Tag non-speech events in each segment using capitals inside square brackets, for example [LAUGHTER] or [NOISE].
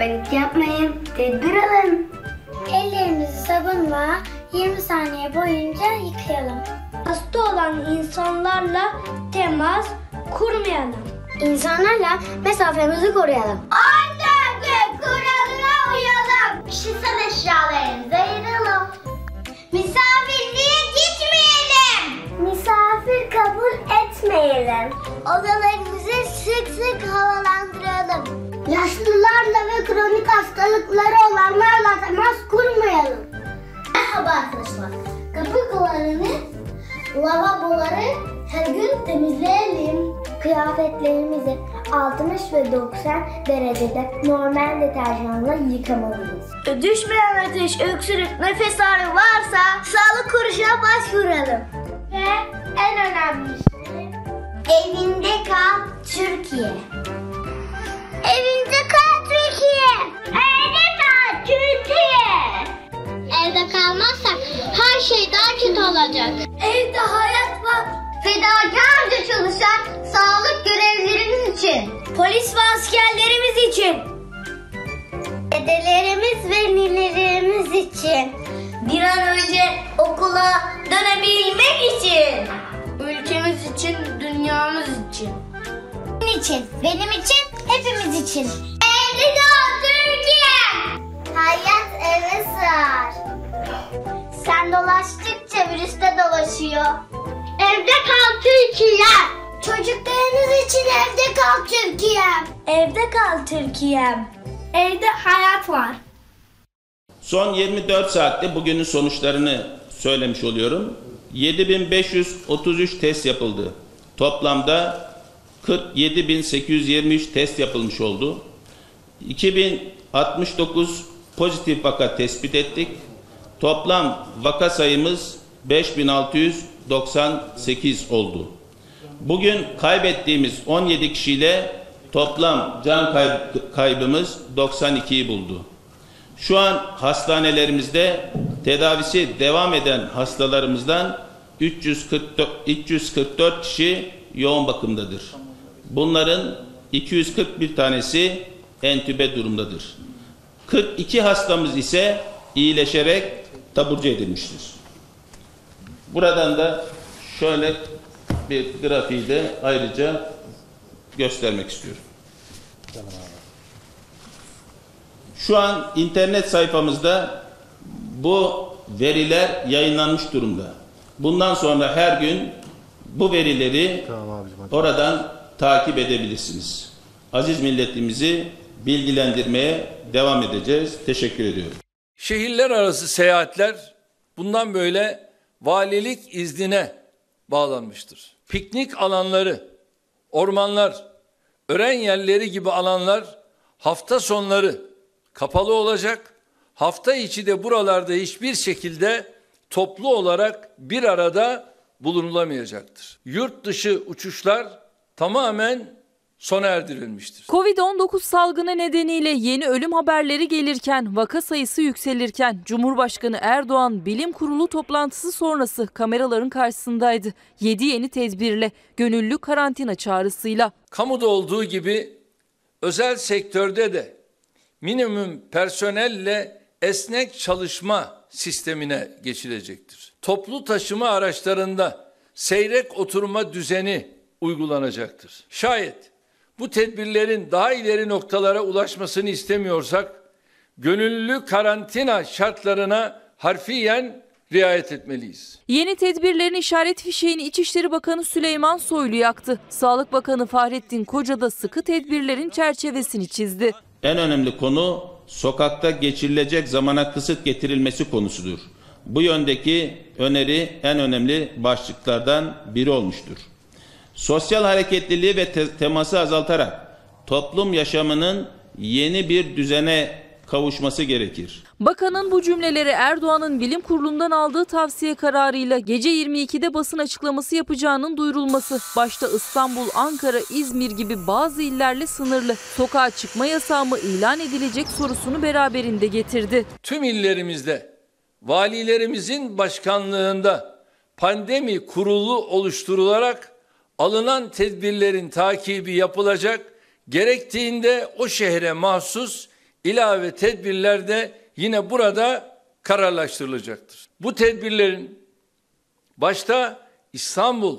Panik yapmayın, tedbir alın. Ellerimizi sabunla 20 saniye boyunca yıkayalım. Hasta olan insanlarla temas kurmayalım. İnsanlarla mesafemizi koruyalım. Aynı kuralına uyalım. Kişisel eşyalarımızı ayıralım. Misafirliğe gitmeyelim. Misafir kabul etmeyelim. Odalarımızı sık sık havalandıralım. Yaşlılarla ve kronik hastalıkları olanlarla temas kurmayalım. Merhaba arkadaşlar. Kapı kolarını, lavaboları her gün temizleyelim. Kıyafetlerimizi 60 ve 90 derecede normal deterjanla yıkamalıyız. Düşmeyen ateş, öksürük, nefes ağrı varsa sağlık kuruluşuna başvuralım. Ve en önemlisi evinde kal Türkiye. Evinde kal Türkiye. Evde kal Türkiye. Evde kalmazsak her şey daha kötü olacak. Evde hayat var. Fedakarca çalışan sağlık görevlilerimiz için. Polis ve askerlerimiz için. Dedelerimiz ve ninelerimiz için. Bir an önce okula dönebilmek için. Ülkemiz için, dünyamız için. Benim için, benim için, hepimiz için. Evde kal Türkiye. Hayat eve sığar. Sen dolaştıkça virüs de dolaşıyor. Evde kal Türkiye. Çocuklarınız için evde kal Türkiye. Evde kal Türkiye'm. Evde hayat var. Son 24 saatte bugünün sonuçlarını söylemiş oluyorum. 7533 test yapıldı. Toplamda 47823 test yapılmış oldu. 2069 pozitif vaka tespit ettik. Toplam vaka sayımız 5698 oldu. Bugün kaybettiğimiz 17 kişiyle toplam can kayb- kaybımız 92'yi buldu. Şu an hastanelerimizde tedavisi devam eden hastalarımızdan 344, 344 kişi yoğun bakımdadır. Bunların 241 tanesi entübe durumdadır. 42 hastamız ise iyileşerek taburcu edilmiştir. Buradan da şöyle bir grafiği de ayrıca göstermek istiyorum. Şu an internet sayfamızda bu veriler yayınlanmış durumda. Bundan sonra her gün bu verileri oradan takip edebilirsiniz. Aziz milletimizi bilgilendirmeye devam edeceğiz. Teşekkür ediyorum. Şehirler arası seyahatler bundan böyle valilik iznine bağlanmıştır. Piknik alanları, ormanlar, öğren yerleri gibi alanlar hafta sonları kapalı olacak. Hafta içi de buralarda hiçbir şekilde toplu olarak bir arada bulunulamayacaktır. Yurt dışı uçuşlar tamamen sona erdirilmiştir. Covid-19 salgını nedeniyle yeni ölüm haberleri gelirken, vaka sayısı yükselirken Cumhurbaşkanı Erdoğan bilim kurulu toplantısı sonrası kameraların karşısındaydı. 7 yeni tedbirle, gönüllü karantina çağrısıyla. Kamuda olduğu gibi özel sektörde de minimum personelle esnek çalışma sistemine geçilecektir. Toplu taşıma araçlarında seyrek oturma düzeni uygulanacaktır. Şayet bu tedbirlerin daha ileri noktalara ulaşmasını istemiyorsak gönüllü karantina şartlarına harfiyen riayet etmeliyiz. Yeni tedbirlerin işaret fişeğini İçişleri Bakanı Süleyman Soylu yaktı. Sağlık Bakanı Fahrettin Koca da sıkı tedbirlerin çerçevesini çizdi. En önemli konu sokakta geçirilecek zamana kısıt getirilmesi konusudur. Bu yöndeki öneri en önemli başlıklardan biri olmuştur. Sosyal hareketliliği ve te- teması azaltarak toplum yaşamının yeni bir düzene kavuşması gerekir. Bakanın bu cümleleri Erdoğan'ın bilim kurulundan aldığı tavsiye kararıyla gece 22'de basın açıklaması yapacağının duyurulması, başta İstanbul, Ankara, İzmir gibi bazı illerle sınırlı sokağa çıkma yasağı mı ilan edilecek sorusunu beraberinde getirdi. Tüm illerimizde valilerimizin başkanlığında pandemi kurulu oluşturularak alınan tedbirlerin takibi yapılacak. Gerektiğinde o şehre mahsus ilave tedbirler de yine burada kararlaştırılacaktır. Bu tedbirlerin başta İstanbul,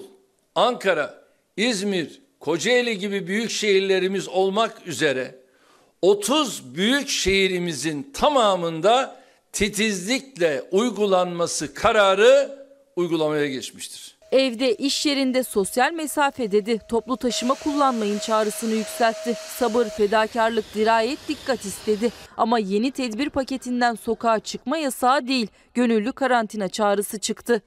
Ankara, İzmir, Kocaeli gibi büyük şehirlerimiz olmak üzere 30 büyük şehrimizin tamamında titizlikle uygulanması kararı uygulamaya geçmiştir. Evde, iş yerinde sosyal mesafe dedi. Toplu taşıma kullanmayın çağrısını yükseltti. Sabır, fedakarlık, dirayet, dikkat istedi. Ama yeni tedbir paketinden sokağa çıkma yasağı değil, gönüllü karantina çağrısı çıktı.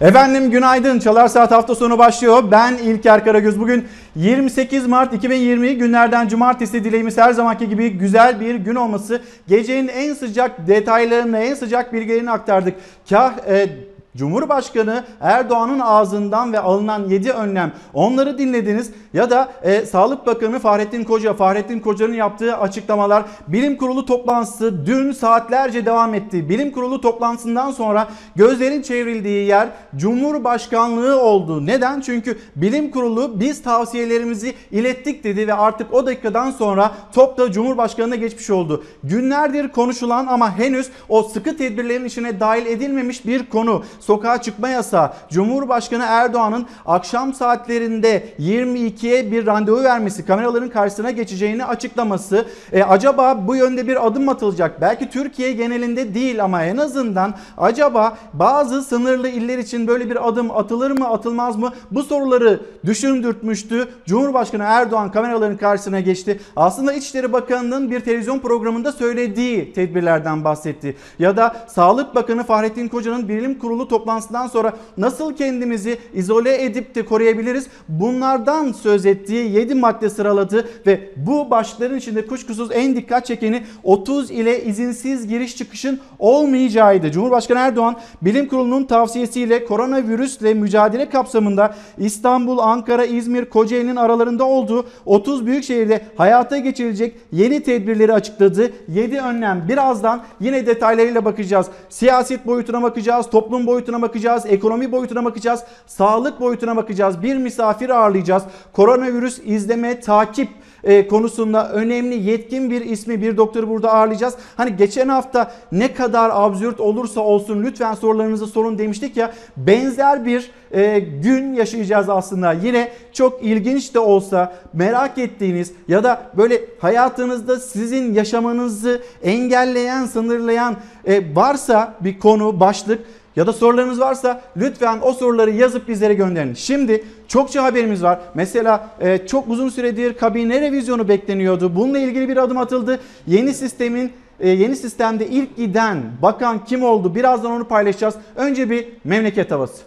Efendim günaydın. Çalar Saat hafta sonu başlıyor. Ben İlker Karagöz. Bugün 28 Mart 2020 günlerden cumartesi dileğimiz her zamanki gibi güzel bir gün olması. Gecenin en sıcak detaylarını, en sıcak bilgilerini aktardık. Kah e, Cumhurbaşkanı Erdoğan'ın ağzından ve alınan 7 önlem onları dinlediniz ya da e, Sağlık Bakanı Fahrettin Koca, Fahrettin Koca'nın yaptığı açıklamalar bilim kurulu toplantısı dün saatlerce devam etti. Bilim kurulu toplantısından sonra gözlerin çevrildiği yer Cumhurbaşkanlığı oldu. Neden? Çünkü bilim kurulu biz tavsiyelerimizi ilettik dedi ve artık o dakikadan sonra top da Cumhurbaşkanı'na geçmiş oldu. Günlerdir konuşulan ama henüz o sıkı tedbirlerin içine dahil edilmemiş bir konu sokağa çıkma yasağı. Cumhurbaşkanı Erdoğan'ın akşam saatlerinde 22'ye bir randevu vermesi, kameraların karşısına geçeceğini açıklaması. E, acaba bu yönde bir adım atılacak? Belki Türkiye genelinde değil ama en azından acaba bazı sınırlı iller için böyle bir adım atılır mı, atılmaz mı? Bu soruları düşündürtmüştü. Cumhurbaşkanı Erdoğan kameraların karşısına geçti. Aslında İçişleri Bakanı'nın bir televizyon programında söylediği tedbirlerden bahsetti. Ya da Sağlık Bakanı Fahrettin Koca'nın bilim kurulu toplantısından sonra nasıl kendimizi izole edip de koruyabiliriz? Bunlardan söz ettiği 7 madde sıraladı ve bu başlıkların içinde kuşkusuz en dikkat çekeni 30 ile izinsiz giriş çıkışın olmayacağıydı. Cumhurbaşkanı Erdoğan bilim kurulunun tavsiyesiyle koronavirüsle mücadele kapsamında İstanbul, Ankara, İzmir, Kocaeli'nin aralarında olduğu 30 büyük şehirde hayata geçirilecek yeni tedbirleri açıkladı. 7 önlem birazdan yine detaylarıyla bakacağız. Siyaset boyutuna bakacağız, toplum boyutuna bakacağız, ekonomi boyutuna bakacağız, sağlık boyutuna bakacağız. Bir misafir ağırlayacağız. Koronavirüs izleme, takip e, konusunda önemli yetkin bir ismi bir doktoru burada ağırlayacağız. Hani geçen hafta ne kadar absürt olursa olsun lütfen sorularınızı sorun demiştik ya benzer bir e, gün yaşayacağız aslında. Yine çok ilginç de olsa merak ettiğiniz ya da böyle hayatınızda sizin yaşamanızı engelleyen, sınırlayan e, varsa bir konu, başlık ya da sorularınız varsa lütfen o soruları yazıp bizlere gönderin. Şimdi çokça haberimiz var. Mesela e, çok uzun süredir kabine revizyonu bekleniyordu. Bununla ilgili bir adım atıldı. Yeni sistemin e, yeni sistemde ilk giden bakan kim oldu? Birazdan onu paylaşacağız. Önce bir memleket havası.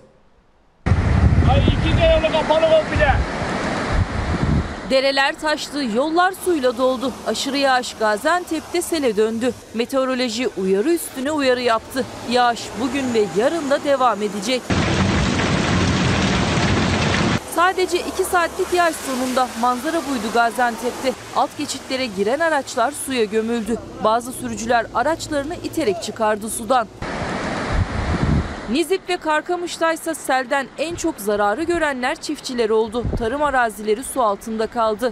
Ay iki kapalı komple. Dereler taştı, yollar suyla doldu. Aşırı yağış Gaziantep'te sele döndü. Meteoroloji uyarı üstüne uyarı yaptı. Yağış bugün ve yarın da devam edecek. Sadece 2 saatlik yağış sonunda manzara buydu Gaziantep'te. Alt geçitlere giren araçlar suya gömüldü. Bazı sürücüler araçlarını iterek çıkardı sudan. Nizip ve Karkamış'ta ise selden en çok zararı görenler çiftçiler oldu. Tarım arazileri su altında kaldı.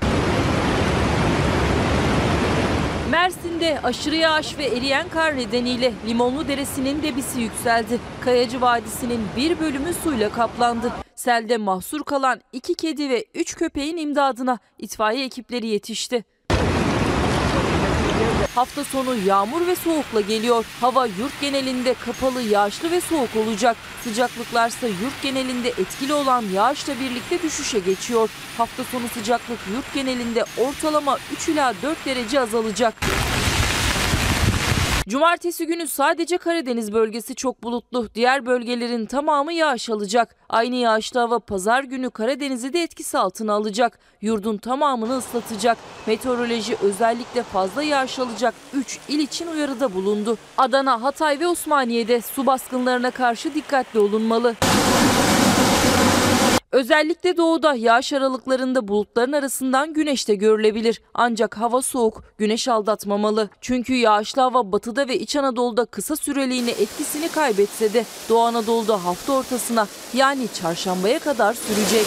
Mersin'de aşırı yağış ve eriyen kar nedeniyle Limonlu Deresi'nin debisi yükseldi. Kayacı Vadisi'nin bir bölümü suyla kaplandı. Selde mahsur kalan iki kedi ve üç köpeğin imdadına itfaiye ekipleri yetişti. Hafta sonu yağmur ve soğukla geliyor. Hava yurt genelinde kapalı, yağışlı ve soğuk olacak. Sıcaklıklarsa yurt genelinde etkili olan yağışla birlikte düşüşe geçiyor. Hafta sonu sıcaklık yurt genelinde ortalama 3 ila 4 derece azalacak. Cumartesi günü sadece Karadeniz bölgesi çok bulutlu. Diğer bölgelerin tamamı yağış alacak. Aynı yağışlı hava pazar günü Karadeniz'i de etkisi altına alacak. Yurdun tamamını ıslatacak. Meteoroloji özellikle fazla yağış alacak 3 il için uyarıda bulundu. Adana, Hatay ve Osmaniye'de su baskınlarına karşı dikkatli olunmalı. Özellikle doğuda yağış aralıklarında bulutların arasından güneş de görülebilir. Ancak hava soğuk, güneş aldatmamalı. Çünkü yağışlı hava batıda ve İç Anadolu'da kısa süreliğine etkisini kaybetse de Doğu Anadolu'da hafta ortasına yani çarşambaya kadar sürecek.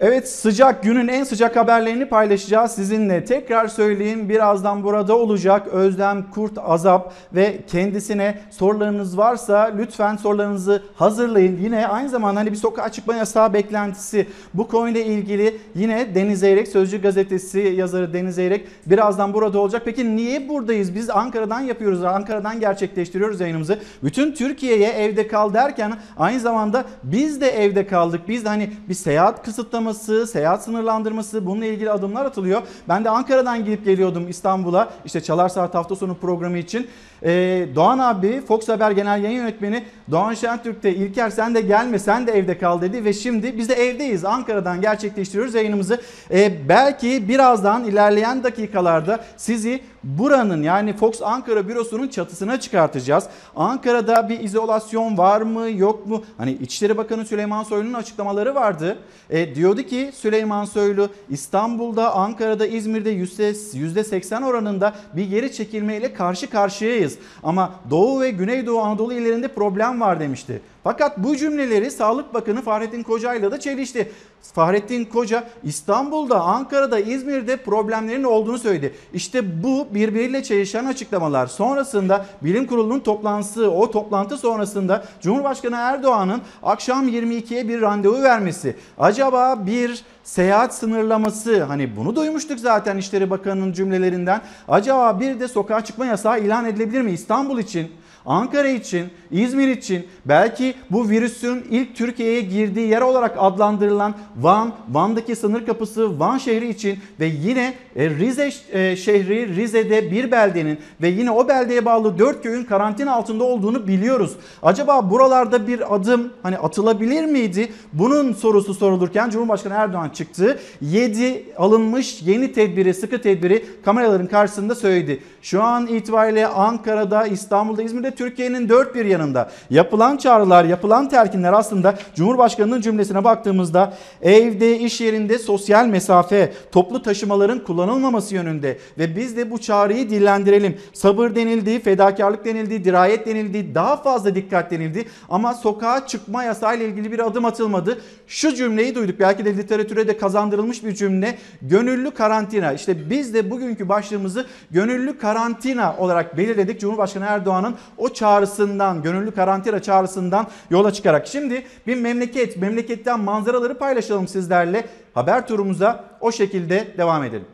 Evet sıcak günün en sıcak haberlerini paylaşacağız sizinle. Tekrar söyleyeyim birazdan burada olacak Özlem Kurt Azap ve kendisine sorularınız varsa lütfen sorularınızı hazırlayın. Yine aynı zamanda hani bir sokağa çıkma yasağı beklentisi bu konuyla ilgili yine Deniz Eyrek Sözcü Gazetesi yazarı Deniz Eyrek birazdan burada olacak. Peki niye buradayız? Biz Ankara'dan yapıyoruz. Ankara'dan gerçekleştiriyoruz yayınımızı. Bütün Türkiye'ye evde kal derken aynı zamanda biz de evde kaldık. Biz de hani bir seyahat kısıtlaması seyahat sınırlandırması bununla ilgili adımlar atılıyor. Ben de Ankara'dan gidip geliyordum İstanbul'a işte Çalar Saat hafta sonu programı için. Ee, Doğan abi Fox Haber Genel Yayın Yönetmeni Doğan Şentürk de İlker sen de gelme sen de evde kal dedi ve şimdi biz de evdeyiz. Ankara'dan gerçekleştiriyoruz yayınımızı. Ee, belki birazdan ilerleyen dakikalarda sizi buranın yani Fox Ankara bürosunun çatısına çıkartacağız. Ankara'da bir izolasyon var mı yok mu? Hani İçişleri Bakanı Süleyman Soylu'nun açıklamaları vardı. E, diyordu ki Süleyman Soylu İstanbul'da, Ankara'da, İzmir'de %80 oranında bir geri çekilmeyle karşı karşıyayız. Ama Doğu ve Güneydoğu Anadolu illerinde problem var demişti. Fakat bu cümleleri Sağlık Bakanı Fahrettin Koca ile de çelişti. Fahrettin Koca İstanbul'da, Ankara'da, İzmir'de problemlerin olduğunu söyledi. İşte bu birbiriyle çelişen açıklamalar. Sonrasında bilim kurulunun toplantısı, o toplantı sonrasında Cumhurbaşkanı Erdoğan'ın akşam 22'ye bir randevu vermesi. Acaba bir seyahat sınırlaması hani bunu duymuştuk zaten İçişleri Bakanı'nın cümlelerinden. Acaba bir de sokağa çıkma yasağı ilan edilebilir mi İstanbul için? Ankara için, İzmir için belki bu virüsün ilk Türkiye'ye girdiği yer olarak adlandırılan Van, Van'daki sınır kapısı Van şehri için ve yine e, Rize e, şehri Rize'de bir beldenin ve yine o beldeye bağlı dört köyün karantina altında olduğunu biliyoruz. Acaba buralarda bir adım hani atılabilir miydi? Bunun sorusu sorulurken Cumhurbaşkanı Erdoğan çıktı. 7 alınmış yeni tedbiri, sıkı tedbiri kameraların karşısında söyledi. Şu an itibariyle Ankara'da, İstanbul'da, İzmir'de Türkiye'nin dört bir yanında yapılan çağrılar, yapılan telkinler aslında Cumhurbaşkanı'nın cümlesine baktığımızda evde, iş yerinde sosyal mesafe, toplu taşımaların kullanılmaması yönünde ve biz de bu çağrıyı dillendirelim. Sabır denildi, fedakarlık denildi, dirayet denildi, daha fazla dikkat denildi ama sokağa çıkma yasağı ile ilgili bir adım atılmadı. Şu cümleyi duyduk. Belki de literatüre de kazandırılmış bir cümle. Gönüllü karantina. İşte biz de bugünkü başlığımızı gönüllü karantina olarak belirledik. Cumhurbaşkanı Erdoğan'ın o çağrısından, gönüllü karantina çağrısından yola çıkarak. Şimdi bir memleket, memleketten manzaraları paylaşalım sizlerle. Haber turumuza o şekilde devam edelim.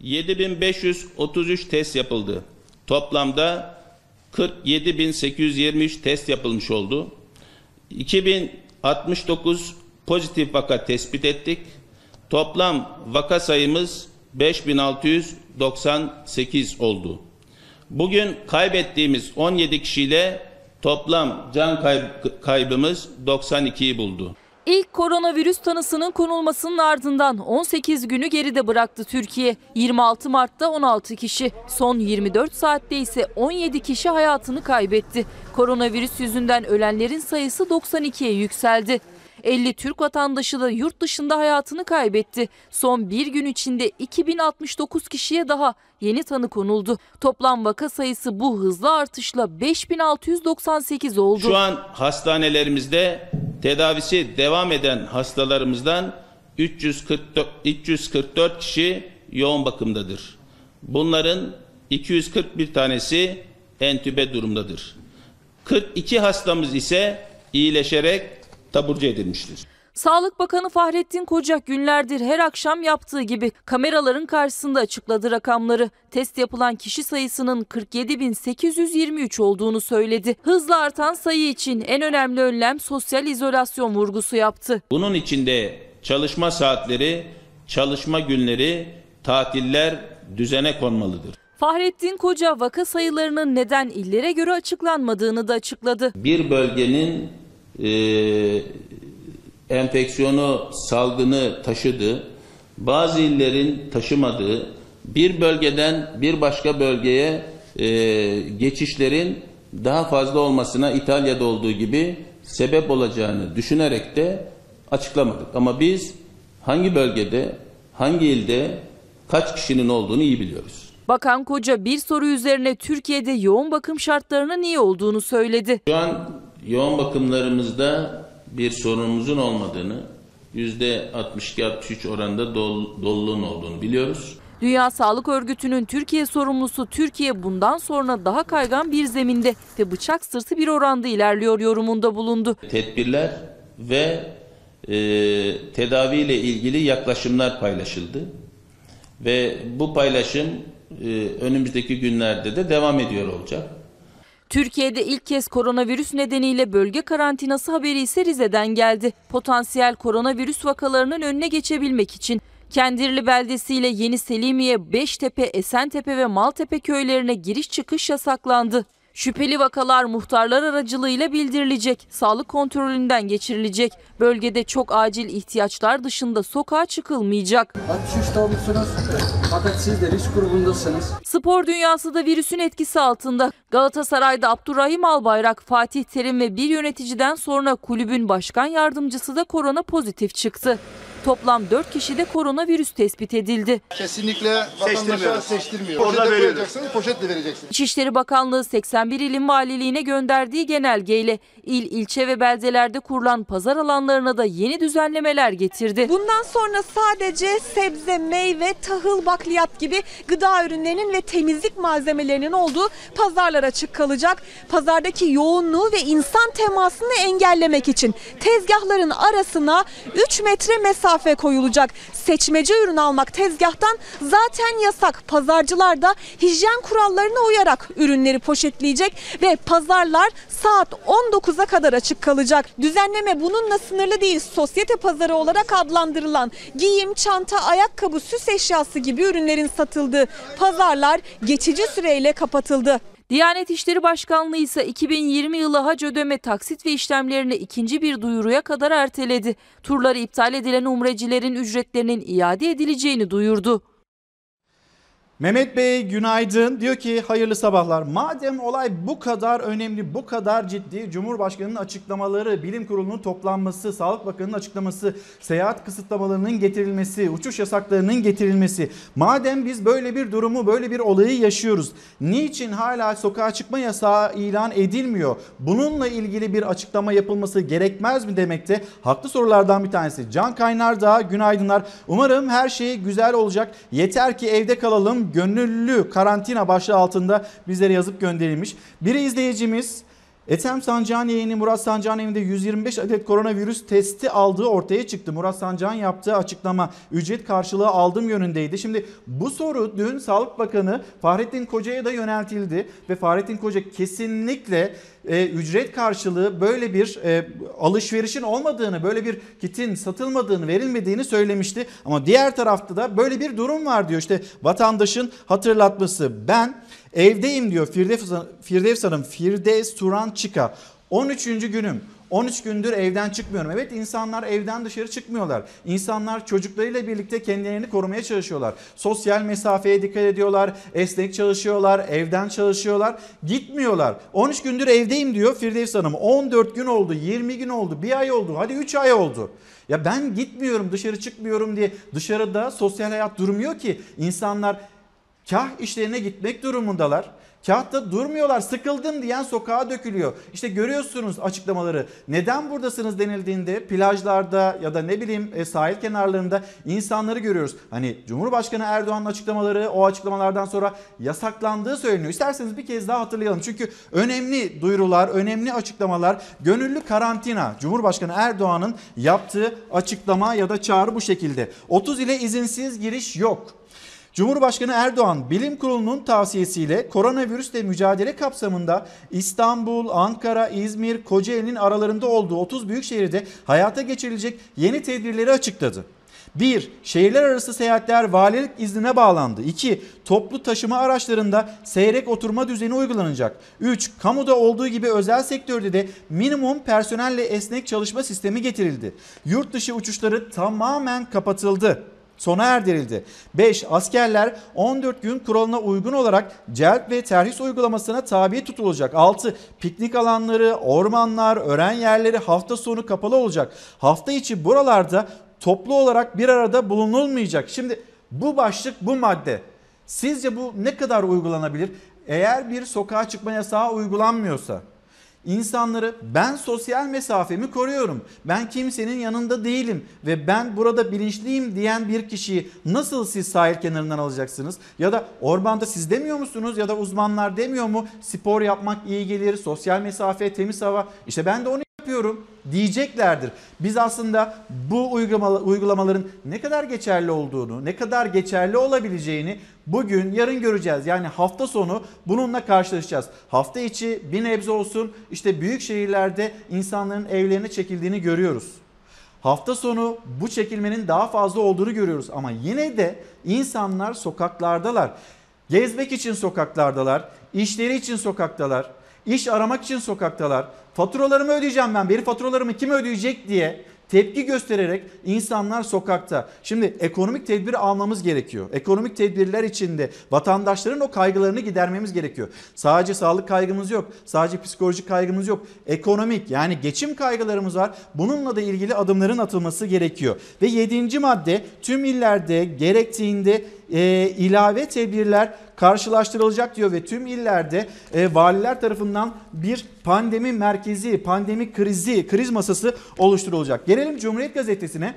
7533 test yapıldı. Toplamda 47823 test yapılmış oldu. 2069 pozitif vaka tespit ettik. Toplam vaka sayımız 5698 oldu. Bugün kaybettiğimiz 17 kişiyle toplam can kayb- kaybımız 92'yi buldu. İlk koronavirüs tanısının konulmasının ardından 18 günü geride bıraktı Türkiye. 26 Mart'ta 16 kişi, son 24 saatte ise 17 kişi hayatını kaybetti. Koronavirüs yüzünden ölenlerin sayısı 92'ye yükseldi. 50 Türk vatandaşı da yurt dışında hayatını kaybetti. Son bir gün içinde 2069 kişiye daha yeni tanı konuldu. Toplam vaka sayısı bu hızlı artışla 5698 oldu. Şu an hastanelerimizde tedavisi devam eden hastalarımızdan 344, 344 kişi yoğun bakımdadır. Bunların 241 tanesi entübe durumdadır. 42 hastamız ise iyileşerek taburcu edilmiştir. Sağlık Bakanı Fahrettin Koca günlerdir her akşam yaptığı gibi kameraların karşısında açıkladı rakamları. Test yapılan kişi sayısının 47.823 olduğunu söyledi. Hızla artan sayı için en önemli önlem sosyal izolasyon vurgusu yaptı. Bunun içinde çalışma saatleri çalışma günleri, tatiller düzene konmalıdır. Fahrettin Koca vaka sayılarının neden illere göre açıklanmadığını da açıkladı. Bir bölgenin e, enfeksiyonu, salgını taşıdığı, bazı illerin taşımadığı, bir bölgeden bir başka bölgeye e, geçişlerin daha fazla olmasına İtalya'da olduğu gibi sebep olacağını düşünerek de açıklamadık. Ama biz hangi bölgede, hangi ilde kaç kişinin olduğunu iyi biliyoruz. Bakan Koca bir soru üzerine Türkiye'de yoğun bakım şartlarının iyi olduğunu söyledi. Şu an yoğun bakımlarımızda bir sorunumuzun olmadığını, %62-63 oranında dol, doluluğun olduğunu biliyoruz. Dünya Sağlık Örgütü'nün Türkiye sorumlusu Türkiye bundan sonra daha kaygan bir zeminde ve bıçak sırtı bir oranda ilerliyor yorumunda bulundu. Tedbirler ve e, tedaviyle ilgili yaklaşımlar paylaşıldı. Ve bu paylaşım e, önümüzdeki günlerde de devam ediyor olacak. Türkiye'de ilk kez koronavirüs nedeniyle bölge karantinası haberi ise Rize'den geldi. Potansiyel koronavirüs vakalarının önüne geçebilmek için Kendirli beldesiyle Yeni Selimiye, Beştepe, Esentepe ve Maltepe köylerine giriş çıkış yasaklandı. Şüpheli vakalar muhtarlar aracılığıyla bildirilecek, sağlık kontrolünden geçirilecek. Bölgede çok acil ihtiyaçlar dışında sokağa çıkılmayacak. 63 doğumlusunuz fakat siz de risk grubundasınız. Spor dünyası da virüsün etkisi altında. Galatasaray'da Abdurrahim Albayrak, Fatih Terim ve bir yöneticiden sonra kulübün başkan yardımcısı da korona pozitif çıktı. Toplam 4 kişide koronavirüs tespit edildi. Kesinlikle vatandaşa seçtirmiyor. Orada Poşete koyacaksınız, poşetle vereceksiniz. İçişleri Bakanlığı 81 ilin valiliğine gönderdiği genelgeyle il, ilçe ve beldelerde kurulan pazar alanlarına da yeni düzenlemeler getirdi. Bundan sonra sadece sebze, meyve, tahıl, bakliyat gibi gıda ürünlerinin ve temizlik malzemelerinin olduğu pazarlar açık kalacak. Pazardaki yoğunluğu ve insan temasını engellemek için tezgahların arasına 3 metre mesafe koyulacak. Seçmece ürün almak tezgahtan zaten yasak. Pazarcılar da hijyen kurallarına uyarak ürünleri poşetleyecek ve pazarlar saat 19'a kadar açık kalacak. Düzenleme bununla sınırlı değil. Sosyete pazarı olarak adlandırılan giyim, çanta, ayakkabı, süs eşyası gibi ürünlerin satıldığı pazarlar geçici süreyle kapatıldı. Diyanet İşleri Başkanlığı ise 2020 yılı hac ödeme taksit ve işlemlerini ikinci bir duyuruya kadar erteledi. Turları iptal edilen umrecilerin ücretlerinin iade edileceğini duyurdu. Mehmet Bey günaydın. Diyor ki hayırlı sabahlar. Madem olay bu kadar önemli, bu kadar ciddi, Cumhurbaşkanı'nın açıklamaları, Bilim Kurulu'nun toplanması, Sağlık Bakanı'nın açıklaması, seyahat kısıtlamalarının getirilmesi, uçuş yasaklarının getirilmesi. Madem biz böyle bir durumu, böyle bir olayı yaşıyoruz. Niçin hala sokağa çıkma yasağı ilan edilmiyor? Bununla ilgili bir açıklama yapılması gerekmez mi demekte? Haklı sorulardan bir tanesi. Can Kaynar da günaydınlar. Umarım her şey güzel olacak. Yeter ki evde kalalım gönüllü karantina başlığı altında bizlere yazıp gönderilmiş. Bir izleyicimiz Ethem Sancağ'ın yeğeni Murat Sancağ'ın evinde 125 adet koronavirüs testi aldığı ortaya çıktı. Murat Sancağ'ın yaptığı açıklama ücret karşılığı aldım yönündeydi. Şimdi bu soru dün Sağlık Bakanı Fahrettin Koca'ya da yöneltildi ve Fahrettin Koca kesinlikle e, ücret karşılığı böyle bir e, alışverişin olmadığını, böyle bir kitin satılmadığını, verilmediğini söylemişti. Ama diğer tarafta da böyle bir durum var diyor. İşte vatandaşın hatırlatması. Ben evdeyim diyor Firdevs, Firdevs Hanım, Firdevs Turan Çıka. 13. günüm. 13 gündür evden çıkmıyorum. Evet insanlar evden dışarı çıkmıyorlar. İnsanlar çocuklarıyla birlikte kendilerini korumaya çalışıyorlar. Sosyal mesafeye dikkat ediyorlar. Esnek çalışıyorlar. Evden çalışıyorlar. Gitmiyorlar. 13 gündür evdeyim diyor Firdevs Hanım. 14 gün oldu, 20 gün oldu, 1 ay oldu. Hadi 3 ay oldu. Ya ben gitmiyorum, dışarı çıkmıyorum diye dışarıda sosyal hayat durmuyor ki. İnsanlar kah işlerine gitmek durumundalar. Kah durmuyorlar. Sıkıldım diyen sokağa dökülüyor. İşte görüyorsunuz açıklamaları. Neden buradasınız denildiğinde plajlarda ya da ne bileyim e, sahil kenarlarında insanları görüyoruz. Hani Cumhurbaşkanı Erdoğan'ın açıklamaları o açıklamalardan sonra yasaklandığı söyleniyor. İsterseniz bir kez daha hatırlayalım. Çünkü önemli duyurular, önemli açıklamalar, gönüllü karantina Cumhurbaşkanı Erdoğan'ın yaptığı açıklama ya da çağrı bu şekilde. 30 ile izinsiz giriş yok. Cumhurbaşkanı Erdoğan Bilim Kurulu'nun tavsiyesiyle koronavirüsle mücadele kapsamında İstanbul, Ankara, İzmir, Kocaeli'nin aralarında olduğu 30 büyük şehirde hayata geçirilecek yeni tedbirleri açıkladı. 1. Şehirler arası seyahatler valilik iznine bağlandı. 2. Toplu taşıma araçlarında seyrek oturma düzeni uygulanacak. 3. Kamuda olduğu gibi özel sektörde de minimum personelle esnek çalışma sistemi getirildi. Yurt dışı uçuşları tamamen kapatıldı sona erdirildi. 5. Askerler 14 gün kuralına uygun olarak celp ve terhis uygulamasına tabi tutulacak. 6. Piknik alanları, ormanlar, öğren yerleri hafta sonu kapalı olacak. Hafta içi buralarda toplu olarak bir arada bulunulmayacak. Şimdi bu başlık bu madde. Sizce bu ne kadar uygulanabilir? Eğer bir sokağa çıkma yasağı uygulanmıyorsa İnsanları ben sosyal mesafemi koruyorum. Ben kimsenin yanında değilim ve ben burada bilinçliyim diyen bir kişiyi nasıl siz sahil kenarından alacaksınız? Ya da ormanda siz demiyor musunuz ya da uzmanlar demiyor mu? Spor yapmak iyi gelir, sosyal mesafe, temiz hava. İşte ben de onu yapıyorum diyeceklerdir. Biz aslında bu uygulamaların ne kadar geçerli olduğunu, ne kadar geçerli olabileceğini bugün, yarın göreceğiz. Yani hafta sonu bununla karşılaşacağız. Hafta içi bir nebze olsun işte büyük şehirlerde insanların evlerine çekildiğini görüyoruz. Hafta sonu bu çekilmenin daha fazla olduğunu görüyoruz ama yine de insanlar sokaklardalar. Gezmek için sokaklardalar, işleri için sokaktalar, iş aramak için sokaktalar. Faturalarımı ödeyeceğim ben. Benim faturalarımı kim ödeyecek diye tepki göstererek insanlar sokakta. Şimdi ekonomik tedbir almamız gerekiyor. Ekonomik tedbirler içinde vatandaşların o kaygılarını gidermemiz gerekiyor. Sadece sağlık kaygımız yok. Sadece psikolojik kaygımız yok. Ekonomik yani geçim kaygılarımız var. Bununla da ilgili adımların atılması gerekiyor. Ve yedinci madde tüm illerde gerektiğinde e, ilave tedbirler karşılaştırılacak diyor ve tüm illerde e, valiler tarafından bir pandemi merkezi, pandemi krizi, kriz masası oluşturulacak. Gelelim Cumhuriyet Gazetesi'ne.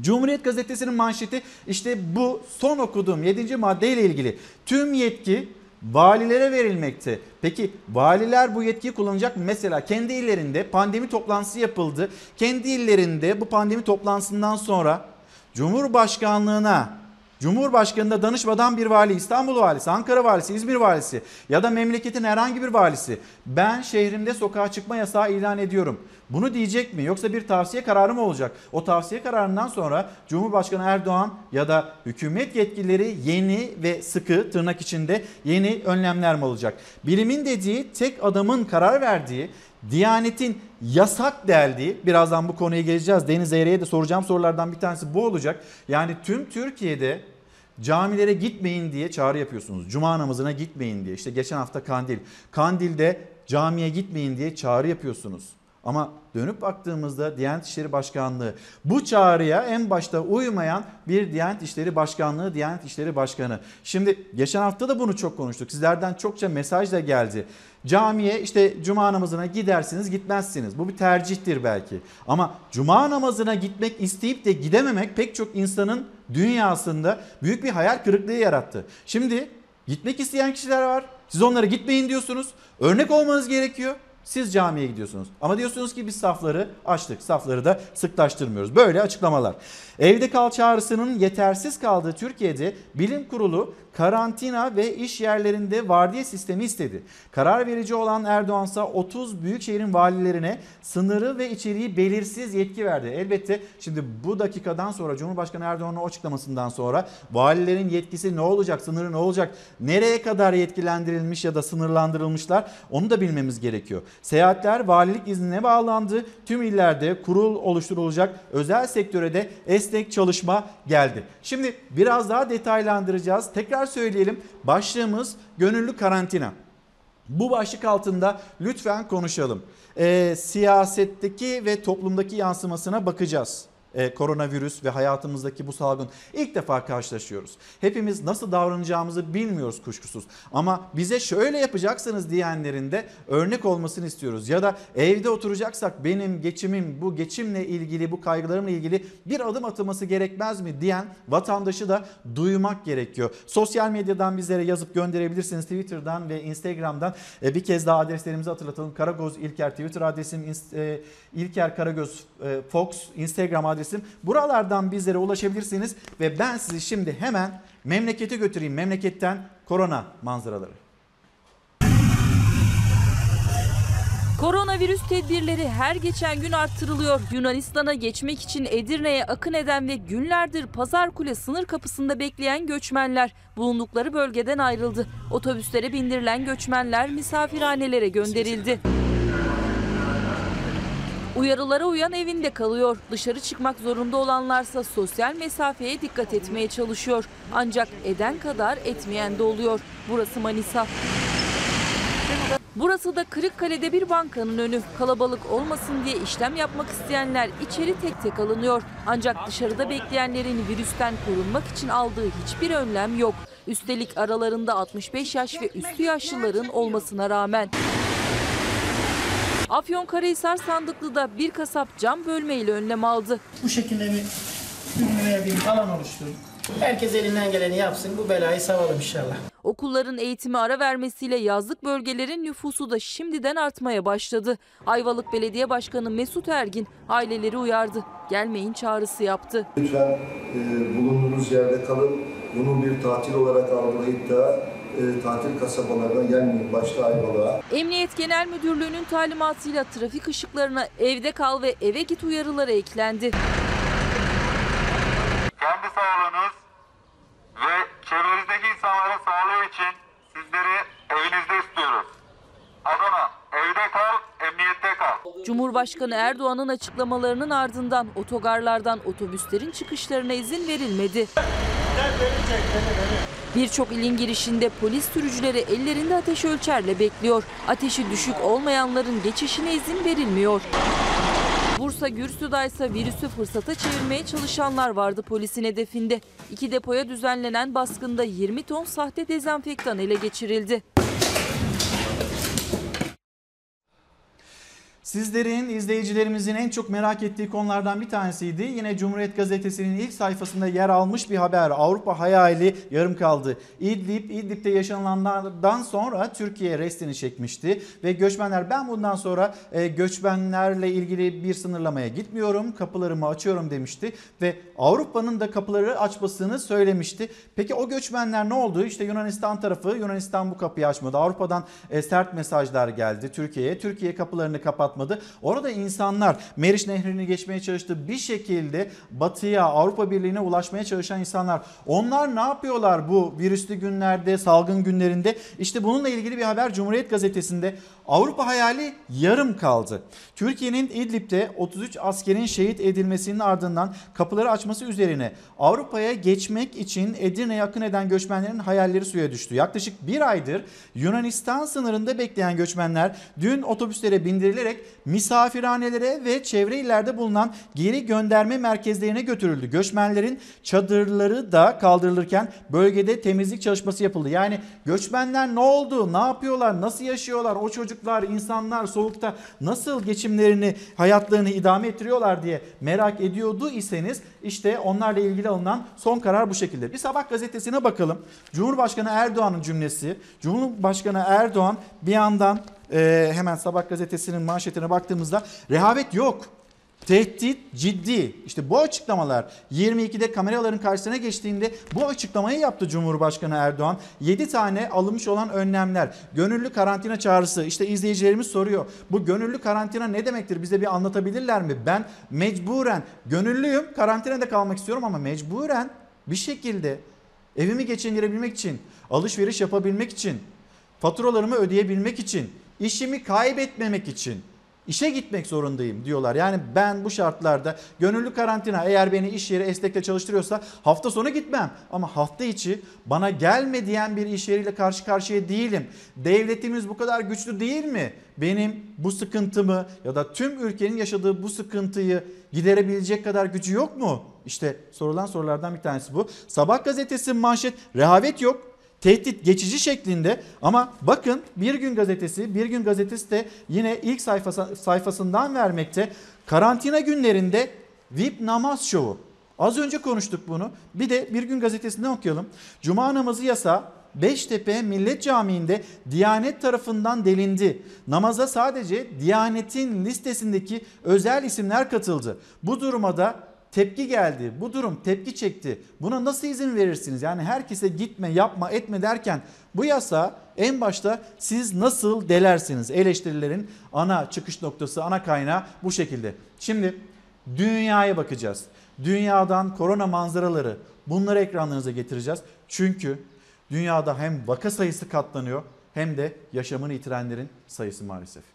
Cumhuriyet Gazetesi'nin manşeti işte bu son okuduğum 7. maddeyle ilgili. Tüm yetki valilere verilmekte. Peki valiler bu yetkiyi kullanacak mı? Mesela kendi illerinde pandemi toplantısı yapıldı. Kendi illerinde bu pandemi toplantısından sonra Cumhurbaşkanlığına Cumhurbaşkanı'na danışmadan bir vali, İstanbul valisi, Ankara valisi, İzmir valisi ya da memleketin herhangi bir valisi ben şehrimde sokağa çıkma yasağı ilan ediyorum. Bunu diyecek mi yoksa bir tavsiye kararı mı olacak? O tavsiye kararından sonra Cumhurbaşkanı Erdoğan ya da hükümet yetkilileri yeni ve sıkı tırnak içinde yeni önlemler mi alacak? Bilimin dediği tek adamın karar verdiği Diyanet'in yasak deldiği birazdan bu konuya geleceğiz. Deniz Eyre'ye de soracağım sorulardan bir tanesi bu olacak. Yani tüm Türkiye'de camilere gitmeyin diye çağrı yapıyorsunuz. Cuma namazına gitmeyin diye. İşte geçen hafta Kandil. Kandil'de camiye gitmeyin diye çağrı yapıyorsunuz. Ama dönüp baktığımızda Diyanet İşleri Başkanlığı bu çağrıya en başta uymayan bir Diyanet İşleri Başkanlığı, Diyanet İşleri Başkanı. Şimdi geçen hafta da bunu çok konuştuk. Sizlerden çokça mesaj da geldi. Camiye işte cuma namazına gidersiniz gitmezsiniz. Bu bir tercihtir belki. Ama cuma namazına gitmek isteyip de gidememek pek çok insanın dünyasında büyük bir hayal kırıklığı yarattı. Şimdi gitmek isteyen kişiler var. Siz onlara gitmeyin diyorsunuz. Örnek olmanız gerekiyor. Siz camiye gidiyorsunuz. Ama diyorsunuz ki biz safları açtık. Safları da sıklaştırmıyoruz. Böyle açıklamalar. Evde kal çağrısının yetersiz kaldığı Türkiye'de bilim kurulu karantina ve iş yerlerinde vardiya sistemi istedi. Karar verici olan Erdoğan ise 30 büyükşehirin valilerine sınırı ve içeriği belirsiz yetki verdi. Elbette şimdi bu dakikadan sonra Cumhurbaşkanı Erdoğan'ın açıklamasından sonra valilerin yetkisi ne olacak, sınırı ne olacak, nereye kadar yetkilendirilmiş ya da sınırlandırılmışlar onu da bilmemiz gerekiyor. Seyahatler valilik iznine bağlandı. Tüm illerde kurul oluşturulacak. Özel sektöre de esnek çalışma geldi. Şimdi biraz daha detaylandıracağız. Tekrar söyleyelim. Başlığımız gönüllü karantina. Bu başlık altında lütfen konuşalım. Ee, siyasetteki ve toplumdaki yansımasına bakacağız e, koronavirüs ve hayatımızdaki bu salgın ilk defa karşılaşıyoruz. Hepimiz nasıl davranacağımızı bilmiyoruz kuşkusuz. Ama bize şöyle yapacaksınız diyenlerin de örnek olmasını istiyoruz. Ya da evde oturacaksak benim geçimim bu geçimle ilgili bu kaygılarımla ilgili bir adım atılması gerekmez mi diyen vatandaşı da duymak gerekiyor. Sosyal medyadan bizlere yazıp gönderebilirsiniz. Twitter'dan ve Instagram'dan e, bir kez daha adreslerimizi hatırlatalım. Karagoz İlker Twitter adresim, e, İlker Karagöz e, Fox Instagram adresim adresim. Buralardan bizlere ulaşabilirsiniz ve ben sizi şimdi hemen memlekete götüreyim. Memleketten korona manzaraları. Koronavirüs tedbirleri her geçen gün arttırılıyor. Yunanistan'a geçmek için Edirne'ye akın eden ve günlerdir Pazarkule sınır kapısında bekleyen göçmenler bulundukları bölgeden ayrıldı. Otobüslere bindirilen göçmenler misafirhanelere gönderildi. Uyarılara uyan evinde kalıyor. Dışarı çıkmak zorunda olanlarsa sosyal mesafeye dikkat etmeye çalışıyor. Ancak eden kadar etmeyen de oluyor. Burası Manisa. Burası da Kırıkkale'de bir bankanın önü. Kalabalık olmasın diye işlem yapmak isteyenler içeri tek tek alınıyor. Ancak dışarıda bekleyenlerin virüsten korunmak için aldığı hiçbir önlem yok. Üstelik aralarında 65 yaş ve üstü yaşlıların olmasına rağmen. Afyonkarahisar Sandıklı'da bir kasap cam bölmeyle önlem aldı. Bu şekilde bir ürünlere bir alan oluşturduk. Herkes elinden geleni yapsın. Bu belayı savalım inşallah. Okulların eğitimi ara vermesiyle yazlık bölgelerin nüfusu da şimdiden artmaya başladı. Ayvalık Belediye Başkanı Mesut Ergin aileleri uyardı. Gelmeyin çağrısı yaptı. Lütfen e, bulunduğunuz yerde kalın. Bunu bir tatil olarak algılayıp da e, tatil kasabalarına gelmeyin. Başta Ayvalık'a. Emniyet Genel Müdürlüğü'nün talimatıyla trafik ışıklarına evde kal ve eve git uyarıları eklendi. kendi sağlığınız ve çevrenizdeki insanların sağlığı için sizleri evinizde istiyoruz. Adana, evde kal, emniyette kal. Cumhurbaşkanı Erdoğan'ın açıklamalarının ardından otogarlardan otobüslerin çıkışlarına izin verilmedi. Birçok ilin girişinde polis sürücüleri ellerinde ateş ölçerle bekliyor. Ateşi düşük olmayanların geçişine izin verilmiyor. Bursa Gürsü'da ise virüsü fırsata çevirmeye çalışanlar vardı polisin hedefinde. İki depoya düzenlenen baskında 20 ton sahte dezenfektan ele geçirildi. Sizlerin, izleyicilerimizin en çok merak ettiği konulardan bir tanesiydi. Yine Cumhuriyet Gazetesi'nin ilk sayfasında yer almış bir haber. Avrupa hayali yarım kaldı. İdlib, İdlib'de yaşananlardan sonra Türkiye restini çekmişti. Ve göçmenler ben bundan sonra e, göçmenlerle ilgili bir sınırlamaya gitmiyorum. Kapılarımı açıyorum demişti. Ve Avrupa'nın da kapıları açmasını söylemişti. Peki o göçmenler ne oldu? İşte Yunanistan tarafı, Yunanistan bu kapıyı açmadı. Avrupa'dan e, sert mesajlar geldi Türkiye'ye. Türkiye kapılarını kapatmadı. Orada insanlar Meriç Nehri'ni geçmeye çalıştı. Bir şekilde batıya, Avrupa Birliği'ne ulaşmaya çalışan insanlar. Onlar ne yapıyorlar bu virüslü günlerde, salgın günlerinde? İşte bununla ilgili bir haber Cumhuriyet Gazetesi'nde. Avrupa hayali yarım kaldı. Türkiye'nin İdlib'de 33 askerin şehit edilmesinin ardından kapıları açması üzerine Avrupa'ya geçmek için Edirne'ye yakın eden göçmenlerin hayalleri suya düştü. Yaklaşık bir aydır Yunanistan sınırında bekleyen göçmenler dün otobüslere bindirilerek misafirhanelere ve çevre illerde bulunan geri gönderme merkezlerine götürüldü. Göçmenlerin çadırları da kaldırılırken bölgede temizlik çalışması yapıldı. Yani göçmenler ne oldu, ne yapıyorlar, nasıl yaşıyorlar, o çocuklar, insanlar soğukta nasıl geçimlerini, hayatlarını idame ettiriyorlar diye merak ediyordu iseniz işte onlarla ilgili alınan son karar bu şekilde. Bir sabah gazetesine bakalım. Cumhurbaşkanı Erdoğan'ın cümlesi. Cumhurbaşkanı Erdoğan bir yandan e, hemen sabah gazetesinin manşetine baktığımızda rehavet yok. Tehdit ciddi. İşte bu açıklamalar 22'de kameraların karşısına geçtiğinde bu açıklamayı yaptı Cumhurbaşkanı Erdoğan. 7 tane alınmış olan önlemler. Gönüllü karantina çağrısı. İşte izleyicilerimiz soruyor. Bu gönüllü karantina ne demektir? Bize bir anlatabilirler mi? Ben mecburen gönüllüyüm. Karantinada kalmak istiyorum ama mecburen bir şekilde evimi geçindirebilmek için, alışveriş yapabilmek için, faturalarımı ödeyebilmek için, işimi kaybetmemek için işe gitmek zorundayım diyorlar. Yani ben bu şartlarda gönüllü karantina eğer beni iş yeri esnekle çalıştırıyorsa hafta sonu gitmem. Ama hafta içi bana gelme diyen bir iş yeriyle karşı karşıya değilim. Devletimiz bu kadar güçlü değil mi? Benim bu sıkıntımı ya da tüm ülkenin yaşadığı bu sıkıntıyı giderebilecek kadar gücü yok mu? İşte sorulan sorulardan bir tanesi bu. Sabah gazetesi manşet rehavet yok. Tehdit geçici şeklinde ama bakın Bir Gün Gazetesi, Bir Gün Gazetesi de yine ilk sayfası, sayfasından vermekte. Karantina günlerinde VIP namaz şovu. Az önce konuştuk bunu. Bir de Bir Gün Gazetesi'nden okuyalım. Cuma namazı yasa Beştepe Millet Camii'nde Diyanet tarafından delindi. Namaza sadece Diyanet'in listesindeki özel isimler katıldı. Bu duruma da tepki geldi. Bu durum tepki çekti. Buna nasıl izin verirsiniz? Yani herkese gitme, yapma, etme derken bu yasa en başta siz nasıl delersiniz? Eleştirilerin ana çıkış noktası, ana kaynağı bu şekilde. Şimdi dünyaya bakacağız. Dünyadan korona manzaraları bunları ekranlarınıza getireceğiz. Çünkü dünyada hem vaka sayısı katlanıyor hem de yaşamını yitirenlerin sayısı maalesef.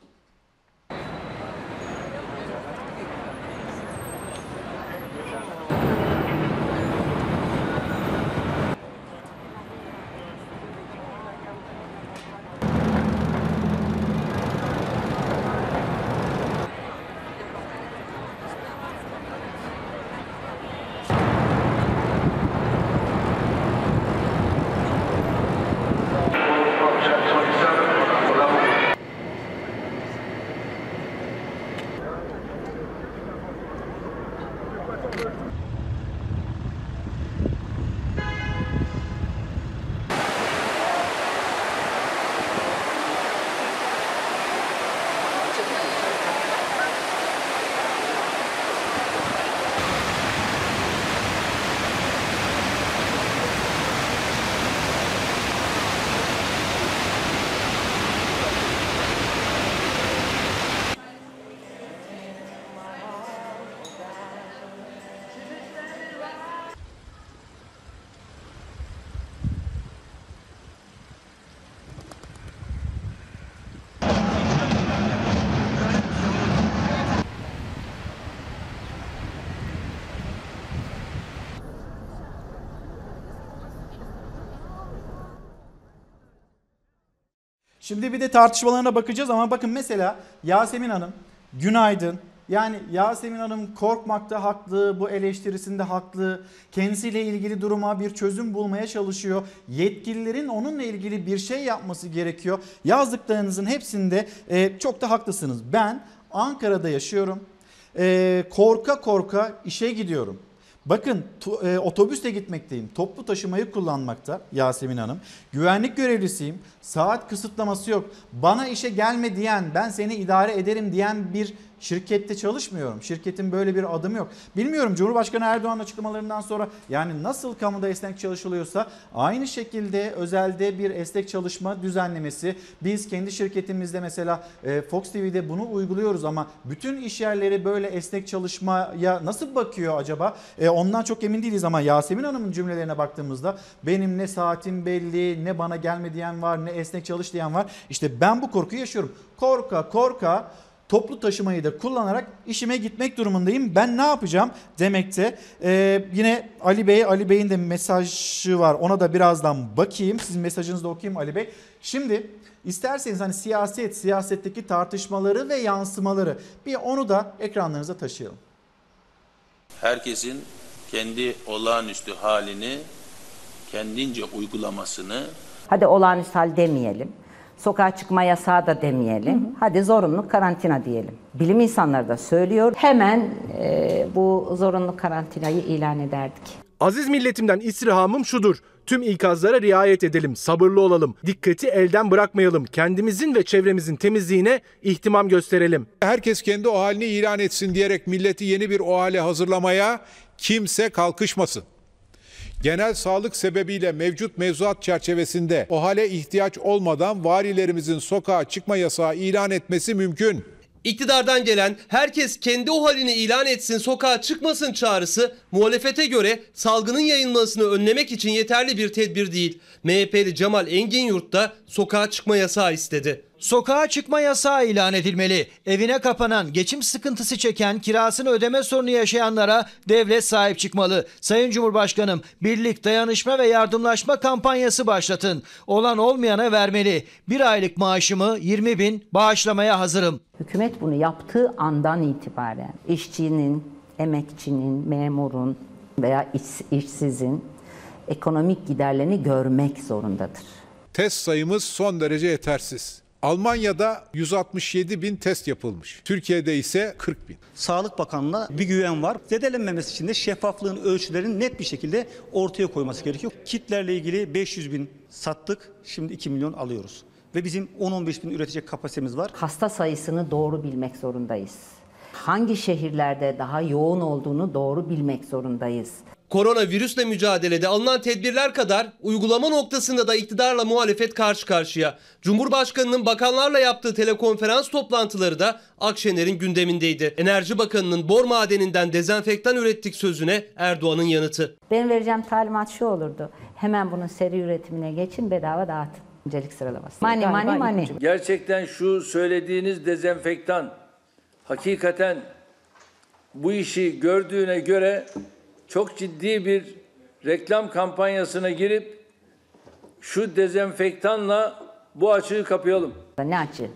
Şimdi bir de tartışmalarına bakacağız ama bakın mesela Yasemin Hanım günaydın. Yani Yasemin Hanım korkmakta haklı, bu eleştirisinde haklı. Kendisiyle ilgili duruma bir çözüm bulmaya çalışıyor. Yetkililerin onunla ilgili bir şey yapması gerekiyor. Yazdıklarınızın hepsinde e, çok da haklısınız. Ben Ankara'da yaşıyorum. E, korka korka işe gidiyorum. Bakın e, otobüste gitmekteyim. Toplu taşımayı kullanmakta Yasemin Hanım. Güvenlik görevlisiyim. Saat kısıtlaması yok. Bana işe gelme diyen, ben seni idare ederim diyen bir şirkette çalışmıyorum. Şirketin böyle bir adımı yok. Bilmiyorum Cumhurbaşkanı Erdoğan açıklamalarından sonra yani nasıl kamuda esnek çalışılıyorsa aynı şekilde özelde bir esnek çalışma düzenlemesi. Biz kendi şirketimizde mesela e, Fox TV'de bunu uyguluyoruz ama bütün iş yerleri böyle esnek çalışmaya nasıl bakıyor acaba? E, ondan çok emin değiliz ama Yasemin Hanım'ın cümlelerine baktığımızda benim ne saatim belli, ne bana gelme diyen var, ne esnek çalış diyen var. İşte ben bu korkuyu yaşıyorum. Korka korka toplu taşımayı da kullanarak işime gitmek durumundayım. Ben ne yapacağım demekte. Ee, yine Ali Bey, Ali Bey'in de mesajı var. Ona da birazdan bakayım. Sizin mesajınızı da okuyayım Ali Bey. Şimdi isterseniz hani siyaset, siyasetteki tartışmaları ve yansımaları bir onu da ekranlarınıza taşıyalım. Herkesin kendi olağanüstü halini kendince uygulamasını Hadi olağanüstü hal demeyelim. Sokağa çıkma yasağı da demeyelim. Hadi zorunlu karantina diyelim. Bilim insanları da söylüyor. Hemen e, bu zorunlu karantinayı ilan ederdik. Aziz milletimden istirhamım şudur. Tüm ikazlara riayet edelim, sabırlı olalım, dikkati elden bırakmayalım, kendimizin ve çevremizin temizliğine ihtimam gösterelim. Herkes kendi o halini ilan etsin diyerek milleti yeni bir o hale hazırlamaya kimse kalkışmasın. Genel sağlık sebebiyle mevcut mevzuat çerçevesinde o hale ihtiyaç olmadan valilerimizin sokağa çıkma yasağı ilan etmesi mümkün. İktidardan gelen herkes kendi o halini ilan etsin sokağa çıkmasın çağrısı muhalefete göre salgının yayılmasını önlemek için yeterli bir tedbir değil. MHP'li Cemal Engin Yurt da sokağa çıkma yasağı istedi. Sokağa çıkma yasağı ilan edilmeli. Evine kapanan, geçim sıkıntısı çeken, kirasını ödeme sorunu yaşayanlara devlet sahip çıkmalı. Sayın Cumhurbaşkanım, birlik, dayanışma ve yardımlaşma kampanyası başlatın. Olan olmayana vermeli. Bir aylık maaşımı 20 bin bağışlamaya hazırım. Hükümet bunu yaptığı andan itibaren işçinin, emekçinin, memurun veya iş- işsizin ekonomik giderlerini görmek zorundadır. Test sayımız son derece yetersiz. Almanya'da 167 bin test yapılmış. Türkiye'de ise 40 bin. Sağlık Bakanlığı'na bir güven var. Zedelenmemesi için de şeffaflığın ölçülerini net bir şekilde ortaya koyması gerekiyor. Kitlerle ilgili 500 bin sattık. Şimdi 2 milyon alıyoruz. Ve bizim 10-15 bin üretecek kapasitemiz var. Hasta sayısını doğru bilmek zorundayız. Hangi şehirlerde daha yoğun olduğunu doğru bilmek zorundayız. Koronavirüsle mücadelede alınan tedbirler kadar uygulama noktasında da iktidarla muhalefet karşı karşıya. Cumhurbaşkanının bakanlarla yaptığı telekonferans toplantıları da Akşener'in gündemindeydi. Enerji Bakanı'nın bor madeninden dezenfektan ürettik sözüne Erdoğan'ın yanıtı. Ben vereceğim talimat şu olurdu. Hemen bunun seri üretimine geçin bedava dağıtın. Öncelik sıralaması. Mani mani mani. Gerçekten şu söylediğiniz dezenfektan hakikaten bu işi gördüğüne göre çok ciddi bir reklam kampanyasına girip şu dezenfektanla bu açığı kapayalım. Ne açı?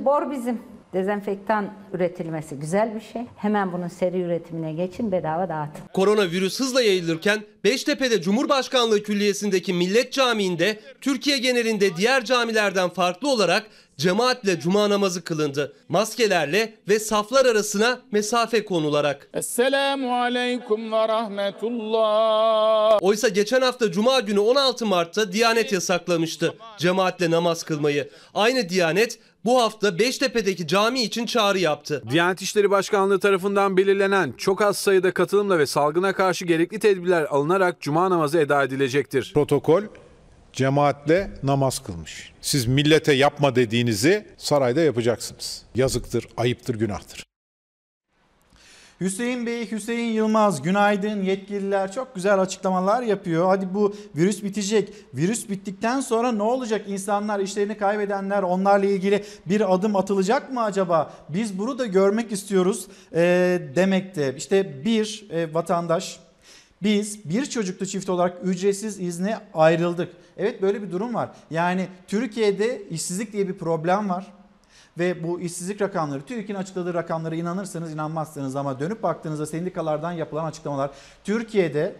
Bor bizim. Dezenfektan üretilmesi güzel bir şey. Hemen bunun seri üretimine geçin bedava dağıtın. Koronavirüs hızla yayılırken Beştepe'de Cumhurbaşkanlığı Külliyesi'ndeki Millet Camii'nde Türkiye genelinde diğer camilerden farklı olarak cemaatle cuma namazı kılındı. Maskelerle ve saflar arasına mesafe konularak. Esselamu aleyküm ve rahmetullah. Oysa geçen hafta Cuma günü 16 Mart'ta Diyanet yasaklamıştı cemaatle namaz kılmayı. Aynı Diyanet bu hafta Beştepe'deki cami için çağrı yaptı. Diyanet İşleri Başkanlığı tarafından belirlenen çok az sayıda katılımla ve salgına karşı gerekli tedbirler alınarak cuma namazı eda edilecektir. Protokol cemaatle namaz kılmış. Siz millete yapma dediğinizi sarayda yapacaksınız. Yazıktır, ayıptır, günahtır. Hüseyin Bey, Hüseyin Yılmaz günaydın yetkililer çok güzel açıklamalar yapıyor. Hadi bu virüs bitecek. Virüs bittikten sonra ne olacak? İnsanlar işlerini kaybedenler onlarla ilgili bir adım atılacak mı acaba? Biz bunu da görmek istiyoruz e, demekte. İşte bir e, vatandaş biz bir çocuklu çift olarak ücretsiz izne ayrıldık. Evet böyle bir durum var. Yani Türkiye'de işsizlik diye bir problem var. Ve bu işsizlik rakamları, TÜİK'in açıkladığı rakamlara inanırsanız inanmazsınız ama dönüp baktığınızda sendikalardan yapılan açıklamalar Türkiye'de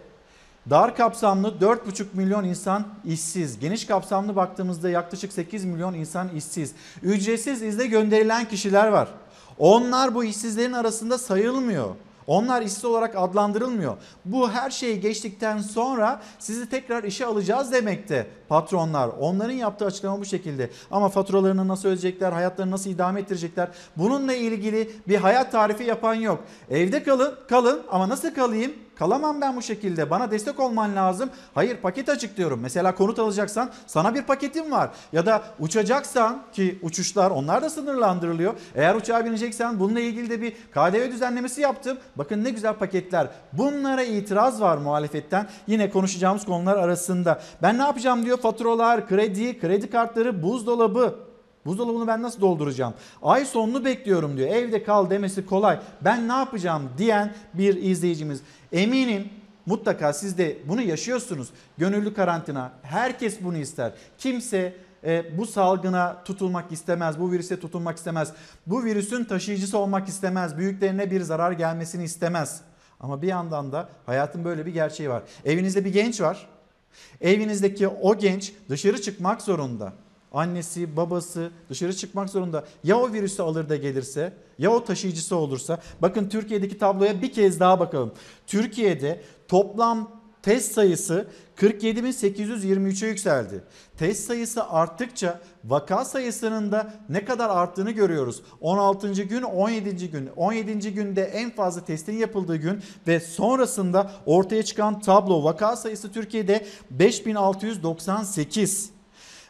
dar kapsamlı 4,5 milyon insan işsiz. Geniş kapsamlı baktığımızda yaklaşık 8 milyon insan işsiz. Ücretsiz izne gönderilen kişiler var. Onlar bu işsizlerin arasında sayılmıyor. Onlar işsiz olarak adlandırılmıyor. Bu her şeyi geçtikten sonra sizi tekrar işe alacağız demekte patronlar. Onların yaptığı açıklama bu şekilde. Ama faturalarını nasıl ödeyecekler, hayatlarını nasıl idame ettirecekler? Bununla ilgili bir hayat tarifi yapan yok. Evde kalın, kalın ama nasıl kalayım? Kalamam ben bu şekilde. Bana destek olman lazım. Hayır paket açıklıyorum. Mesela konut alacaksan sana bir paketim var. Ya da uçacaksan ki uçuşlar onlar da sınırlandırılıyor. Eğer uçağa bineceksen bununla ilgili de bir KDV düzenlemesi yaptım. Bakın ne güzel paketler. Bunlara itiraz var muhalefetten. Yine konuşacağımız konular arasında. Ben ne yapacağım diyor faturalar, kredi, kredi kartları, buzdolabı. Buzdolabını ben nasıl dolduracağım? Ay sonunu bekliyorum diyor. Evde kal demesi kolay. Ben ne yapacağım diyen bir izleyicimiz. Eminim mutlaka siz de bunu yaşıyorsunuz. Gönüllü karantina. Herkes bunu ister. Kimse e, bu salgına tutulmak istemez. Bu virüse tutulmak istemez. Bu virüsün taşıyıcısı olmak istemez. Büyüklerine bir zarar gelmesini istemez. Ama bir yandan da hayatın böyle bir gerçeği var. Evinizde bir genç var. Evinizdeki o genç dışarı çıkmak zorunda. Annesi, babası dışarı çıkmak zorunda. Ya o virüsü alır da gelirse, ya o taşıyıcısı olursa. Bakın Türkiye'deki tabloya bir kez daha bakalım. Türkiye'de toplam test sayısı 47.823'e yükseldi. Test sayısı arttıkça vaka sayısının da ne kadar arttığını görüyoruz. 16. gün, 17. gün. 17. günde en fazla testin yapıldığı gün ve sonrasında ortaya çıkan tablo vaka sayısı Türkiye'de 5698.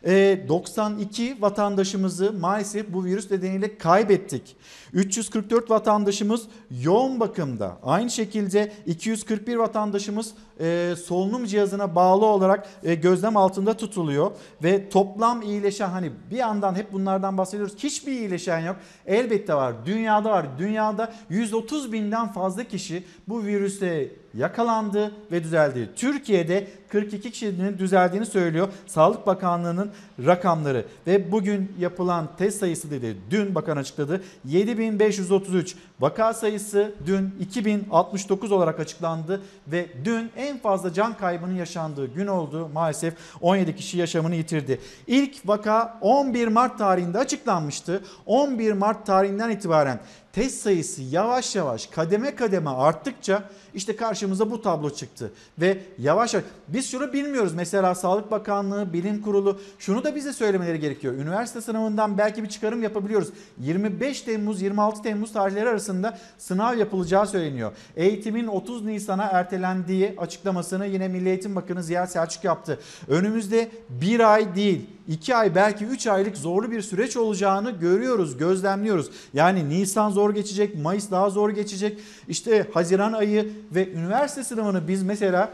92 vatandaşımızı maalesef bu virüs nedeniyle kaybettik. 344 vatandaşımız yoğun bakımda. Aynı şekilde 241 vatandaşımız e, solunum cihazına bağlı olarak e, gözlem altında tutuluyor ve toplam iyileşen hani bir yandan hep bunlardan bahsediyoruz. Hiçbir iyileşen yok. Elbette var. Dünyada var. Dünyada 130 binden fazla kişi bu virüse yakalandı ve düzeldi. Türkiye'de 42 kişinin düzeldiğini söylüyor Sağlık Bakanlığı'nın rakamları ve bugün yapılan test sayısı dedi dün bakan açıkladı 7533 vaka sayısı dün 2069 olarak açıklandı ve dün en fazla can kaybının yaşandığı gün oldu maalesef 17 kişi yaşamını yitirdi. İlk vaka 11 Mart tarihinde açıklanmıştı 11 Mart tarihinden itibaren test sayısı yavaş yavaş kademe kademe arttıkça işte karşımıza bu tablo çıktı. Ve yavaş yavaş biz şunu bilmiyoruz. Mesela Sağlık Bakanlığı, Bilim Kurulu şunu da bize söylemeleri gerekiyor. Üniversite sınavından belki bir çıkarım yapabiliyoruz. 25 Temmuz 26 Temmuz tarihleri arasında sınav yapılacağı söyleniyor. Eğitimin 30 Nisan'a ertelendiği açıklamasını yine Milli Eğitim Bakanı Ziya Selçuk yaptı. Önümüzde bir ay değil 2 ay belki 3 aylık zorlu bir süreç olacağını görüyoruz, gözlemliyoruz. Yani Nisan zor geçecek, Mayıs daha zor geçecek. İşte Haziran ayı ve üniversite sınavını biz mesela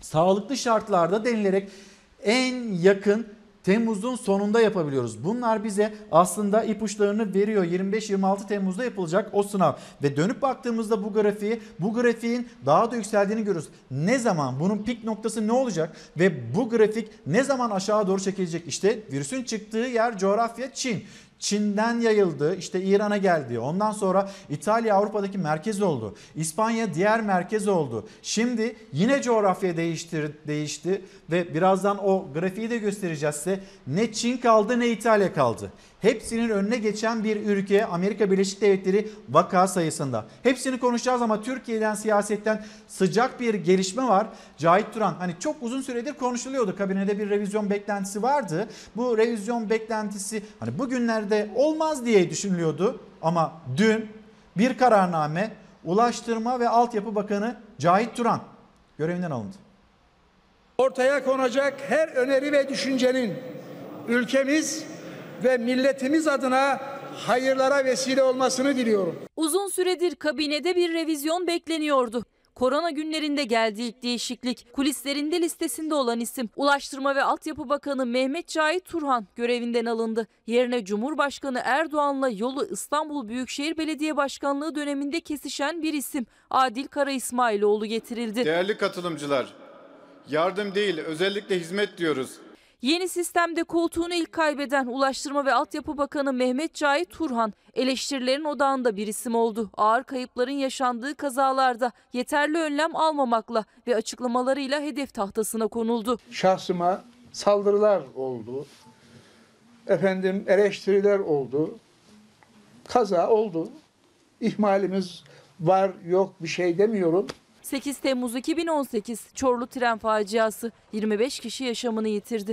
sağlıklı şartlarda denilerek en yakın Temmuz'un sonunda yapabiliyoruz. Bunlar bize aslında ipuçlarını veriyor. 25-26 Temmuz'da yapılacak o sınav. Ve dönüp baktığımızda bu grafiği, bu grafiğin daha da yükseldiğini görüyoruz. Ne zaman? Bunun pik noktası ne olacak? Ve bu grafik ne zaman aşağı doğru çekilecek? İşte virüsün çıktığı yer coğrafya Çin. Çin'den yayıldı, işte İran'a geldi. Ondan sonra İtalya Avrupa'daki merkez oldu. İspanya diğer merkez oldu. Şimdi yine coğrafya değiştir, değişti ve birazdan o grafiği de göstereceğiz size. Ne Çin kaldı ne İtalya kaldı. Hepsinin önüne geçen bir ülke Amerika Birleşik Devletleri vaka sayısında. Hepsini konuşacağız ama Türkiye'den siyasetten sıcak bir gelişme var. Cahit Turan hani çok uzun süredir konuşuluyordu. Kabinede bir revizyon beklentisi vardı. Bu revizyon beklentisi hani bugünlerde olmaz diye düşünülüyordu. Ama dün bir kararname Ulaştırma ve Altyapı Bakanı Cahit Turan görevinden alındı. Ortaya konacak her öneri ve düşüncenin ülkemiz ve milletimiz adına hayırlara vesile olmasını diliyorum. Uzun süredir kabinede bir revizyon bekleniyordu. Korona günlerinde geldi ilk değişiklik. Kulislerinde listesinde olan isim Ulaştırma ve Altyapı Bakanı Mehmet Cahit Turhan görevinden alındı. Yerine Cumhurbaşkanı Erdoğan'la yolu İstanbul Büyükşehir Belediye Başkanlığı döneminde kesişen bir isim Adil Kara İsmailoğlu getirildi. Değerli katılımcılar, yardım değil özellikle hizmet diyoruz. Yeni sistemde koltuğunu ilk kaybeden Ulaştırma ve Altyapı Bakanı Mehmet Cahit Turhan eleştirilerin odağında bir isim oldu. Ağır kayıpların yaşandığı kazalarda yeterli önlem almamakla ve açıklamalarıyla hedef tahtasına konuldu. Şahsıma saldırılar oldu. Efendim eleştiriler oldu. Kaza oldu. İhmalimiz var yok bir şey demiyorum. 8 Temmuz 2018 Çorlu tren faciası 25 kişi yaşamını yitirdi.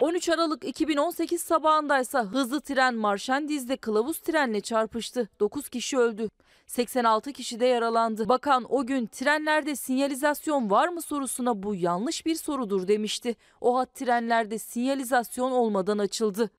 13 Aralık 2018 sabahındaysa hızlı tren Marşendiz'de kılavuz trenle çarpıştı. 9 kişi öldü. 86 kişi de yaralandı. Bakan o gün trenlerde sinyalizasyon var mı sorusuna bu yanlış bir sorudur demişti. O hat trenlerde sinyalizasyon olmadan açıldı.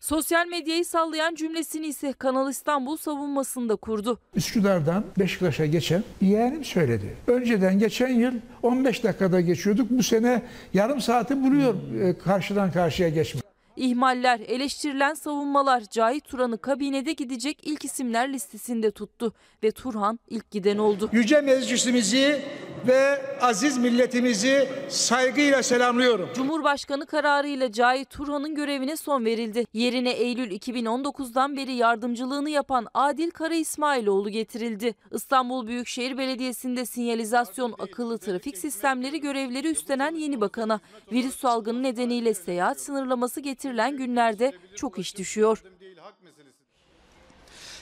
Sosyal medyayı sallayan cümlesini ise Kanal İstanbul savunmasında kurdu. Üsküdar'dan Beşiktaş'a geçen yeğenim söyledi. Önceden geçen yıl 15 dakikada geçiyorduk. Bu sene yarım saati buluyor e, karşıdan karşıya geçmek. İhmaller, eleştirilen savunmalar Cahit Turan'ı kabinede gidecek ilk isimler listesinde tuttu ve Turhan ilk giden oldu. Yüce Meclisimizi ve aziz milletimizi saygıyla selamlıyorum. Cumhurbaşkanı kararıyla Cahit Turhan'ın görevine son verildi. Yerine Eylül 2019'dan beri yardımcılığını yapan Adil Kara İsmailoğlu getirildi. İstanbul Büyükşehir Belediyesi'nde sinyalizasyon, akıllı trafik sistemleri görevleri üstlenen yeni bakana virüs salgını nedeniyle seyahat sınırlaması getirilen günlerde çok iş düşüyor.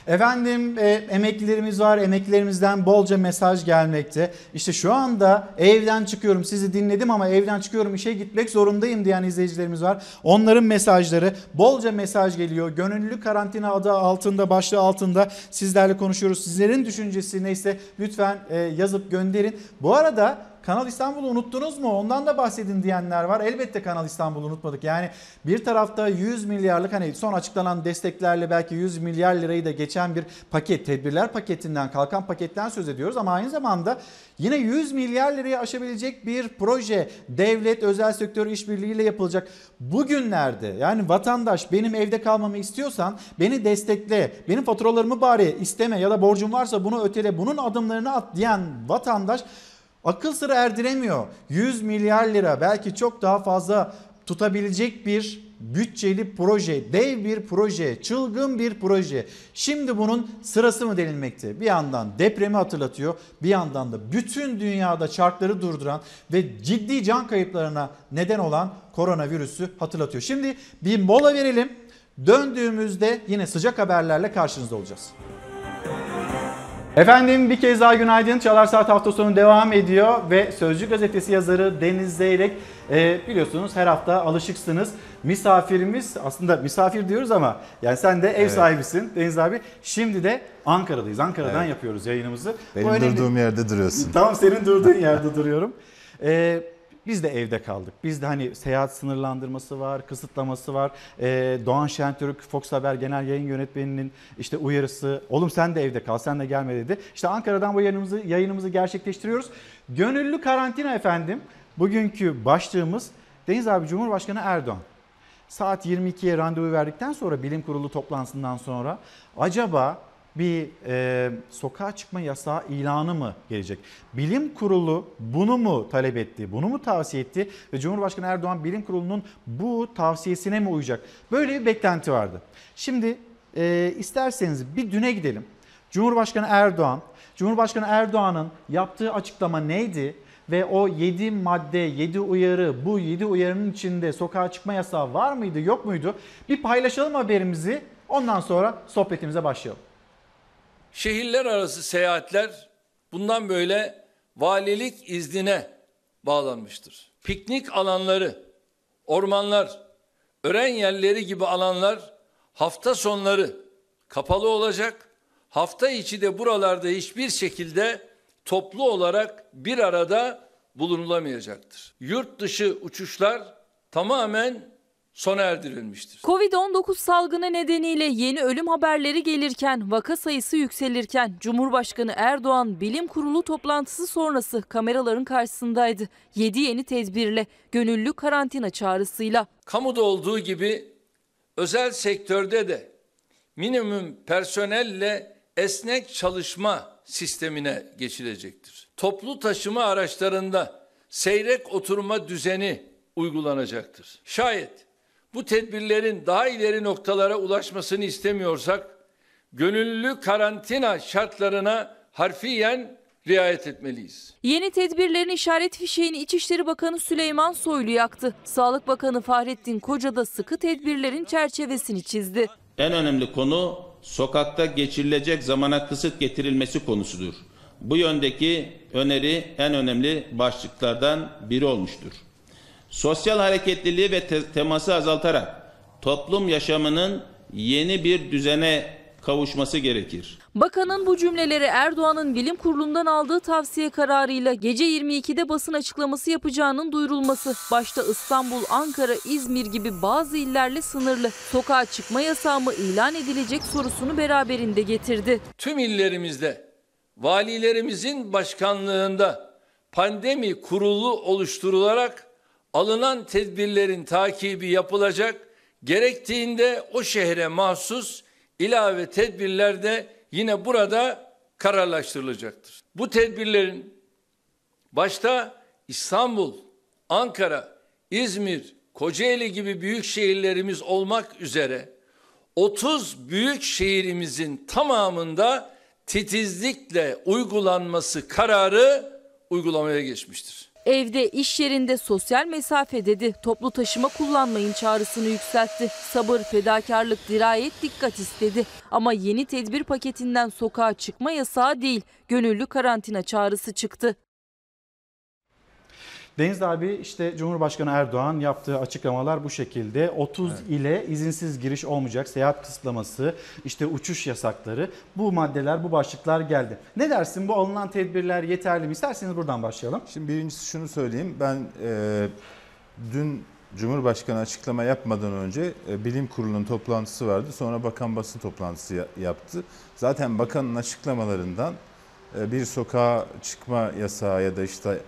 Efendim e, emeklilerimiz var. Emeklilerimizden bolca mesaj gelmekte. İşte şu anda evden çıkıyorum sizi dinledim ama evden çıkıyorum işe gitmek zorundayım diyen izleyicilerimiz var. Onların mesajları bolca mesaj geliyor. Gönüllü karantina adı altında başlığı altında sizlerle konuşuyoruz. Sizlerin düşüncesi neyse lütfen e, yazıp gönderin. Bu arada Kanal İstanbul'u unuttunuz mu? Ondan da bahsedin diyenler var. Elbette Kanal İstanbul'u unutmadık. Yani bir tarafta 100 milyarlık hani son açıklanan desteklerle belki 100 milyar lirayı da geçen bir paket, tedbirler paketinden, kalkan paketten söz ediyoruz ama aynı zamanda yine 100 milyar lirayı aşabilecek bir proje devlet özel sektör işbirliğiyle yapılacak. Bugünlerde yani vatandaş benim evde kalmamı istiyorsan beni destekle, benim faturalarımı bari isteme ya da borcum varsa bunu ötele, bunun adımlarını at diyen vatandaş akıl sıra erdiremiyor. 100 milyar lira belki çok daha fazla tutabilecek bir bütçeli proje, dev bir proje, çılgın bir proje. Şimdi bunun sırası mı denilmekte? Bir yandan depremi hatırlatıyor, bir yandan da bütün dünyada çarkları durduran ve ciddi can kayıplarına neden olan koronavirüsü hatırlatıyor. Şimdi bir mola verelim. Döndüğümüzde yine sıcak haberlerle karşınızda olacağız. Efendim bir kez daha günaydın. Çalar Saat hafta sonu devam ediyor ve Sözcü gazetesi yazarı Deniz Zeyrek e, biliyorsunuz her hafta alışıksınız. Misafirimiz aslında misafir diyoruz ama yani sen de ev Evet. sahibisin Deniz abi. Şimdi de Ankara'dayız. Ankara'dan Evet. yapıyoruz yayınımızı. Bu Benim önemli. durduğum yerde duruyorsun. Tamam senin durduğun yerde duruyorum. Ee, biz de evde kaldık. Bizde hani seyahat sınırlandırması var, kısıtlaması var. Ee, Doğan Şentürk, Fox Haber Genel Yayın Yönetmeni'nin işte uyarısı. Oğlum sen de evde kal, sen de gelme dedi. İşte Ankara'dan bu yayınımızı, yayınımızı gerçekleştiriyoruz. Gönüllü karantina efendim. Bugünkü başlığımız Deniz abi Cumhurbaşkanı Erdoğan. Saat 22'ye randevu verdikten sonra bilim kurulu toplantısından sonra acaba bir e, sokağa çıkma yasağı ilanı mı gelecek? Bilim kurulu bunu mu talep etti, bunu mu tavsiye etti ve Cumhurbaşkanı Erdoğan bilim kurulunun bu tavsiyesine mi uyacak? Böyle bir beklenti vardı. Şimdi e, isterseniz bir düne gidelim. Cumhurbaşkanı Erdoğan, Cumhurbaşkanı Erdoğan'ın yaptığı açıklama neydi? Ve o 7 madde, 7 uyarı, bu 7 uyarının içinde sokağa çıkma yasağı var mıydı, yok muydu? Bir paylaşalım haberimizi. Ondan sonra sohbetimize başlayalım. Şehirler arası seyahatler bundan böyle valilik iznine bağlanmıştır. Piknik alanları, ormanlar, ören yerleri gibi alanlar hafta sonları kapalı olacak. Hafta içi de buralarda hiçbir şekilde toplu olarak bir arada bulunulamayacaktır. Yurt dışı uçuşlar tamamen sona erdirilmiştir. Covid-19 salgını nedeniyle yeni ölüm haberleri gelirken, vaka sayısı yükselirken Cumhurbaşkanı Erdoğan bilim kurulu toplantısı sonrası kameraların karşısındaydı. 7 yeni tedbirle, gönüllü karantina çağrısıyla. Kamuda olduğu gibi özel sektörde de minimum personelle esnek çalışma sistemine geçilecektir. Toplu taşıma araçlarında seyrek oturma düzeni uygulanacaktır. Şayet bu tedbirlerin daha ileri noktalara ulaşmasını istemiyorsak gönüllü karantina şartlarına harfiyen riayet etmeliyiz. Yeni tedbirlerin işaret fişeğini İçişleri Bakanı Süleyman Soylu yaktı. Sağlık Bakanı Fahrettin Koca da sıkı tedbirlerin çerçevesini çizdi. En önemli konu sokakta geçirilecek zamana kısıt getirilmesi konusudur. Bu yöndeki öneri en önemli başlıklardan biri olmuştur. Sosyal hareketliliği ve te- teması azaltarak toplum yaşamının yeni bir düzene kavuşması gerekir. Bakanın bu cümleleri Erdoğan'ın bilim kurulundan aldığı tavsiye kararıyla gece 22'de basın açıklaması yapacağının duyurulması, başta İstanbul, Ankara, İzmir gibi bazı illerle sınırlı sokağa çıkma yasağı mı ilan edilecek sorusunu beraberinde getirdi. Tüm illerimizde valilerimizin başkanlığında pandemi kurulu oluşturularak alınan tedbirlerin takibi yapılacak. Gerektiğinde o şehre mahsus ilave tedbirler de yine burada kararlaştırılacaktır. Bu tedbirlerin başta İstanbul, Ankara, İzmir, Kocaeli gibi büyük şehirlerimiz olmak üzere 30 büyük şehrimizin tamamında titizlikle uygulanması kararı uygulamaya geçmiştir. Evde, iş yerinde sosyal mesafe dedi. Toplu taşıma kullanmayın çağrısını yükseltti. Sabır, fedakarlık, dirayet, dikkat istedi. Ama yeni tedbir paketinden sokağa çıkma yasağı değil, gönüllü karantina çağrısı çıktı. Deniz abi işte Cumhurbaşkanı Erdoğan yaptığı açıklamalar bu şekilde. 30 ile izinsiz giriş olmayacak, seyahat kısıtlaması, işte uçuş yasakları bu maddeler, bu başlıklar geldi. Ne dersin bu alınan tedbirler yeterli mi? İsterseniz buradan başlayalım. Şimdi birincisi şunu söyleyeyim. Ben e, dün Cumhurbaşkanı açıklama yapmadan önce e, bilim kurulunun toplantısı vardı. Sonra bakan basın toplantısı ya- yaptı. Zaten bakanın açıklamalarından e, bir sokağa çıkma yasağı ya da işte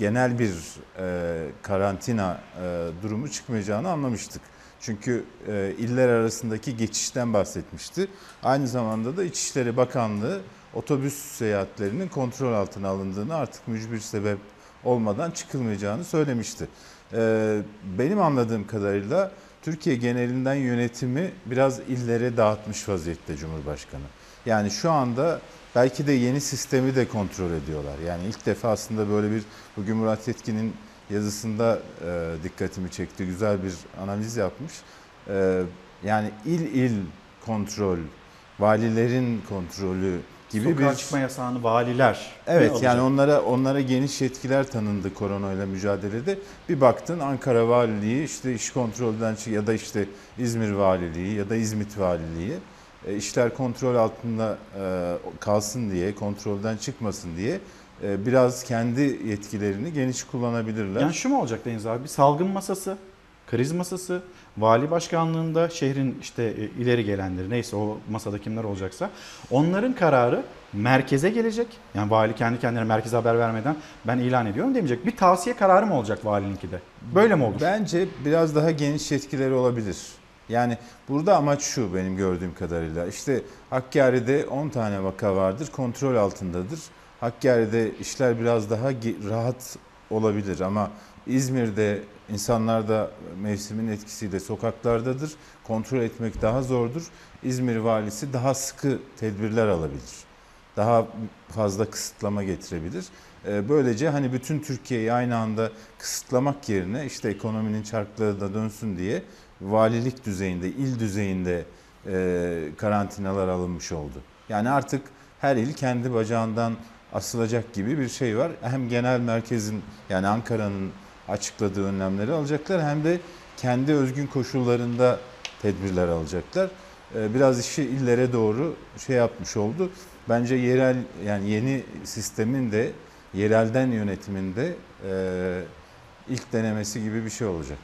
genel bir e, karantina e, durumu çıkmayacağını anlamıştık. Çünkü e, iller arasındaki geçişten bahsetmişti. Aynı zamanda da İçişleri Bakanlığı otobüs seyahatlerinin kontrol altına alındığını artık mücbir sebep olmadan çıkılmayacağını söylemişti. E, benim anladığım kadarıyla Türkiye genelinden yönetimi biraz illere dağıtmış vaziyette Cumhurbaşkanı. Yani şu anda belki de yeni sistemi de kontrol ediyorlar. Yani ilk defa aslında böyle bir bugün Murat Yetkin'in yazısında e, dikkatimi çekti. Güzel bir analiz yapmış. E, Yani il il kontrol, valilerin kontrolü gibi Sokağa bir çıkma yasağını valiler Evet yani onlara onlara geniş yetkiler tanındı koronayla mücadelede. Bir baktın Ankara Valiliği işte iş kontrolden çık ya da işte İzmir Valiliği ya da İzmit Valiliği işler kontrol altında e, kalsın diye, kontrolden çıkmasın diye e, biraz kendi yetkilerini geniş kullanabilirler. Yani şu mu olacak Deniz abi? Bir salgın masası, kriz masası, vali başkanlığında şehrin işte e, ileri gelenleri neyse o masada kimler olacaksa onların kararı merkeze gelecek. Yani vali kendi kendine merkeze haber vermeden ben ilan ediyorum demeyecek. Bir tavsiye kararı mı olacak valininki de? Böyle mi olur? Bence biraz daha geniş yetkileri olabilir. Yani burada amaç şu benim gördüğüm kadarıyla. İşte Hakkari'de 10 tane vaka vardır, kontrol altındadır. Hakkari'de işler biraz daha rahat olabilir ama İzmir'de insanlar da mevsimin etkisiyle sokaklardadır. Kontrol etmek daha zordur. İzmir valisi daha sıkı tedbirler alabilir. Daha fazla kısıtlama getirebilir. Ee, Böylece hani bütün Türkiye'yi aynı anda kısıtlamak yerine işte ekonominin çarkları da dönsün diye valilik düzeyinde, il düzeyinde e, karantinalar alınmış oldu. Yani artık her il kendi bacağından asılacak gibi bir şey var. Hem genel merkezin yani Ankara'nın açıkladığı önlemleri alacaklar hem de kendi özgün koşullarında tedbirler alacaklar. Ee, Biraz işi illere doğru şey yapmış oldu. Bence yerel yani yeni sistemin de yerelden yönetiminde e, ilk denemesi gibi bir şey olacak.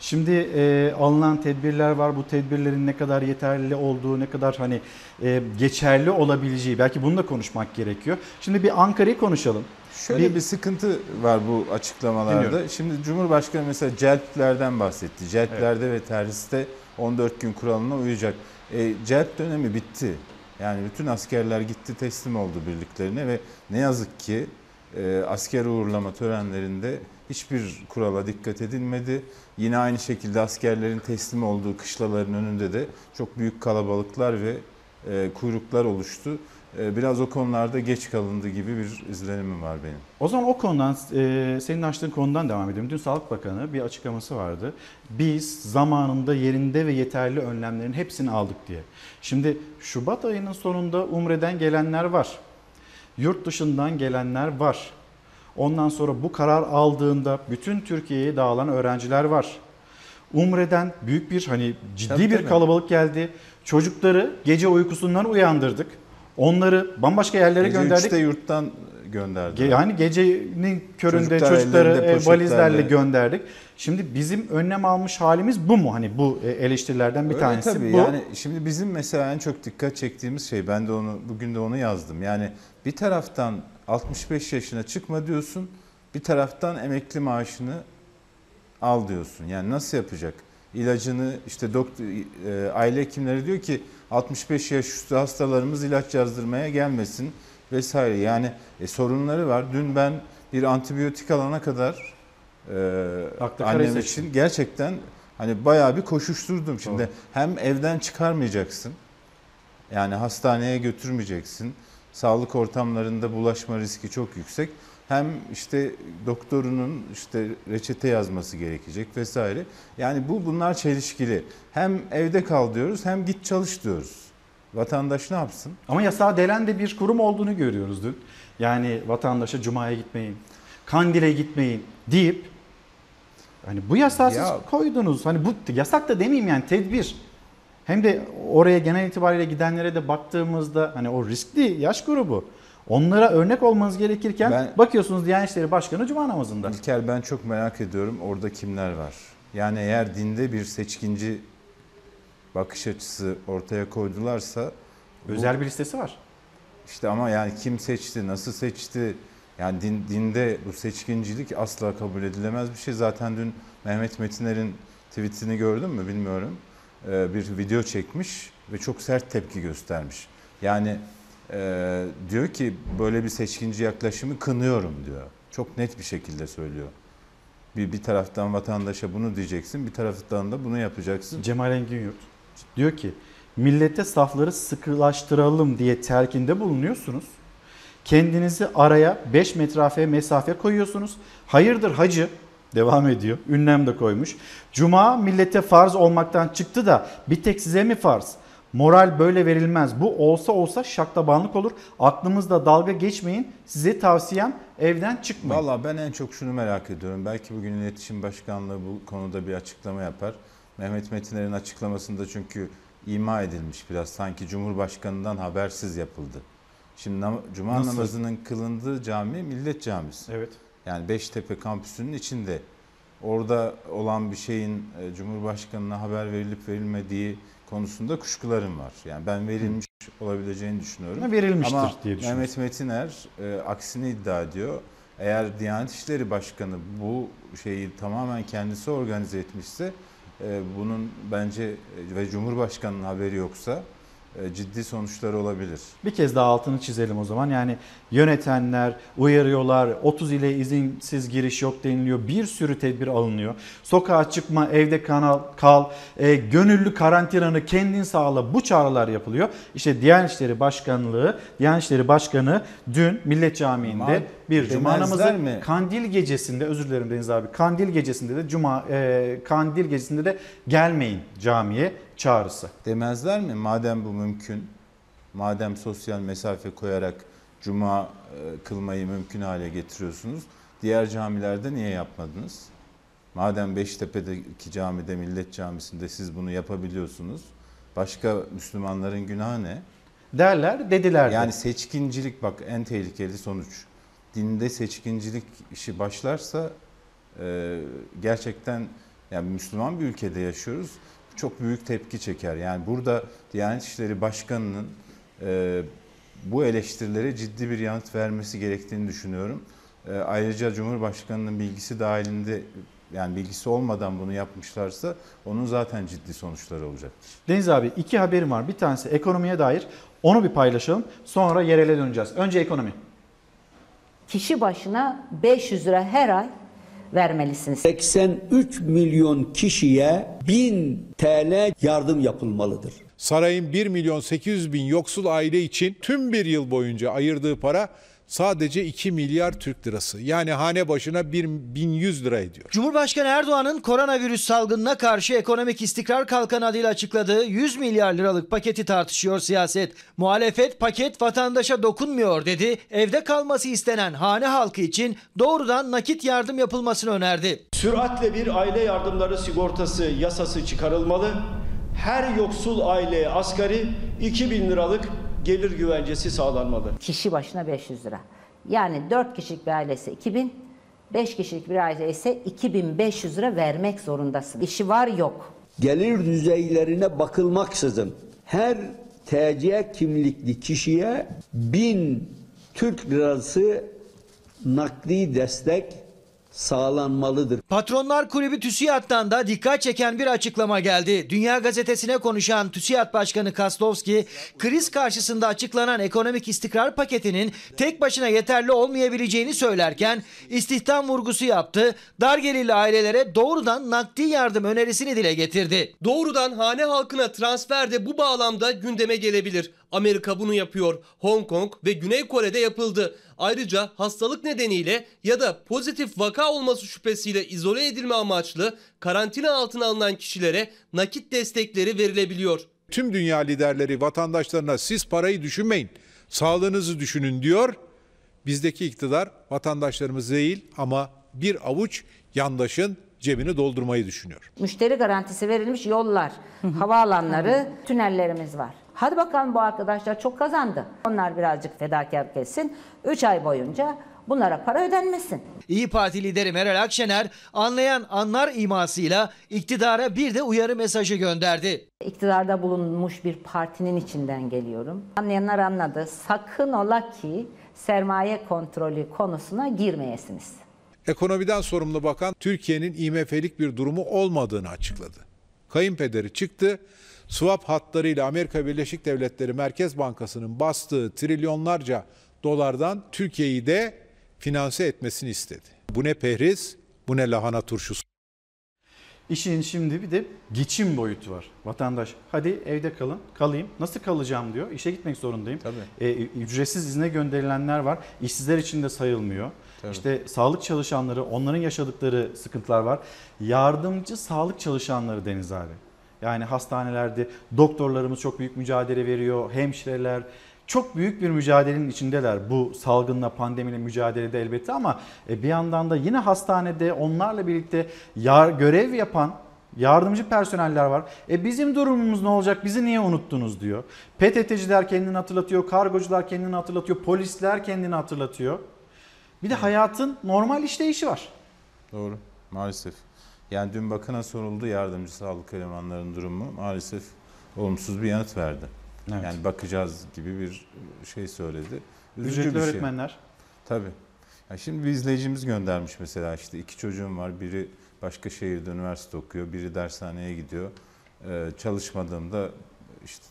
Şimdi e, alınan tedbirler var. Bu tedbirlerin ne kadar yeterli olduğu, ne kadar hani e, geçerli olabileceği belki bunu da konuşmak gerekiyor. Şimdi bir Ankara'yı konuşalım. Şöyle bir, sıkıntı var bu açıklamalarda. Dinliyorum. Şimdi Cumhurbaşkanı mesela celplerden bahsetti. Celplerde ve terhiste 14 gün kuralına uyacak. E, celp dönemi bitti. Yani bütün askerler gitti teslim oldu birliklerine ve ne yazık ki e, asker uğurlama törenlerinde hiçbir kurala dikkat edilmedi. Yine aynı şekilde askerlerin teslim olduğu kışlaların önünde de çok büyük kalabalıklar ve e, kuyruklar oluştu. E, biraz o konularda geç kalındı gibi bir izlenimim var benim. O zaman o konudan, e, senin açtığın konudan devam edelim. Dün Sağlık Bakanı bir açıklaması vardı. Biz zamanında yerinde ve yeterli önlemlerin hepsini aldık diye. Şimdi Şubat ayının sonunda Umre'den gelenler var. Yurt dışından gelenler var. Ondan sonra bu karar aldığında bütün Türkiye'ye dağılan öğrenciler var. Umre'den büyük bir hani ciddi Tabii, bir tabii. kalabalık geldi. Çocukları gece uykusundan uyandırdık. Onları bambaşka yerlere Gece gönderdik. üçte yurttan gönderdi. Ge- Yani gecenin köründe Çocuklar çocukları e, valizlerle gönderdik. Şimdi bizim önlem almış halimiz bu mu? Hani bu e, eleştirilerden bir Öyle tanesi tabii. bu. Yani şimdi bizim mesela en çok dikkat çektiğimiz şey ben de onu bugün de onu yazdım. Yani bir taraftan 65 yaşına çıkma diyorsun. Bir taraftan emekli maaşını al diyorsun. Yani nasıl yapacak? İlacını işte doktor e, aile hekimleri diyor ki 65 yaş üstü hastalarımız ilaç yazdırmaya gelmesin vesaire. Yani e, sorunları var. Dün ben bir antibiyotik alana kadar e, annem için gerçekten hani bayağı bir koşuşturdum. Şimdi hem evden çıkarmayacaksın. Yani hastaneye götürmeyeceksin. Sağlık ortamlarında bulaşma riski çok yüksek. Hem işte doktorunun işte reçete yazması gerekecek vesaire. Yani bu bunlar çelişkili. Hem evde kal diyoruz hem git çalış diyoruz. Vatandaş ne yapsın? Ama yasağa delen de bir kurum olduğunu görüyoruz dün. Yani vatandaşa Cuma'ya gitmeyin, Kandil'e gitmeyin deyip hani bu yasağı siz Ya- koydunuz. Hani bu yasak da demeyeyim yani tedbir. Hem de oraya genel itibariyle gidenlere de baktığımızda hani o riskli yaş grubu onlara örnek olmanız gerekirken Ben- bakıyorsunuz Diyanet İşleri Başkanı Cuma namazında. İlker ben çok merak ediyorum orada kimler var? Yani eğer dinde bir seçkinci bakış açısı ortaya koydularsa bu- Özel bir listesi var. İşte ama yani kim seçti, nasıl seçti? Yani din, dinde bu seçkincilik asla kabul edilemez bir şey. Zaten dün Mehmet Metiner'in tweetini gördün mü bilmiyorum. Ee, bir video çekmiş ve çok sert tepki göstermiş. Yani e, diyor ki böyle bir seçkinci yaklaşımı kınıyorum diyor. Çok net bir şekilde söylüyor. Bir, bir taraftan vatandaşa bunu diyeceksin, bir taraftan da bunu yapacaksın. Cemal Engin Yurt diyor ki millete safları sıkılaştıralım diye telkinde bulunuyorsunuz. Kendinizi araya 5 metrafe mesafe koyuyorsunuz. Hayırdır hacı Devam ediyor. Ünlem de koymuş. Cuma millete farz olmaktan çıktı da bir tek size mi farz? Moral böyle verilmez. Bu olsa olsa şaklabanlık olur. Aklımızda dalga geçmeyin. Size tavsiyem evden çıkmayın. Valla ben en çok şunu merak ediyorum. Belki bugün İletişim Başkanlığı bu konuda bir açıklama yapar. Mehmet Metiner'in açıklamasında çünkü ima edilmiş biraz. Sanki Cumhurbaşkanı'ndan habersiz yapıldı. Şimdi nam- Cuma Nasıl? namazının kılındığı cami Millet Camisi. Evet. Yani Beştepe kampüsünün içinde. Orada olan bir şeyin e, Cumhurbaşkanı'na haber verilip verilmediği konusunda kuşkularım var. Yani ben verilmiş olabileceğini düşünüyorum. Verilmiştir Ama diye düşünüyorum. Mehmet Metiner e, aksini iddia ediyor. Eğer Diyanet İşleri Başkanı bu şeyi tamamen kendisi organize etmişse e, bunun bence e, ve Cumhurbaşkanı'nın haberi yoksa ciddi sonuçları olabilir. Bir kez daha altını çizelim o zaman. Yani yönetenler uyarıyorlar. 30 ile izinsiz giriş yok deniliyor. Bir sürü tedbir alınıyor. Sokağa çıkma, evde kanal, kal, e, gönüllü karantinanı kendin sağla bu çağrılar yapılıyor. İşte Diyanet İşleri Başkanlığı, Diyanet İşleri Başkanı dün Millet Camii'nde bir cuma namazı mi? kandil gecesinde özür dilerim Deniz abi. Kandil gecesinde de cuma e, kandil gecesinde de gelmeyin camiye çağrısı. Demezler mi? Madem bu mümkün, madem sosyal mesafe koyarak cuma e, kılmayı mümkün hale getiriyorsunuz, diğer camilerde niye yapmadınız? Madem Beştepe'deki camide, Millet Camisi'nde siz bunu yapabiliyorsunuz, başka Müslümanların günahı ne? Derler dediler de. Yani seçkincilik bak en tehlikeli sonuç. Dinde seçkincilik işi başlarsa e, gerçekten yani Müslüman bir ülkede yaşıyoruz. Çok büyük tepki çeker. Yani burada Diyanet İşleri Başkanı'nın e, bu eleştirilere ciddi bir yanıt vermesi gerektiğini düşünüyorum. E, ayrıca Cumhurbaşkanı'nın bilgisi dahilinde yani bilgisi olmadan bunu yapmışlarsa onun zaten ciddi sonuçları olacaktır. Deniz abi iki haberim var. Bir tanesi ekonomiye dair. Onu bir paylaşalım. Sonra yerele döneceğiz. Önce ekonomi. Kişi başına 500 lira her ay vermelisiniz. 83 milyon kişiye 1000 TL yardım yapılmalıdır. Sarayın 1 milyon 800 bin yoksul aile için tüm bir yıl boyunca ayırdığı para sadece 2 milyar Türk lirası. Yani hane başına 1100 lira ediyor. Cumhurbaşkanı Erdoğan'ın koronavirüs salgınına karşı ekonomik istikrar kalkanı adıyla açıkladığı 100 milyar liralık paketi tartışıyor siyaset. Muhalefet paket vatandaşa dokunmuyor dedi. Evde kalması istenen hane halkı için doğrudan nakit yardım yapılmasını önerdi. Süratle bir aile yardımları sigortası yasası çıkarılmalı. Her yoksul aileye asgari 2000 liralık gelir güvencesi sağlanmalı. Kişi başına 500 lira. Yani 4 kişilik bir ailesi 2000, 5 kişilik bir aile ise 2500 lira vermek zorundasın. İşi var yok. Gelir düzeylerine bakılmaksızın her TC kimlikli kişiye 1000 Türk lirası nakdi destek sağlanmalıdır. Patronlar Kulübü TÜSİAD'dan da dikkat çeken bir açıklama geldi. Dünya Gazetesi'ne konuşan TÜSİAD Başkanı Kaslovski, kriz karşısında açıklanan ekonomik istikrar paketinin tek başına yeterli olmayabileceğini söylerken istihdam vurgusu yaptı. Dar gelirli ailelere doğrudan nakdi yardım önerisini dile getirdi. Doğrudan hane halkına transfer de bu bağlamda gündeme gelebilir. Amerika bunu yapıyor. Hong Kong ve Güney Kore'de yapıldı. Ayrıca hastalık nedeniyle ya da pozitif vaka olması şüphesiyle izole edilme amaçlı karantina altına alınan kişilere nakit destekleri verilebiliyor. Tüm dünya liderleri vatandaşlarına siz parayı düşünmeyin, sağlığınızı düşünün diyor. Bizdeki iktidar vatandaşlarımız değil ama bir avuç yandaşın cebini doldurmayı düşünüyor. Müşteri garantisi verilmiş yollar, havaalanları, tünellerimiz var. Hadi bakalım bu arkadaşlar çok kazandı. Onlar birazcık fedakarlık etsin. 3 ay boyunca bunlara para ödenmesin. İyi Parti lideri Meral Akşener anlayan anlar imasıyla iktidara bir de uyarı mesajı gönderdi. İktidarda bulunmuş bir partinin içinden geliyorum. Anlayanlar anladı. Sakın ola ki sermaye kontrolü konusuna girmeyesiniz. Ekonomiden sorumlu bakan Türkiye'nin IMF'lik bir durumu olmadığını açıkladı. Kayınpederi çıktı, swap hatlarıyla Amerika Birleşik Devletleri Merkez Bankası'nın bastığı trilyonlarca dolardan Türkiye'yi de finanse etmesini istedi. Bu ne pehriz, bu ne lahana turşusu. İşin şimdi bir de geçim boyutu var. Vatandaş hadi evde kalın, kalayım. Nasıl kalacağım diyor. İşe gitmek zorundayım. Tabii. E, ücretsiz izne gönderilenler var. İşsizler için de sayılmıyor. Tabii. İşte sağlık çalışanları, onların yaşadıkları sıkıntılar var. Yardımcı sağlık çalışanları Deniz abi. Yani hastanelerde doktorlarımız çok büyük mücadele veriyor, hemşireler çok büyük bir mücadelenin içindeler bu salgınla, pandemiyle mücadelede elbette ama e, bir yandan da yine hastanede onlarla birlikte yar, görev yapan yardımcı personeller var. E bizim durumumuz ne olacak? Bizi niye unuttunuz diyor. PTT'ciler kendini hatırlatıyor, kargocular kendini hatırlatıyor, polisler kendini hatırlatıyor. Bir de hayatın normal işleyişi var. Doğru. Maalesef. Yani dün bakana soruldu yardımcı sağlık elemanlarının durumu. Maalesef olumsuz bir yanıt verdi. Evet. Yani bakacağız gibi bir şey söyledi. Üzücü Ücretli bir şey. öğretmenler. Tabii. Ya şimdi bir izleyicimiz göndermiş mesela işte iki çocuğum var. Biri başka şehirde üniversite okuyor. Biri dershaneye gidiyor. Ee, çalışmadığımda işte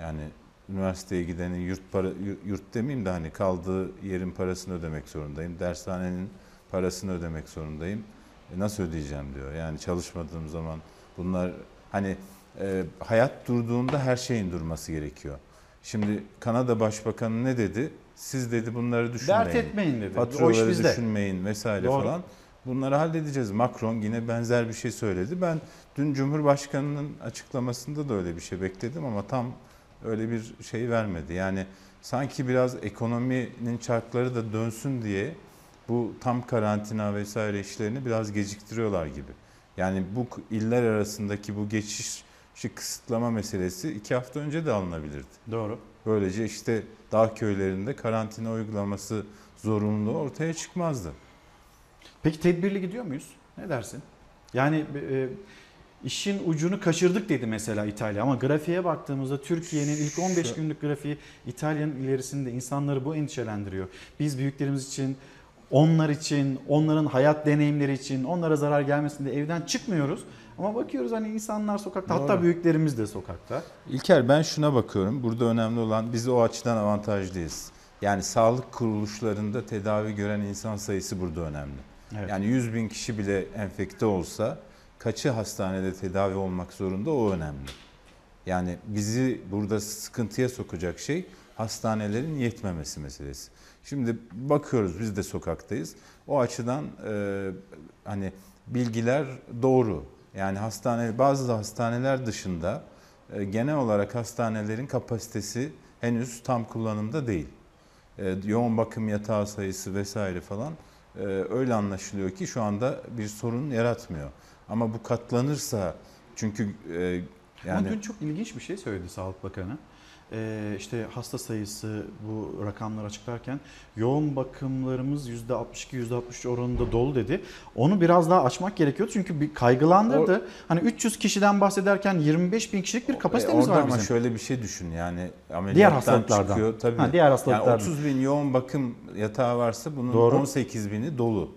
yani üniversiteye gidenin yurt para yurt demeyeyim de hani kaldığı yerin parasını ödemek zorundayım. Dershanenin parasını ödemek zorundayım. E nasıl ödeyeceğim diyor. Yani çalışmadığım zaman bunlar hani e, hayat durduğunda her şeyin durması gerekiyor. Şimdi Kanada Başbakanı ne dedi? Siz dedi bunları düşünmeyin. Dert etmeyin dedi. O Faturaları iş bizde. düşünmeyin vesaire Doğru. falan. Bunları halledeceğiz. Macron yine benzer bir şey söyledi. Ben dün Cumhurbaşkanı'nın açıklamasında da öyle bir şey bekledim ama tam öyle bir şey vermedi. Yani sanki biraz ekonominin çarkları da dönsün diye bu tam karantina vesaire işlerini biraz geciktiriyorlar gibi. Yani bu iller arasındaki bu geçişi kısıtlama meselesi iki hafta önce de alınabilirdi. Doğru. Böylece işte dağ köylerinde karantina uygulaması zorunluluğu ortaya çıkmazdı. Peki tedbirli gidiyor muyuz? Ne dersin? Yani e, işin ucunu kaçırdık dedi mesela İtalya ama grafiğe baktığımızda Türkiye'nin ilk 15 günlük grafiği İtalya'nın ilerisinde insanları bu endişelendiriyor. Biz büyüklerimiz için onlar için, onların hayat deneyimleri için, onlara zarar gelmesin diye evden çıkmıyoruz. Ama bakıyoruz hani insanlar sokakta hatta Doğru. büyüklerimiz de sokakta. İlker ben şuna bakıyorum. Burada önemli olan biz o açıdan avantajlıyız. Yani sağlık kuruluşlarında tedavi gören insan sayısı burada önemli. Evet. Yani 100 bin kişi bile enfekte olsa kaçı hastanede tedavi olmak zorunda o önemli. Yani bizi burada sıkıntıya sokacak şey hastanelerin yetmemesi meselesi. Şimdi bakıyoruz biz de sokaktayız. O açıdan e, hani bilgiler doğru. Yani hastane bazı hastaneler dışında e, genel olarak hastanelerin kapasitesi henüz tam kullanımda değil. E, yoğun bakım yatağı sayısı vesaire falan e, öyle anlaşılıyor ki şu anda bir sorun yaratmıyor. Ama bu katlanırsa çünkü e, Ama yani dün çok ilginç bir şey söyledi Sağlık Bakanı. Ee, işte hasta sayısı bu rakamları açıklarken yoğun bakımlarımız %62-%63 oranında dolu dedi. Onu biraz daha açmak gerekiyor çünkü bir kaygılandırdı. hani 300 kişiden bahsederken 25 bin kişilik bir kapasitemiz E, var ama bizim. şöyle bir şey düşün yani Diğer hastalıklardan. çıkıyor. Tabii. Ha, diğer hastalıklardan. Yani 30 bin yoğun bakım yatağı varsa bunun Doğru. 18 bini dolu.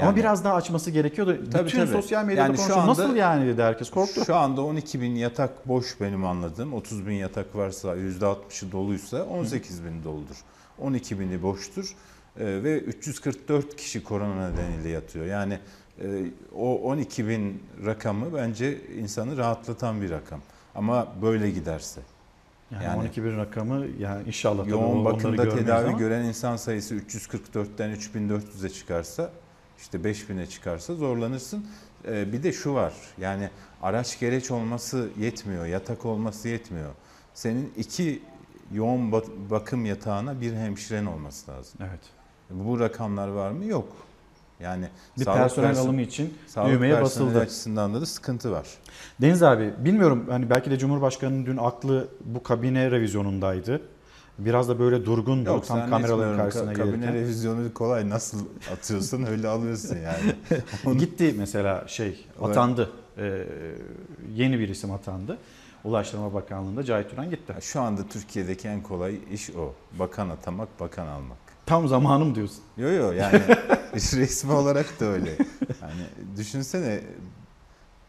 Ama biraz daha açması gerekiyordu. Tabii, Bütün tabii. sosyal medyada Yani şu konuşuyor. anda- Nasıl yani dedi herkes korktu. Şu anda 12 bin yatak boş benim anladığım. 30 bin yatak varsa %60'ı doluysa 18 bin doludur. 12 bini boştur Ee, ve 344 kişi korona nedeniyle yatıyor. Yani e, o 12 bin rakamı bence insanı rahatlatan bir rakam. Ama böyle giderse. Yani, 12 bin rakamı yani inşallah yoğun bakımda tedavi ama. gören insan sayısı 344'ten 3400'e çıkarsa işte 5000'e çıkarsa zorlanırsın. Ee, bir de şu var yani araç gereç olması yetmiyor, yatak olması yetmiyor. Senin iki yoğun bak- bakım yatağına bir hemşiren olması lazım. Evet. Bu rakamlar var mı? Yok. Yani Bir personel person- alımı için düğmeye basıldı. açısından da, da sıkıntı var. Deniz abi bilmiyorum hani belki de Cumhurbaşkanı'nın dün aklı bu kabine revizyonundaydı. Biraz da böyle durgundu Yok tam kameraların karşısına Ka- kabine gelirken. revizyonu kolay nasıl atıyorsun öyle alıyorsun yani. [LAUGHS] Gitti mesela şey atandı. Ee, yeni bir isim atandı. Ulaştırma Bakanlığı'nda Cahit Turan gitti. Şu anda Türkiye'deki en kolay iş o. Bakan atamak, bakan almak. Tam zamanım diyorsun. Yo yo yani [LAUGHS] resmi olarak da öyle. Yani düşünsene.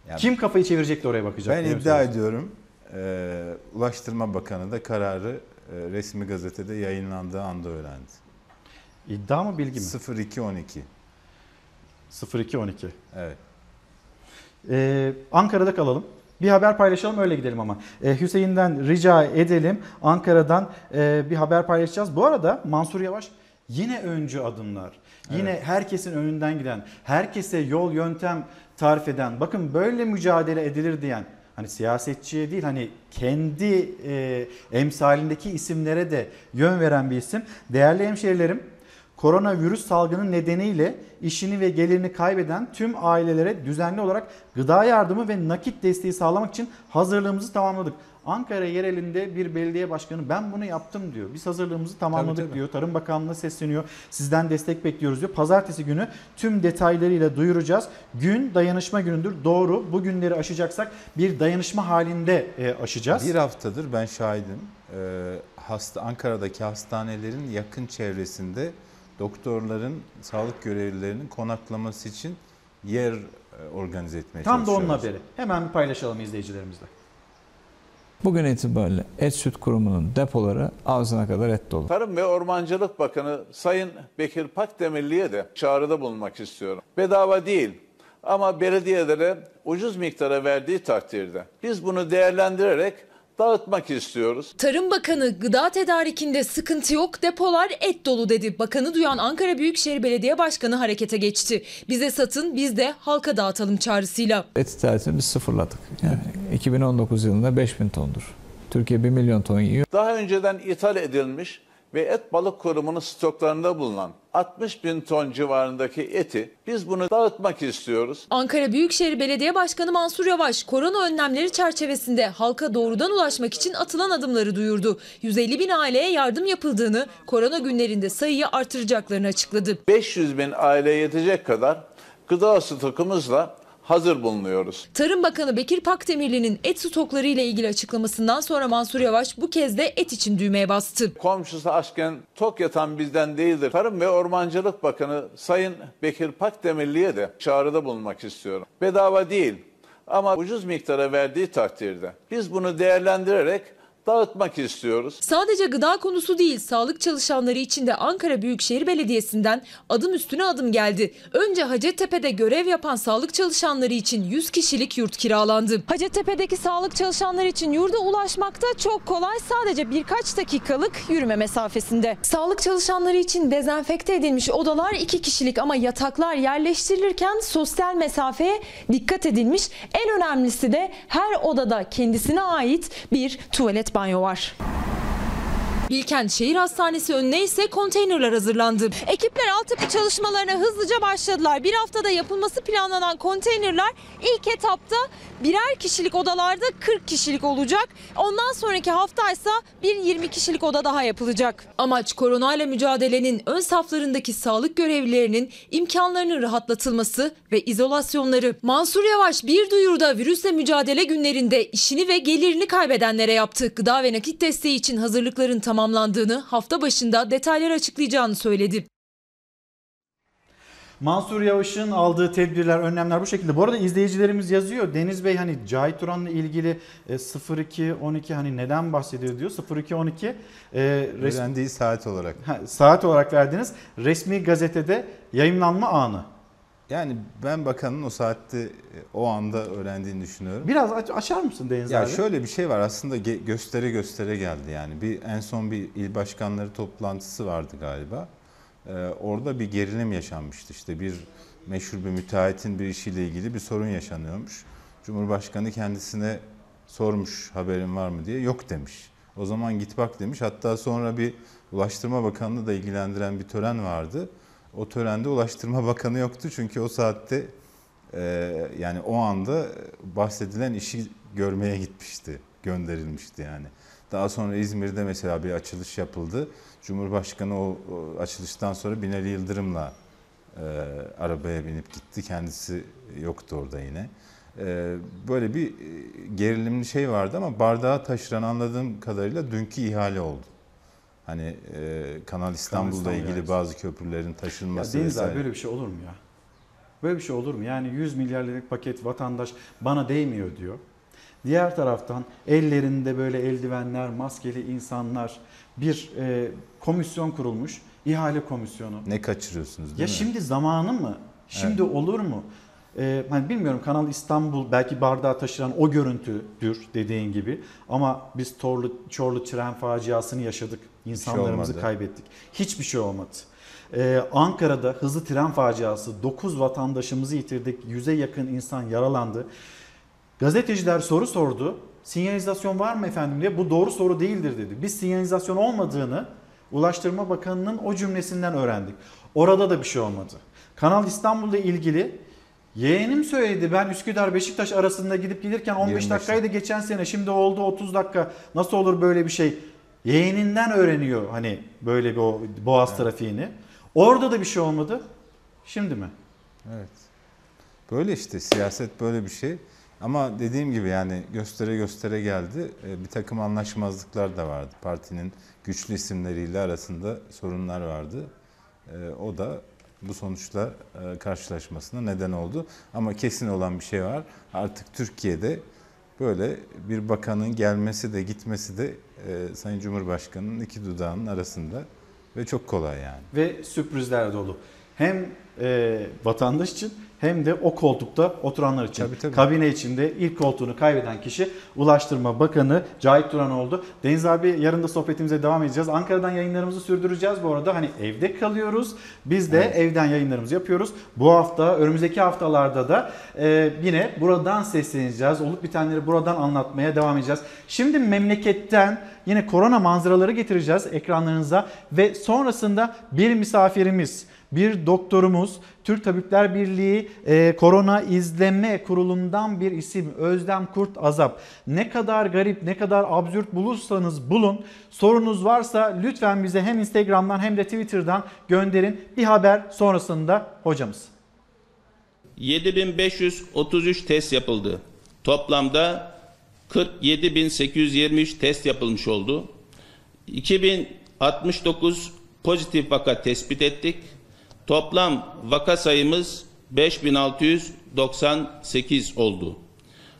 yani Kim kafayı çevirecek de oraya bakacak. ben iddia ediyorum. e, Ulaştırma Bakanı da kararı resmi gazetede yayınlandığı anda öğrendi. İddia mı bilgi mi? 0212. 0212. Evet. Ee, Ankara'da kalalım. Bir haber paylaşalım öyle gidelim ama. Ee, Hüseyin'den rica edelim. Ankara'dan e, bir haber paylaşacağız. Bu arada Mansur Yavaş Yine öncü adımlar. Yine herkesin önünden giden, herkese yol yöntem tarif eden, bakın böyle mücadele edilir diyen hani siyasetçiye değil hani kendi e, emsalindeki isimlere de yön veren bir isim. Değerli hemşehrilerim koronavirüs salgını nedeniyle işini ve gelirini kaybeden tüm ailelere düzenli olarak gıda yardımı ve nakit desteği sağlamak için hazırlığımızı tamamladık. Ankara yerelinde bir belediye başkanı ben bunu yaptım diyor. Biz hazırlığımızı tamamladık Tabii, tabii. diyor. Tarım Bakanlığı'na sesleniyor. Sizden destek bekliyoruz diyor. Pazartesi günü tüm detaylarıyla duyuracağız. Gün dayanışma günüdür. Doğru. Bu günleri aşacaksak bir dayanışma halinde e, aşacağız. Bir haftadır ben şahidim. Ee, hasta Ankara'daki hastanelerin yakın çevresinde doktorların, sağlık görevlilerinin konaklaması için yer e, organize etmeye Tam da onun çalışıyoruz. haberi. Hemen paylaşalım izleyicilerimizle. Bugün itibariyle Et Süt Kurumu'nun depoları ağzına kadar et dolu. Tarım ve Ormancılık Bakanı Sayın Bekir Pakdemirli'ye de çağrıda bulunmak istiyorum. Bedava değil ama belediyelere ucuz miktara verdiği takdirde biz bunu değerlendirerek dağıtmak istiyoruz. Tarım Bakanı gıda tedarikinde sıkıntı yok depolar et dolu dedi. Bakanı duyan Ankara Büyükşehir Belediye Başkanı harekete geçti. Bize satın biz de halka dağıtalım çağrısıyla. Et ithalatını biz sıfırladık. Yani 2019 yılında 5000 tondur. Türkiye 1 milyon ton yiyor. Daha önceden ithal edilmiş ve et balık kurumunun stoklarında bulunan 60 bin ton civarındaki eti biz bunu dağıtmak istiyoruz. Ankara Büyükşehir Belediye Başkanı Mansur Yavaş korona önlemleri çerçevesinde halka doğrudan ulaşmak için atılan adımları duyurdu. 150 bin aileye yardım yapıldığını, korona günlerinde sayıyı artıracaklarını açıkladı. 500 bin aileye yetecek kadar gıda stokumuzla hazır bulunuyoruz. Tarım Bakanı Bekir Pakdemirli'nin et stokları ile ilgili açıklamasından sonra Mansur Yavaş bu kez de et için düğmeye bastı. Komşusu açken tok yatan bizden değildir. Tarım ve Ormancılık Bakanı Sayın Bekir Pakdemirli'ye de çağrıda bulunmak istiyorum. Bedava değil ama ucuz miktara verdiği takdirde biz bunu değerlendirerek dağıtmak istiyoruz. Sadece gıda konusu değil, sağlık çalışanları için de Ankara Büyükşehir Belediyesi'nden adım üstüne adım geldi. Önce Hacettepe'de görev yapan sağlık çalışanları için 100 kişilik yurt kiralandı. Hacettepe'deki sağlık çalışanları için yurda ulaşmakta çok kolay, sadece birkaç dakikalık yürüme mesafesinde. Sağlık çalışanları için dezenfekte edilmiş odalar 2 kişilik ama yataklar yerleştirilirken sosyal mesafeye dikkat edilmiş. En önemlisi de her odada kendisine ait bir tuvalet banyo var. Bilkent Şehir Hastanesi önüne ise konteynerler hazırlandı. Ekipler altyapı çalışmalarına hızlıca başladılar. Bir haftada yapılması planlanan konteynerler ilk etapta birer kişilik odalarda 40 kişilik olacak. Ondan sonraki haftaysa bir 20 kişilik oda daha yapılacak. Amaç koronayla mücadelenin ön saflarındaki sağlık görevlilerinin imkanlarının rahatlatılması ve izolasyonları. Mansur Yavaş bir duyuruda virüsle mücadele günlerinde işini ve gelirini kaybedenlere yaptığı gıda ve nakit desteği için hazırlıkların tamamlandığını hafta başında detayları açıklayacağını söyledi. Mansur Yavaş'ın aldığı tedbirler, önlemler bu şekilde. Bu arada izleyicilerimiz yazıyor. Deniz Bey hani Cahit Turan'la ilgili e, 0212 hani neden bahsediyor diyor. 0212 e, res- Öğrendiği saat olarak. Ha, saat olarak verdiniz. Resmi gazetede yayınlanma anı. Yani ben bakanın o saatte e, o anda öğrendiğini düşünüyorum. Biraz aç- açar mısın Deniz Ya abi? şöyle bir şey var aslında ge- göstere göstere geldi yani. Bir en son bir il başkanları toplantısı vardı galiba. Ee, orada bir gerilim yaşanmıştı. İşte bir meşhur bir müteahhitin bir işiyle ilgili bir sorun yaşanıyormuş. Cumhurbaşkanı kendisine sormuş haberin var mı diye. Yok demiş. O zaman git bak demiş. Hatta sonra bir Ulaştırma Bakanlığı da ilgilendiren bir tören vardı. O törende Ulaştırma [LAUGHS] Bakanı yoktu çünkü o saatte e, yani o anda bahsedilen işi görmeye gitmişti, gönderilmişti yani. Daha sonra İzmir'de mesela bir açılış yapıldı. Cumhurbaşkanı o, o açılıştan sonra Binali Yıldırım'la e, arabaya binip gitti. Kendisi yoktu orada yine. E, böyle bir e, gerilimli şey vardı ama bardağı taşıran anladığım kadarıyla dünkü ihale oldu. Hani e, Kanal İstanbul'la İstanbul ilgili bazı köprülerin Ya taşınması Deniz abi böyle bir şey olur mu ya? Böyle bir şey olur mu? Yani 100 milyar liralık paket vatandaş bana değmiyor diyor. Diğer taraftan ellerinde böyle eldivenler, maskeli insanlar bir e, komisyon kurulmuş. ihale komisyonu. Ne kaçırıyorsunuz değil Ya mi? şimdi zamanı mı? Şimdi olur mu? Ee, hani bilmiyorum Kanal İstanbul belki bardağı taşıran o görüntüdür dediğin gibi. Ama biz Torlu, Çorlu tren faciasını yaşadık. İnsanlarımızı olmadı. kaybettik. Hiçbir şey olmadı. Ee, Ankara'da hızlı tren faciası 9 vatandaşımızı yitirdik. 100'e yakın insan yaralandı. Gazeteciler soru sordu. Sinyalizasyon var mı efendim diye. Bu doğru soru değildir dedi. Biz sinyalizasyon olmadığını Ulaştırma Bakanı'nın o cümlesinden öğrendik. Orada da bir şey olmadı. Kanal İstanbul'la ilgili yeğenim söyledi. Ben Üsküdar Beşiktaş arasında gidip gelirken 15 25 dakikaydı geçen sene. Şimdi oldu 30 dakika. Nasıl olur böyle bir şey? Yeğeninden öğreniyor hani böyle bir o boğaz trafiğini. Orada da bir şey olmadı. Şimdi mi? Evet. Böyle işte siyaset böyle bir şey. Ama dediğim gibi yani göstere göstere geldi. Ee, Bir takım anlaşmazlıklar da vardı. Partinin güçlü isimleriyle arasında sorunlar vardı. Ee, O da bu sonuçla e, karşılaşmasına neden oldu. Ama kesin olan bir şey var. Artık Türkiye'de böyle bir bakanın gelmesi de gitmesi de e, Sayın Cumhurbaşkanı'nın iki dudağının arasında ve çok kolay yani. Ve sürprizler dolu. Hem e, vatandaş için hem de o koltukta oturanlar için. Tabii, tabii. Kabine içinde ilk koltuğunu kaybeden kişi Ulaştırma Bakanı Cahit Duran oldu. Deniz abi yarın da sohbetimize devam edeceğiz. Ankara'dan yayınlarımızı sürdüreceğiz bu arada. Hani evde kalıyoruz. Biz de evden yayınlarımızı yapıyoruz. Bu hafta, önümüzdeki haftalarda da e, yine buradan sesleneceğiz. Olup bitenleri buradan anlatmaya devam edeceğiz. Şimdi memleketten yine korona manzaraları getireceğiz ekranlarınıza ve sonrasında bir misafirimiz bir doktorumuz Türk Tabipler Birliği e, Korona İzleme Kurulu'ndan bir isim Özlem Kurt Azap. Ne kadar garip, ne kadar absürt bulursanız bulun. Sorunuz varsa lütfen bize hem Instagram'dan hem de Twitter'dan gönderin. Bir haber sonrasında hocamız. 7533 test yapıldı. Toplamda 47823 test yapılmış oldu. 2069 pozitif vaka tespit ettik. Toplam vaka sayımız 5698 oldu.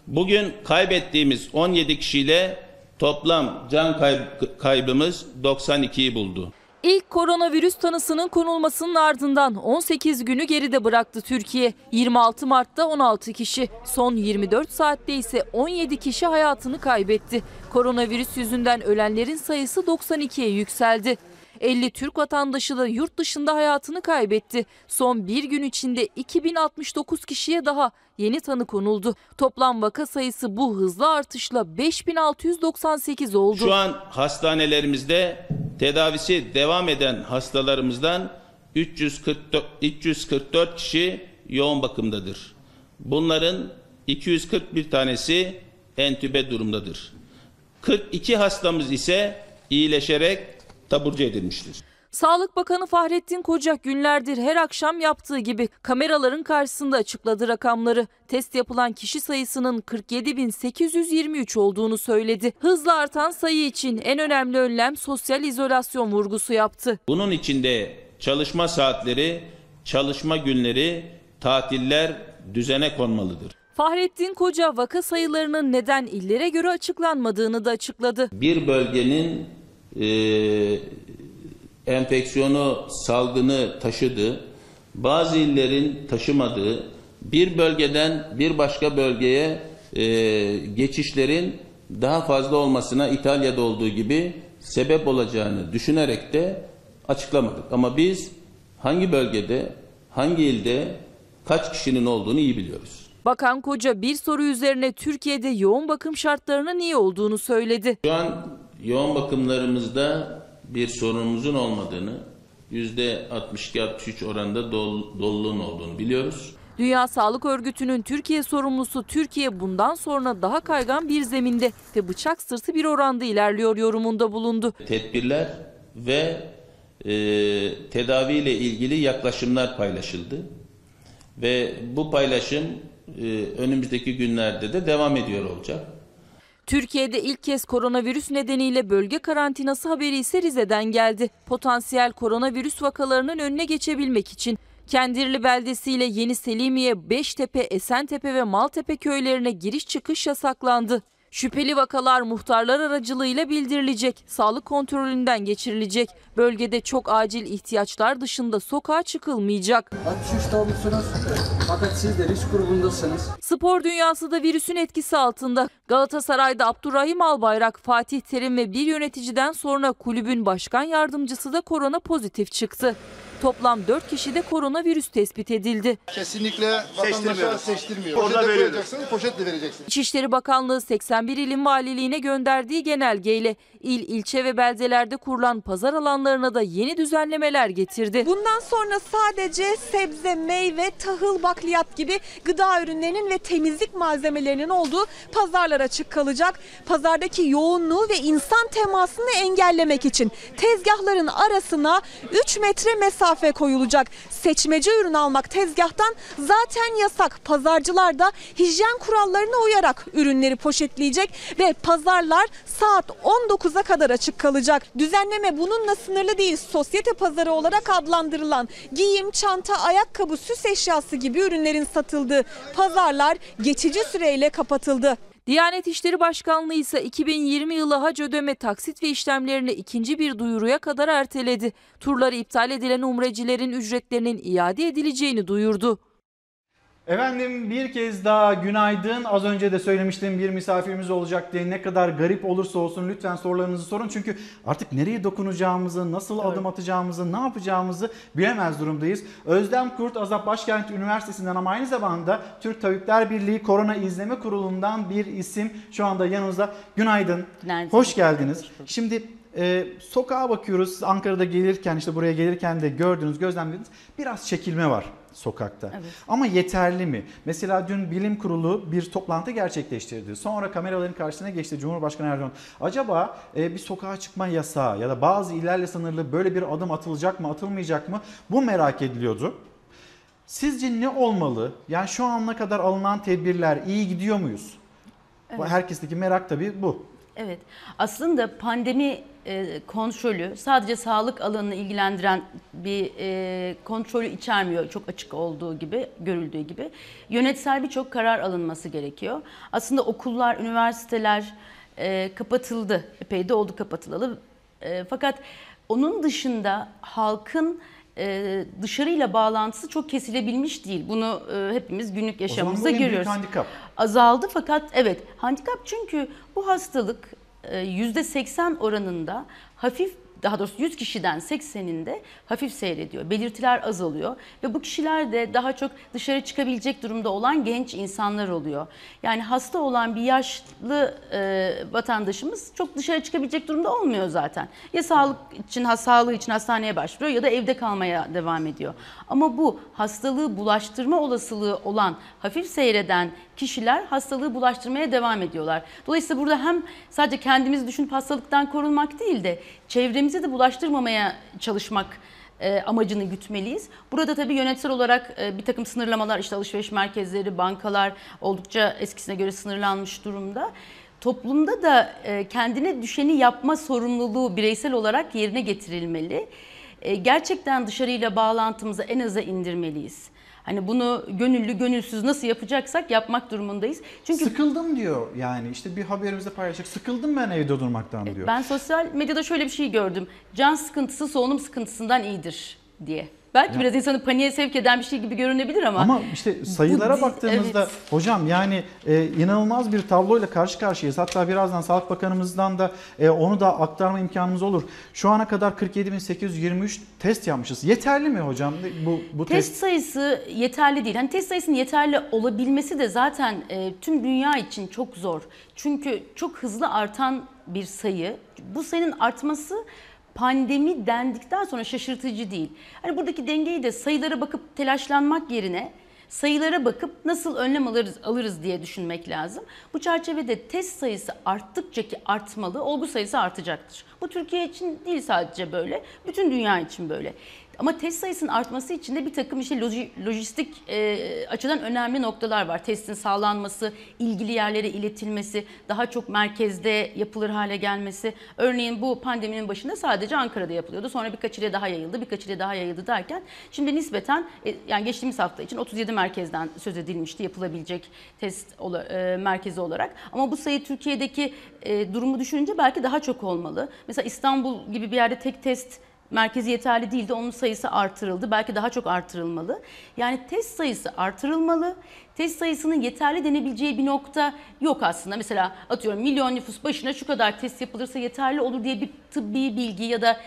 Bugün kaybettiğimiz 17 kişiyle toplam can kayb- kaybımız 92'yi buldu. İlk koronavirüs tanısının konulmasının ardından 18 günü geride bıraktı Türkiye. 26 Mart'ta 16 kişi, son 24 saatte ise 17 kişi hayatını kaybetti. Koronavirüs yüzünden ölenlerin sayısı 92'ye yükseldi. 50 Türk vatandaşı da yurt dışında hayatını kaybetti. Son bir gün içinde 2069 kişiye daha yeni tanı konuldu. Toplam vaka sayısı bu hızlı artışla 5698 oldu. Şu an hastanelerimizde tedavisi devam eden hastalarımızdan 344, 344 kişi yoğun bakımdadır. Bunların 241 tanesi entübe durumdadır. 42 hastamız ise iyileşerek taburcu edilmiştir. Sağlık Bakanı Fahrettin Koca günlerdir her akşam yaptığı gibi kameraların karşısında açıkladı rakamları. Test yapılan kişi sayısının 47.823 olduğunu söyledi. Hızla artan sayı için en önemli önlem sosyal izolasyon vurgusu yaptı. Bunun içinde çalışma saatleri, çalışma günleri, tatiller düzene konmalıdır. Fahrettin Koca vaka sayılarının neden illere göre açıklanmadığını da açıkladı. Bir bölgenin e, enfeksiyonu, salgını taşıdığı, bazı illerin taşımadığı, bir bölgeden bir başka bölgeye e, geçişlerin daha fazla olmasına İtalya'da olduğu gibi sebep olacağını düşünerek de açıklamadık. Ama biz hangi bölgede, hangi ilde kaç kişinin olduğunu iyi biliyoruz. Bakan Koca bir soru üzerine Türkiye'de yoğun bakım şartlarının iyi olduğunu söyledi. Şu an yoğun bakımlarımızda bir sorunumuzun olmadığını, %62-63 oranında dol, doluluğun olduğunu biliyoruz. Dünya Sağlık Örgütü'nün Türkiye sorumlusu Türkiye bundan sonra daha kaygan bir zeminde ve bıçak sırtı bir oranda ilerliyor yorumunda bulundu. Tedbirler ve e, tedaviyle ilgili yaklaşımlar paylaşıldı. Ve bu paylaşım e, önümüzdeki günlerde de devam ediyor olacak. Türkiye'de ilk kez koronavirüs nedeniyle bölge karantinası haberi ise Rize'den geldi. Potansiyel koronavirüs vakalarının önüne geçebilmek için Kendirli beldesiyle Yeni Selimiye, Beştepe, Esentepe ve Maltepe köylerine giriş çıkış yasaklandı. Şüpheli vakalar muhtarlar aracılığıyla bildirilecek, sağlık kontrolünden geçirilecek. Bölgede çok acil ihtiyaçlar dışında sokağa çıkılmayacak. 63 doğumlusunuz fakat siz de risk grubundasınız. Spor dünyası da virüsün etkisi altında. Galatasaray'da Abdurrahim Albayrak, Fatih Terim ve bir yöneticiden sonra kulübün başkan yardımcısı da korona pozitif çıktı. Toplam 4 kişide koronavirüs tespit edildi. Kesinlikle vatandaşa seçtirmiyor. Orada Poşete koyacaksınız, poşetle vereceksiniz. İçişleri Bakanlığı 81 ilin valiliğine gönderdiği genelgeyle il, ilçe ve beldelerde kurulan pazar alanlarına da yeni düzenlemeler getirdi. Bundan sonra sadece sebze, meyve, tahıl, bakliyat gibi gıda ürünlerinin ve temizlik malzemelerinin olduğu pazarlar açık kalacak. Pazardaki yoğunluğu ve insan temasını engellemek için tezgahların arasına 3 metre mesafe koyulacak. Seçmece ürün almak tezgahtan zaten yasak. Pazarcılar da hijyen kurallarına uyarak ürünleri poşetleyecek ve pazarlar saat 19'a kadar açık kalacak. Düzenleme bununla sınırlı değil. Sosyete pazarı olarak adlandırılan giyim, çanta, ayakkabı, süs eşyası gibi ürünlerin satıldığı pazarlar geçici süreyle kapatıldı. Diyanet İşleri Başkanlığı ise 2020 yılı hac ödeme taksit ve işlemlerini ikinci bir duyuruya kadar erteledi. Turları iptal edilen umrecilerin ücretlerinin iade edileceğini duyurdu. Efendim bir kez daha günaydın. Az önce de söylemiştim bir misafirimiz olacak diye ne kadar garip olursa olsun lütfen sorularınızı sorun. Çünkü artık nereye dokunacağımızı, nasıl adım atacağımızı, ne yapacağımızı bilemez durumdayız. Özlem Kurt Azap Başkent Üniversitesi'nden ama aynı zamanda Türk Tabipler Birliği Korona İzleme Kurulu'ndan bir isim şu anda yanımızda. Günaydın. Günaydın. Hoş geldiniz. Şimdi e, sokağa bakıyoruz. Ankara'da gelirken işte buraya gelirken de gördünüz, gözlemlediniz. Biraz çekilme var sokakta. Evet. Ama yeterli mi? Mesela dün bilim kurulu bir toplantı gerçekleştirdi. Sonra kameraların karşısına geçti Cumhurbaşkanı Erdoğan. Acaba e, bir sokağa çıkma yasağı ya da bazı illerle sınırlı böyle bir adım atılacak mı, atılmayacak mı? Bu merak ediliyordu. Sizce ne olmalı? Yani şu ana kadar alınan tedbirler iyi gidiyor muyuz? Evet. Herkesteki merak tabii bu. Evet. Aslında pandemi e, kontrolü sadece sağlık alanını ilgilendiren bir e, kontrolü içermiyor. Çok açık olduğu gibi, görüldüğü gibi. Yönetsel birçok karar alınması gerekiyor. Aslında okullar, üniversiteler e, kapatıldı. Epey de oldu kapatılalı. E, fakat onun dışında halkın e, dışarıyla bağlantısı çok kesilebilmiş değil. Bunu e, hepimiz günlük yaşamımızda görüyoruz. handikap. Azaldı fakat evet handikap çünkü bu hastalık %80 oranında hafif daha doğrusu 100 kişiden 80'inde hafif seyrediyor. Belirtiler azalıyor ve bu kişiler de daha çok dışarı çıkabilecek durumda olan genç insanlar oluyor. Yani hasta olan bir yaşlı e, vatandaşımız çok dışarı çıkabilecek durumda olmuyor zaten. Ya sağlık için, sağlığı için hastaneye başvuruyor ya da evde kalmaya devam ediyor. Ama bu hastalığı bulaştırma olasılığı olan hafif seyreden kişiler hastalığı bulaştırmaya devam ediyorlar. Dolayısıyla burada hem sadece kendimizi düşünüp hastalıktan korunmak değil de çevremizi de bulaştırmamaya çalışmak e, amacını gütmeliyiz. Burada tabii yönetsel olarak e, bir takım sınırlamalar işte alışveriş merkezleri, bankalar oldukça eskisine göre sınırlanmış durumda. Toplumda da e, kendine düşeni yapma sorumluluğu bireysel olarak yerine getirilmeli. Gerçekten dışarıyla bağlantımızı en aza indirmeliyiz. Hani bunu gönüllü gönülsüz nasıl yapacaksak yapmak durumundayız. Çünkü Sıkıldım diyor yani işte bir haberimizde paylaşacak. Sıkıldım ben evde durmaktan diyor. ben sosyal medyada şöyle bir şey gördüm. Can sıkıntısı solunum sıkıntısından iyidir diye. Belki Ya. biraz insanı paniğe sevk eden bir şey gibi görünebilir ama. Ama işte sayılara Bu- baktığımızda evet. hocam yani e, inanılmaz bir tabloyla karşı karşıyayız. Hatta birazdan Sağlık Bakanımızdan da e, onu da aktarma imkanımız olur. Şu ana kadar 47.823 test yapmışız. Yeterli mi hocam bu bu Test test? sayısı yeterli değil. Hani test sayısının yeterli olabilmesi de zaten e, tüm dünya için çok zor. Çünkü çok hızlı artan bir sayı. Bu sayının artması pandemi dendikten sonra şaşırtıcı değil. Hani buradaki dengeyi de sayılara bakıp telaşlanmak yerine sayılara bakıp nasıl önlem alırız, alırız diye düşünmek lazım. Bu çerçevede test sayısı arttıkça ki artmalı, olgu sayısı artacaktır. Bu Türkiye için değil sadece böyle, bütün dünya için böyle. Ama test sayısının artması için de bir takım işte loji- lojistik e, açıdan önemli noktalar var. Testin sağlanması, ilgili yerlere iletilmesi, daha çok merkezde yapılır hale gelmesi. Örneğin bu pandeminin başında sadece Ankara'da yapılıyordu. Sonra birkaç ile daha yayıldı, birkaç ile daha yayıldı derken şimdi nispeten e, yani geçtiğimiz hafta için 37 merkezden söz edilmişti yapılabilecek test ola- e, merkezi olarak. Ama bu sayı Türkiye'deki e, durumu düşününce belki daha çok olmalı. Mesela İstanbul gibi bir yerde tek test merkezi yeterli değildi. Onun sayısı artırıldı. Belki daha çok artırılmalı. Yani test sayısı artırılmalı. Test sayısının yeterli denebileceği bir nokta yok aslında. Mesela atıyorum milyon nüfus başına şu kadar test yapılırsa yeterli olur diye bir tıbbi bilgi ya da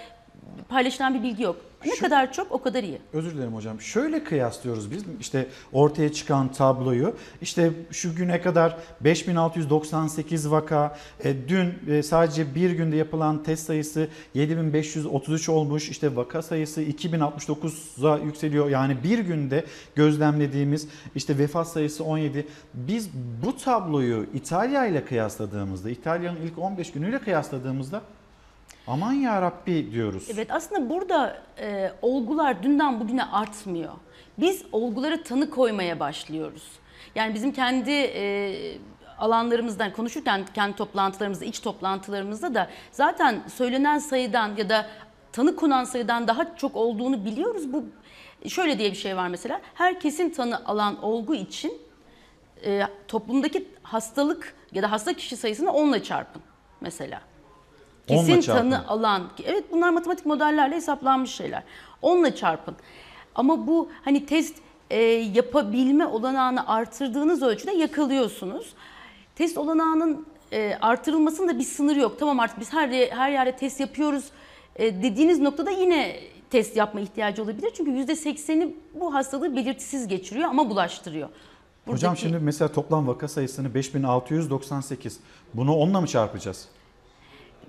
paylaşılan bir bilgi yok. Ne kadar çok o kadar iyi. Özür dilerim hocam. Şöyle kıyaslıyoruz biz işte ortaya çıkan tabloyu. İşte şu güne kadar 5698 vaka, e, dün e, sadece bir günde yapılan test sayısı 7533 olmuş. İşte vaka sayısı 2069'a yükseliyor. Yani bir günde gözlemlediğimiz işte vefat sayısı 17. Biz bu tabloyu İtalya ile kıyasladığımızda, İtalya'nın ilk 15 günüyle kıyasladığımızda aman ya Rabbi diyoruz. Evet aslında burada e, olgular dünden bugüne artmıyor. Biz olgulara tanı koymaya başlıyoruz. Yani bizim kendi e, alanlarımızdan konuşurken kendi toplantılarımızda, iç toplantılarımızda da zaten söylenen sayıdan ya da tanı konan sayıdan daha çok olduğunu biliyoruz. Bu şöyle diye bir şey var mesela. Herkesin tanı alan olgu için e, toplumdaki hastalık ya da hasta kişi sayısını 10'la çarpın mesela. Kesin tanı alan. Evet bunlar matematik modellerle hesaplanmış şeyler. Onunla çarpın. Ama bu hani test e, yapabilme olanağını artırdığınız ölçüde yakalıyorsunuz. Test olanağının e, artırılmasının da bir sınırı yok. Tamam artık biz her her yerde test yapıyoruz e, dediğiniz noktada yine test yapma ihtiyacı olabilir. Çünkü %80'i bu hastalığı belirtisiz geçiriyor ama bulaştırıyor. Hocam Buradaki- şimdi mesela toplam vaka sayısını 5698. Bunu onunla mı çarpacağız?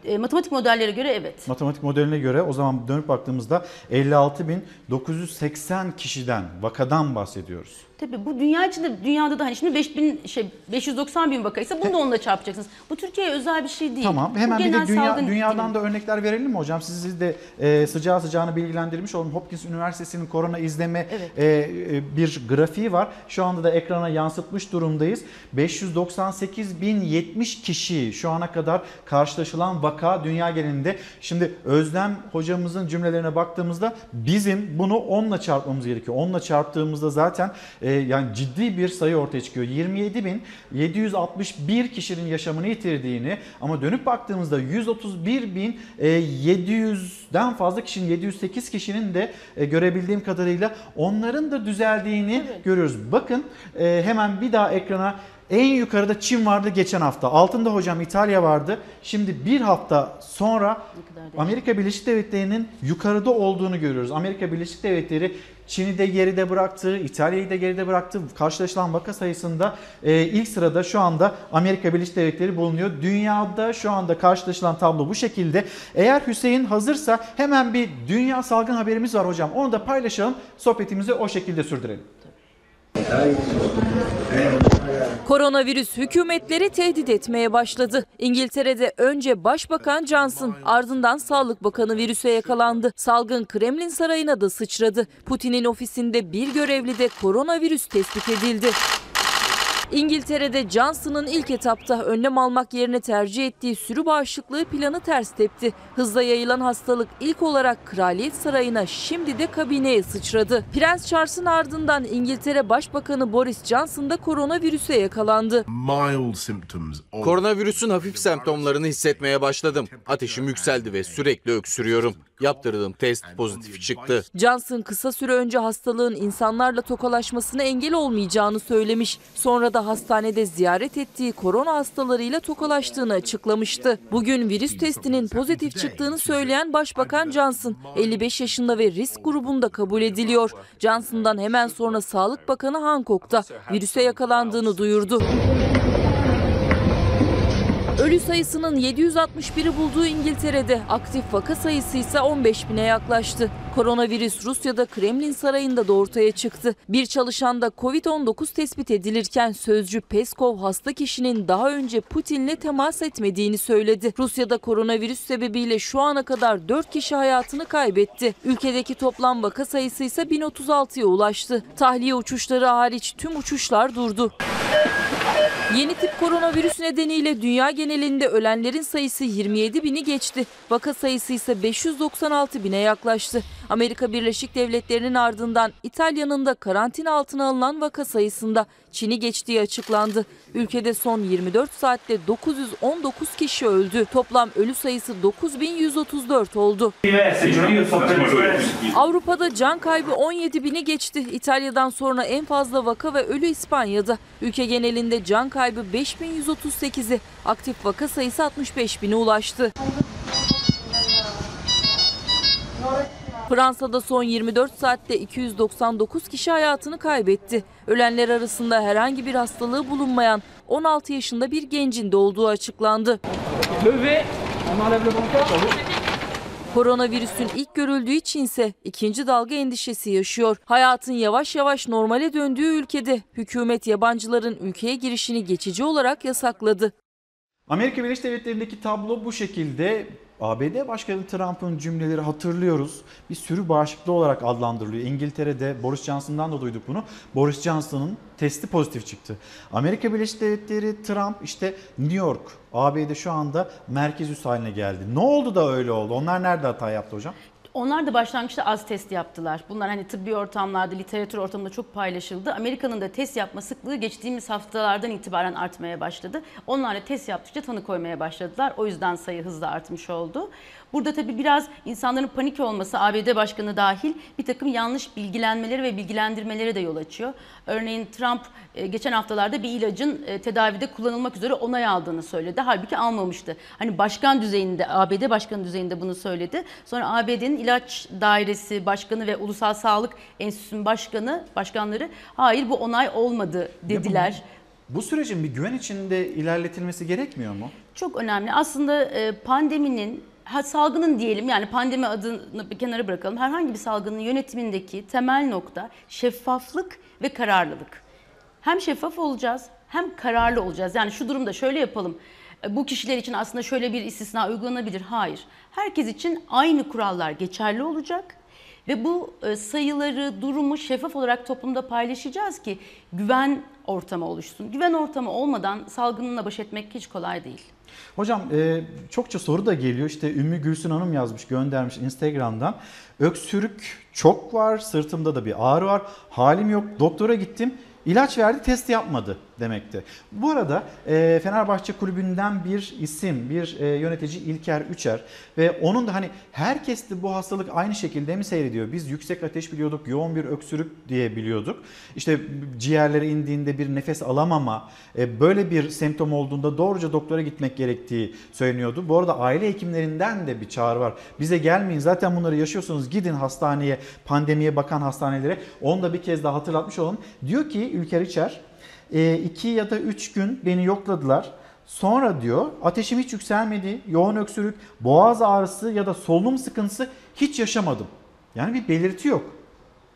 E, matematik modellere göre evet. Matematik modeline göre o zaman dönüp baktığımızda 56.980 kişiden, vakadan bahsediyoruz. Tabii bu dünya içinde dünyada da hani şimdi 5000 şey 590 bin vakaysa bunu da onunla çarpacaksınız. Bu Türkiye'ye özel bir şey değil. Tamam Bu hemen bir de dünya, dünyadan da örnekler verelim mi hocam? Sizi de e, sıcağı sıcağına bilgilendirmiş olalım. Hopkins Üniversitesi'nin korona izleme e, e, bir grafiği var. Şu anda da ekrana yansıtmış durumdayız. 598.070 kişi şu ana kadar karşılaşılan vaka dünya genelinde. Şimdi Özlem hocamızın cümlelerine baktığımızda bizim bunu 10'la çarpmamız gerekiyor. 10'la çarptığımızda zaten e, yani ciddi bir sayı ortaya çıkıyor. 27.761 kişinin yaşamını yitirdiğini ama dönüp baktığımızda 131.700'den fazla kişinin 708 kişinin de e, görebildiğim kadarıyla onların da düzeldiğini görüyoruz. Bakın e, hemen bir daha ekrana en yukarıda Çin vardı geçen hafta. Altında hocam İtalya vardı. Şimdi bir hafta sonra Amerika Birleşik Devletleri'nin yukarıda olduğunu görüyoruz. Amerika Birleşik Devletleri Çin'i de geride bıraktı, İtalya'yı da geride bıraktı. Karşılaşılan vaka sayısında e, ilk sırada şu anda Amerika Birleşik Devletleri bulunuyor. Dünyada şu anda karşılaşılan tablo bu şekilde. Eğer Hüseyin hazırsa hemen bir dünya salgın haberimiz var hocam. Onu da paylaşalım. Sohbetimizi o şekilde sürdürelim. Koronavirüs hükümetleri tehdit etmeye başladı. İngiltere'de önce Başbakan Johnson, ardından Sağlık Bakanı virüse yakalandı. Salgın Kremlin Sarayı'na da sıçradı. Putin'in ofisinde bir görevli de koronavirüs tespit edildi. İngiltere'de Johnson'ın ilk etapta önlem almak yerine tercih ettiği sürü bağışıklığı planı ters tepti. Hızla yayılan hastalık ilk olarak Kraliyet Sarayı'na şimdi de kabineye sıçradı. Prens Charles'ın ardından İngiltere Başbakanı Boris Johnson da koronavirüse yakalandı. Koronavirüsün hafif semptomlarını hissetmeye başladım. Ateşim yükseldi ve sürekli öksürüyorum. Yaptırdığım test pozitif çıktı. Johnson kısa süre önce hastalığın insanlarla tokalaşmasına engel olmayacağını söylemiş. Sonra da hastanede ziyaret ettiği korona hastalarıyla tokalaştığını açıklamıştı. Bugün virüs testinin pozitif çıktığını söyleyen Başbakan Johnson 55 yaşında ve risk grubunda kabul ediliyor. Johnson'dan hemen sonra Sağlık Bakanı Hancock'ta virüse yakalandığını duyurdu. Ölü sayısının 761'i bulduğu İngiltere'de aktif vaka sayısı ise 15 bine yaklaştı. Koronavirüs Rusya'da Kremlin Sarayı'nda da ortaya çıktı. Bir çalışanda Covid-19 tespit edilirken sözcü Peskov hasta kişinin daha önce Putin'le temas etmediğini söyledi. Rusya'da koronavirüs sebebiyle şu ana kadar 4 kişi hayatını kaybetti. Ülkedeki toplam vaka sayısı ise 1036'ya ulaştı. Tahliye uçuşları hariç tüm uçuşlar durdu. Yeni tip koronavirüs nedeniyle dünya genelinde ölenlerin sayısı 27 bini geçti. Vaka sayısı ise 596 bine yaklaştı. Amerika Birleşik Devletleri'nin ardından İtalya'nın da karantina altına alınan vaka sayısında Çin'i geçtiği açıklandı. Ülkede son 24 saatte 919 kişi öldü. Toplam ölü sayısı 9134 oldu. Avrupa'da can kaybı 17 bini geçti. İtalya'dan sonra en fazla vaka ve ölü İspanya'da. Ülke genelinde can kaybı 5138'i, aktif vaka sayısı 65 bine ulaştı. Fransa'da son 24 saatte 299 kişi hayatını kaybetti. Ölenler arasında herhangi bir hastalığı bulunmayan 16 yaşında bir gencin de olduğu açıklandı. Koronavirüsün ilk görüldüğü için ise ikinci dalga endişesi yaşıyor. Hayatın yavaş yavaş normale döndüğü ülkede hükümet yabancıların ülkeye girişini geçici olarak yasakladı. Amerika Birleşik Devletleri'ndeki tablo bu şekilde. ABD Başkanı Trump'ın cümleleri hatırlıyoruz. Bir sürü bağışıklığı olarak adlandırılıyor. İngiltere'de Boris Johnson'dan da duyduk bunu. Boris Johnson'ın testi pozitif çıktı. Amerika Birleşik Devletleri Trump işte New York, ABD şu anda merkez üs haline geldi. Ne oldu da öyle oldu? Onlar nerede hata yaptı hocam? Onlar da başlangıçta az test yaptılar. Bunlar hani tıbbi ortamlarda, literatür ortamında çok paylaşıldı. Amerika'nın da test yapma sıklığı geçtiğimiz haftalardan itibaren artmaya başladı. Onlar da test yaptıkça tanı koymaya başladılar. O yüzden sayı hızla artmış oldu. Burada tabii biraz insanların panik olması ABD Başkanı dahil bir takım yanlış bilgilenmeleri ve bilgilendirmelere de yol açıyor. Örneğin Trump e, geçen haftalarda bir ilacın e, tedavide kullanılmak üzere onay aldığını söyledi. Halbuki almamıştı. Hani başkan düzeyinde, ABD başkanı düzeyinde bunu söyledi. Sonra ABD'nin ilaç dairesi başkanı ve Ulusal Sağlık Enstitüsü'nün başkanı, başkanları hayır bu onay olmadı dediler. Bu sürecin bir güven içinde ilerletilmesi gerekmiyor mu? Çok önemli. Aslında e, pandeminin salgının diyelim yani pandemi adını bir kenara bırakalım. Herhangi bir salgının yönetimindeki temel nokta şeffaflık ve kararlılık. Hem şeffaf olacağız hem kararlı olacağız. Yani şu durumda şöyle yapalım. E, Bu kişiler için aslında şöyle bir istisna uygulanabilir. Hayır. Herkes için aynı kurallar geçerli olacak. Ve bu e, sayıları, durumu şeffaf olarak toplumda paylaşacağız ki güven ortamı oluşsun. Güven ortamı olmadan salgınla baş etmek hiç kolay değil. Hocam e, çokça soru da geliyor. İşte Ümmü Gülsün Hanım yazmış, göndermiş Instagram'dan. Öksürük çok var, sırtımda da bir ağrı var. Halim yok. Doktora gittim. İlaç verdi, test yapmadı demekte. Bu arada e, Fenerbahçe kulübünden bir isim, bir e, yönetici İlker Üçer ve onun da hani herkes de bu hastalık aynı şekilde mi seyrediyor? Biz yüksek ateş biliyorduk, yoğun bir öksürük diye biliyorduk. İşte ciğerlere indiğinde bir nefes alamama, e, böyle bir semptom olduğunda doğruca doktora gitmek gerektiği söyleniyordu. Bu arada aile hekimlerinden de bir çağrı var. Bize gelmeyin zaten bunları yaşıyorsunuz gidin hastaneye, pandemiye bakan hastanelere. Onu da bir kez daha hatırlatmış olalım. Diyor ki Ülker İçer, 2 ya da 3 gün beni yokladılar. Sonra diyor ateşim hiç yükselmedi, yoğun öksürük, boğaz ağrısı ya da solunum sıkıntısı hiç yaşamadım. Yani bir belirti yok.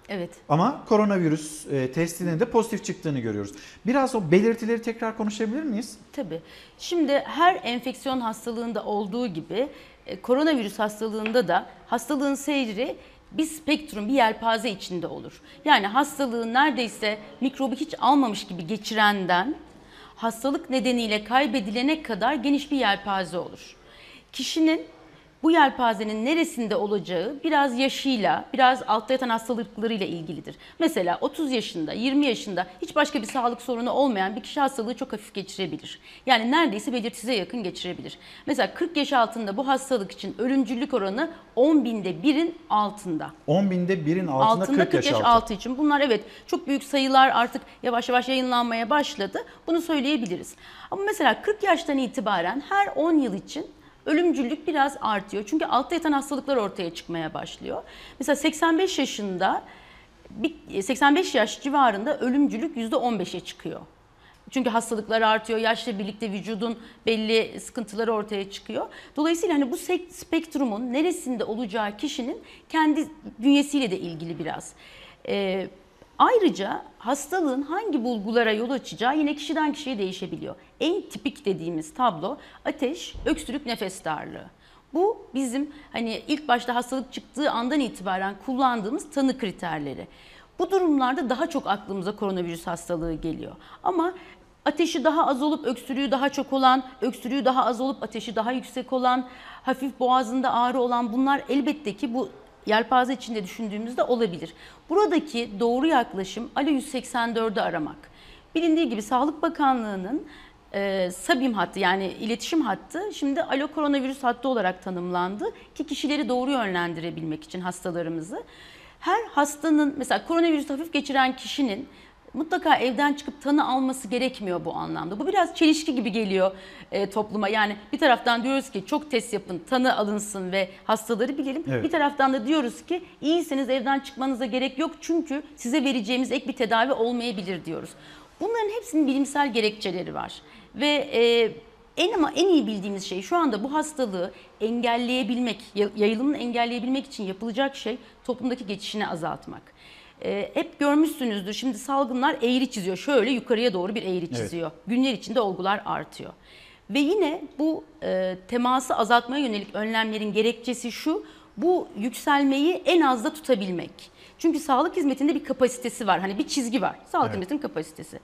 Evet. Ama koronavirüs e, testinin de pozitif çıktığını görüyoruz. Biraz o belirtileri tekrar konuşabilir miyiz? Tabii. Şimdi her enfeksiyon hastalığında olduğu gibi e, koronavirüs hastalığında da hastalığın seyri bir spektrum, bir yelpaze içinde olur. Yani hastalığı neredeyse mikrobu hiç almamış gibi geçirenden hastalık nedeniyle kaybedilene kadar geniş bir yelpaze olur. Kişinin bu yelpazenin neresinde olacağı biraz yaşıyla, biraz altta yatan hastalıklarıyla ilgilidir. Mesela 30 yaşında, 20 yaşında hiç başka bir sağlık sorunu olmayan bir kişi hastalığı çok hafif geçirebilir. Yani neredeyse belirtisize yakın geçirebilir. Mesela 40 yaş altında bu hastalık için ölümcülük oranı 10 binde birin altında. 10 binde birin altında, altında 40 yaş, altı. altı için. Bunlar evet çok büyük sayılar artık yavaş yavaş yayınlanmaya başladı. Bunu söyleyebiliriz. Ama mesela 40 yaştan itibaren her 10 yıl için ölümcülük biraz artıyor. Çünkü altta yatan hastalıklar ortaya çıkmaya başlıyor. Mesela 85 yaşında 85 yaş civarında ölümcülük %15'e çıkıyor. Çünkü hastalıklar artıyor, yaşla birlikte vücudun belli sıkıntıları ortaya çıkıyor. Dolayısıyla hani bu spektrumun neresinde olacağı kişinin kendi bünyesiyle de ilgili biraz. Ee, ayrıca hastalığın hangi bulgulara yol açacağı yine kişiden kişiye değişebiliyor. En tipik dediğimiz tablo ateş, öksürük, nefes darlığı. Bu bizim hani ilk başta hastalık çıktığı andan itibaren kullandığımız tanı kriterleri. Bu durumlarda daha çok aklımıza koronavirüs hastalığı geliyor. Ama ateşi daha az olup öksürüğü daha çok olan, öksürüğü daha az olup ateşi daha yüksek olan, hafif boğazında ağrı olan bunlar elbette ki bu yelpaze içinde düşündüğümüzde olabilir. Buradaki doğru yaklaşım ALO 184'ü aramak. Bilindiği gibi Sağlık Bakanlığı'nın e, SABİM hattı yani iletişim hattı şimdi alo koronavirüs hattı olarak tanımlandı ki kişileri doğru yönlendirebilmek için hastalarımızı. Her hastanın mesela koronavirüs hafif geçiren kişinin mutlaka evden çıkıp tanı alması gerekmiyor bu anlamda. Bu biraz çelişki gibi geliyor e, topluma. Yani bir taraftan diyoruz ki çok test yapın, tanı alınsın ve hastaları bilelim. Evet. Bir taraftan da diyoruz ki iyiyseniz evden çıkmanıza gerek yok çünkü size vereceğimiz ek bir tedavi olmayabilir diyoruz. Bunların hepsinin bilimsel gerekçeleri var. Ve e, en ama en iyi bildiğimiz şey şu anda bu hastalığı engelleyebilmek, ya- yayılımını engelleyebilmek için yapılacak şey toplumdaki geçişini azaltmak. E, hep görmüşsünüzdür şimdi salgınlar eğri çiziyor. Şöyle yukarıya doğru bir eğri Evet. çiziyor. Günler içinde olgular artıyor. Ve yine bu e, teması azaltmaya yönelik önlemlerin gerekçesi şu, bu yükselmeyi en azda tutabilmek. Çünkü sağlık hizmetinde bir kapasitesi var. Hani bir çizgi var. Sağlık Evet. hizmetinin kapasitesi.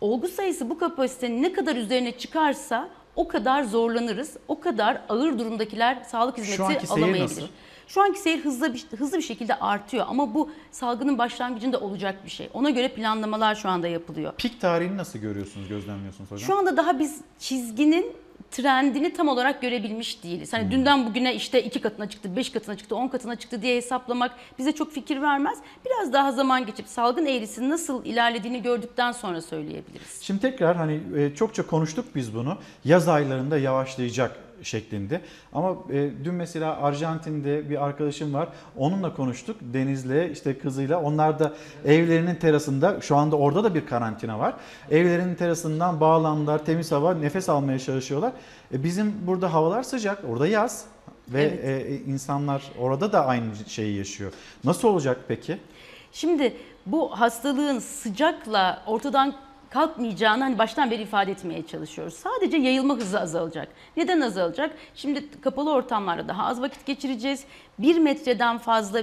Olgu sayısı bu kapasitenin ne kadar üzerine çıkarsa o kadar zorlanırız. O kadar ağır durumdakiler sağlık hizmeti anki seyir alamayabilir. nasıl? Şu anki seyir hızlı bir, hızlı bir şekilde artıyor ama bu salgının başlangıcında olacak bir şey. Ona göre planlamalar şu anda yapılıyor. Pik tarihini nasıl görüyorsunuz, gözlemliyorsunuz hocam? Şu anda daha biz çizginin trendini tam olarak görebilmiş değiliz. Hani dünden bugüne işte iki katına çıktı, beş katına çıktı, on katına çıktı diye hesaplamak bize çok fikir vermez. Biraz daha zaman geçip salgın eğrisinin nasıl ilerlediğini gördükten sonra söyleyebiliriz. Şimdi tekrar hani e, çokça konuştuk biz bunu. Yaz aylarında yavaşlayacak şeklinde. Ama e, dün mesela Arjantin'de bir arkadaşım var. Onunla konuştuk. Deniz'le işte kızıyla. Onlar da evlerinin terasında şu anda orada da bir karantina var. Evlerinin terasından bağlandılar. Temiz hava, nefes almaya çalışıyorlar. E, bizim burada havalar sıcak. Orada yaz. Ve Evet. e, insanlar orada da aynı şeyi yaşıyor. Nasıl olacak peki? Şimdi bu hastalığın sıcakla ortadan kalkmayacağını hani baştan beri ifade etmeye çalışıyoruz. Sadece yayılma hızı azalacak. Neden azalacak? Şimdi kapalı ortamlarda daha az vakit geçireceğiz. Bir metreden fazla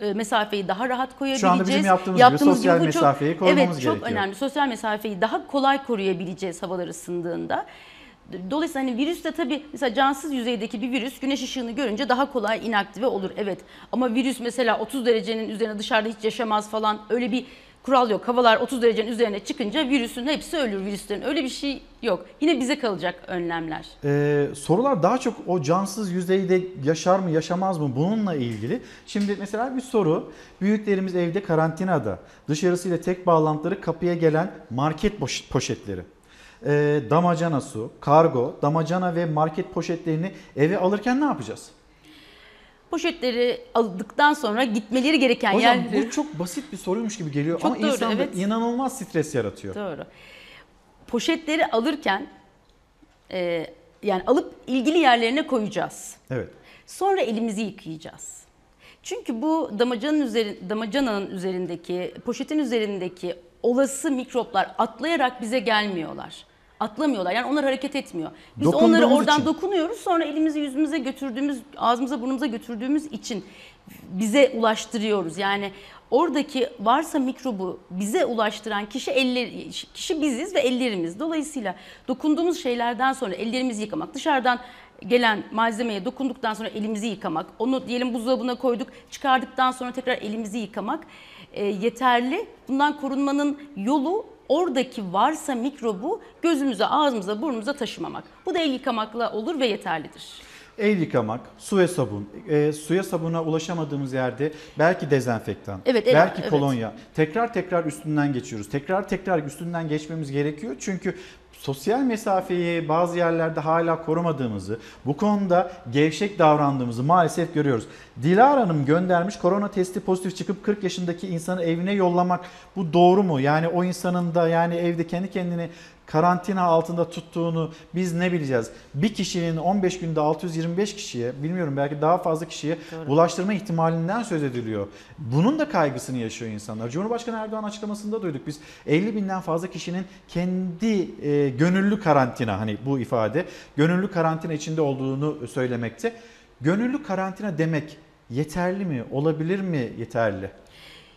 e, mesafeyi daha rahat koyabileceğiz. Şu anda bizim yaptığımız gibi sosyal gibi çok- mesafeyi korumamız Evet çok gerekiyor. önemli. Sosyal mesafeyi daha kolay koruyabileceğiz havalar ısındığında. Dolayısıyla hani virüs de tabii mesela cansız yüzeydeki bir virüs güneş ışığını görünce daha kolay inaktive olur. Evet ama virüs mesela 30 derecenin üzerine dışarıda hiç yaşamaz falan öyle bir kural yok. Havalar 30 derecenin üzerine çıkınca virüsün hepsi ölür virüslerin. Öyle bir şey yok. Yine bize kalacak önlemler. Ee, sorular daha çok o cansız yüzeyde yaşar mı yaşamaz mı bununla ilgili. Şimdi mesela bir soru. Büyüklerimiz evde karantinada. Dışarısıyla tek bağlantıları kapıya gelen market poş- poşetleri. Ee, damacana su, kargo, damacana ve market poşetlerini eve alırken ne yapacağız? Poşetleri aldıktan sonra gitmeleri gereken Hocam yerleri... bu çok basit bir soruymuş gibi geliyor Çok ama doğru, insanda evet. inanılmaz stres yaratıyor. Doğru. Poşetleri alırken e, yani alıp ilgili yerlerine koyacağız. Evet. Sonra elimizi yıkayacağız. Çünkü bu damacanın üzeri, damacananın üzerindeki, poşetin üzerindeki olası mikroplar atlayarak bize gelmiyorlar. Atlamıyorlar. Yani onlar hareket etmiyor. Biz onları oradan için. dokunuyoruz. Sonra elimizi yüzümüze götürdüğümüz, ağzımıza burnumuza götürdüğümüz için bize ulaştırıyoruz. Yani oradaki varsa mikrobu bize ulaştıran kişi eller, kişi biziz ve ellerimiz. Dolayısıyla dokunduğumuz şeylerden sonra ellerimizi yıkamak, dışarıdan gelen malzemeye dokunduktan sonra elimizi yıkamak, onu diyelim buzdolabına koyduk, çıkardıktan sonra tekrar elimizi yıkamak e, yeterli. Bundan korunmanın yolu oradaki varsa mikrobu gözümüze, ağzımıza, burnumuza taşımamak. Bu da el yıkamakla olur ve yeterlidir. El yıkamak, su ve sabun, e, suya sabuna ulaşamadığımız yerde belki dezenfektan, Evet, el- belki evet. kolonya. Tekrar tekrar üstünden geçiyoruz. Tekrar tekrar üstünden geçmemiz gerekiyor. Çünkü sosyal mesafeyi bazı yerlerde hala korumadığımızı, bu konuda gevşek davrandığımızı maalesef görüyoruz. Dilara Hanım göndermiş korona testi pozitif çıkıp 40 yaşındaki insanı evine yollamak bu doğru mu? Yani o insanın da yani evde kendi kendini karantina altında tuttuğunu biz ne bileceğiz? Bir kişinin 15 günde 625 kişiye, bilmiyorum belki daha fazla kişiye Doğru. bulaştırma ihtimalinden söz ediliyor. Bunun da kaygısını yaşıyor insanlar. Cumhurbaşkanı Erdoğan açıklamasında duyduk biz 50 binden fazla kişinin kendi e, gönüllü karantina hani bu ifade gönüllü karantina içinde olduğunu söylemekte. Gönüllü karantina demek yeterli mi? Olabilir mi yeterli?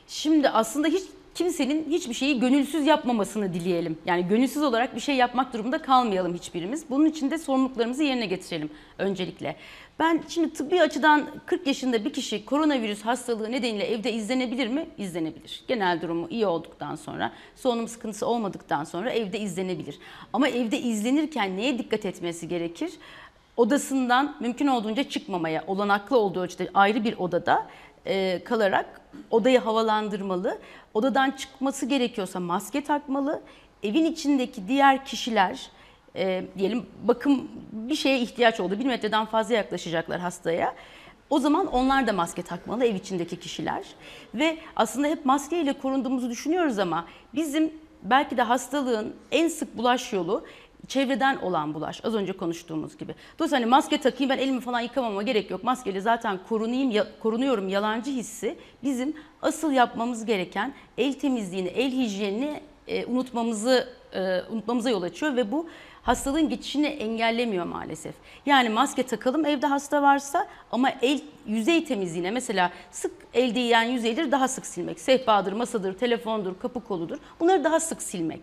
Şimdi aslında hiç kimsenin hiçbir şeyi gönülsüz yapmamasını dileyelim. Yani gönülsüz olarak bir şey yapmak durumunda kalmayalım hiçbirimiz. Bunun için de sorumluluklarımızı yerine getirelim öncelikle. Ben şimdi tıbbi açıdan 40 yaşında bir kişi koronavirüs hastalığı nedeniyle evde izlenebilir mi? İzlenebilir. Genel durumu iyi olduktan sonra, solunum sıkıntısı olmadıktan sonra evde izlenebilir. Ama evde izlenirken neye dikkat etmesi gerekir? Odasından mümkün olduğunca çıkmamaya, olanaklı olduğu ölçüde ayrı bir odada kalarak odayı havalandırmalı. Odadan çıkması gerekiyorsa maske takmalı. Evin içindeki diğer kişiler e, diyelim bakım bir şeye ihtiyaç oldu. Bir metreden fazla yaklaşacaklar hastaya. O zaman onlar da maske takmalı ev içindeki kişiler. Ve aslında hep maskeyle korunduğumuzu düşünüyoruz ama bizim belki de hastalığın en sık bulaş yolu çevreden olan bulaş. Az önce konuştuğumuz gibi. Dolayısıyla hani maske takayım ben elimi falan yıkamama gerek yok. Maskeyle zaten korunayım, ya- korunuyorum yalancı hissi bizim asıl yapmamız gereken el temizliğini, el hijyenini e, unutmamızı e, unutmamıza yol açıyor ve bu hastalığın geçişini engellemiyor maalesef. Yani maske takalım evde hasta varsa ama el yüzey temizliğine mesela sık el değen yüzeyleri daha sık silmek. Sehpadır, masadır, telefondur, kapı koludur. Bunları daha sık silmek.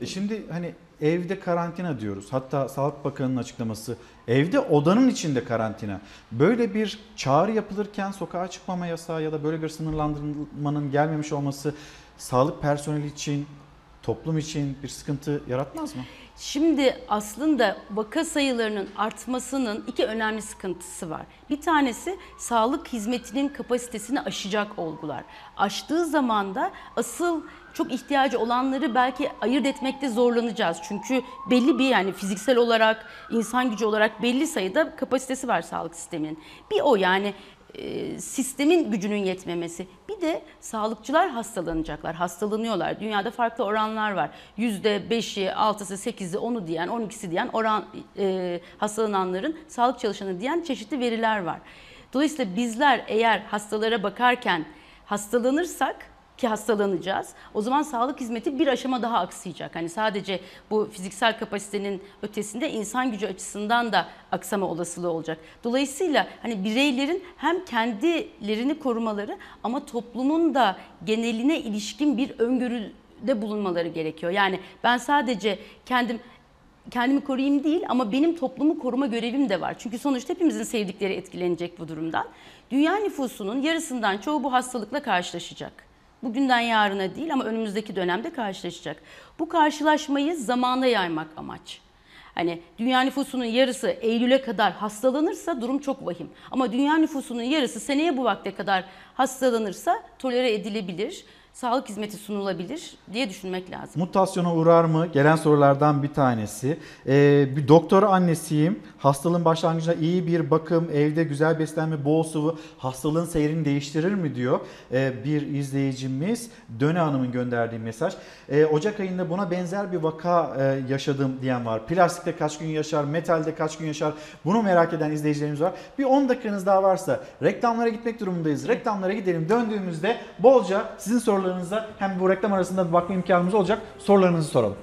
E şimdi hani evde karantina diyoruz. Hatta Sağlık Bakanı'nın açıklaması evde odanın içinde karantina. Böyle bir çağrı yapılırken sokağa çıkmama yasağı ya da böyle bir sınırlandırmanın gelmemiş olması sağlık personeli için, toplum için bir sıkıntı yaratmaz mı? Şimdi aslında vaka sayılarının artmasının iki önemli sıkıntısı var. Bir tanesi sağlık hizmetinin kapasitesini aşacak olgular. Aştığı zaman da asıl çok ihtiyacı olanları belki ayırt etmekte zorlanacağız. Çünkü belli bir yani fiziksel olarak, insan gücü olarak belli sayıda kapasitesi var sağlık sisteminin. Bir o yani e, sistemin gücünün yetmemesi. Bir de sağlıkçılar hastalanacaklar, hastalanıyorlar. Dünyada farklı oranlar var. %5'i, 6'sı, 8'i, 10'u diyen, 12'si diyen oran e, hastalananların sağlık çalışanı diyen çeşitli veriler var. Dolayısıyla bizler eğer hastalara bakarken hastalanırsak ki hastalanacağız. O zaman sağlık hizmeti bir aşama daha aksayacak. Hani sadece bu fiziksel kapasitenin ötesinde insan gücü açısından da aksama olasılığı olacak. Dolayısıyla hani bireylerin hem kendilerini korumaları ama toplumun da geneline ilişkin bir öngörüde bulunmaları gerekiyor. Yani ben sadece kendim kendimi koruyayım değil ama benim toplumu koruma görevim de var. Çünkü sonuçta hepimizin sevdikleri etkilenecek bu durumdan. Dünya nüfusunun yarısından çoğu bu hastalıkla karşılaşacak. Bugünden yarına değil ama önümüzdeki dönemde karşılaşacak. Bu karşılaşmayı zamana yaymak amaç. Hani dünya nüfusunun yarısı Eylül'e kadar hastalanırsa durum çok vahim. Ama dünya nüfusunun yarısı seneye bu vakte kadar hastalanırsa tolere edilebilir, sağlık hizmeti sunulabilir diye düşünmek lazım. Mutasyona uğrar mı? Gelen sorulardan bir tanesi. Ee, bir doktor annesiyim. Hastalığın başlangıcında iyi bir bakım, evde güzel beslenme, bol sıvı hastalığın seyrini değiştirir mi diyor ee, bir izleyicimiz. Döne Hanım'ın gönderdiği mesaj. Ee, Ocak ayında buna benzer bir vaka e, yaşadım diyen var. Plastikte kaç gün yaşar, metalde kaç gün yaşar? Bunu merak eden izleyicilerimiz var. Bir 10 dakikanız daha varsa reklamlara gitmek durumundayız. Reklamlara gidelim. Döndüğümüzde bolca sizin sorularınıza hem bu reklam arasında bir bakma imkanımız olacak. Sorularınızı soralım.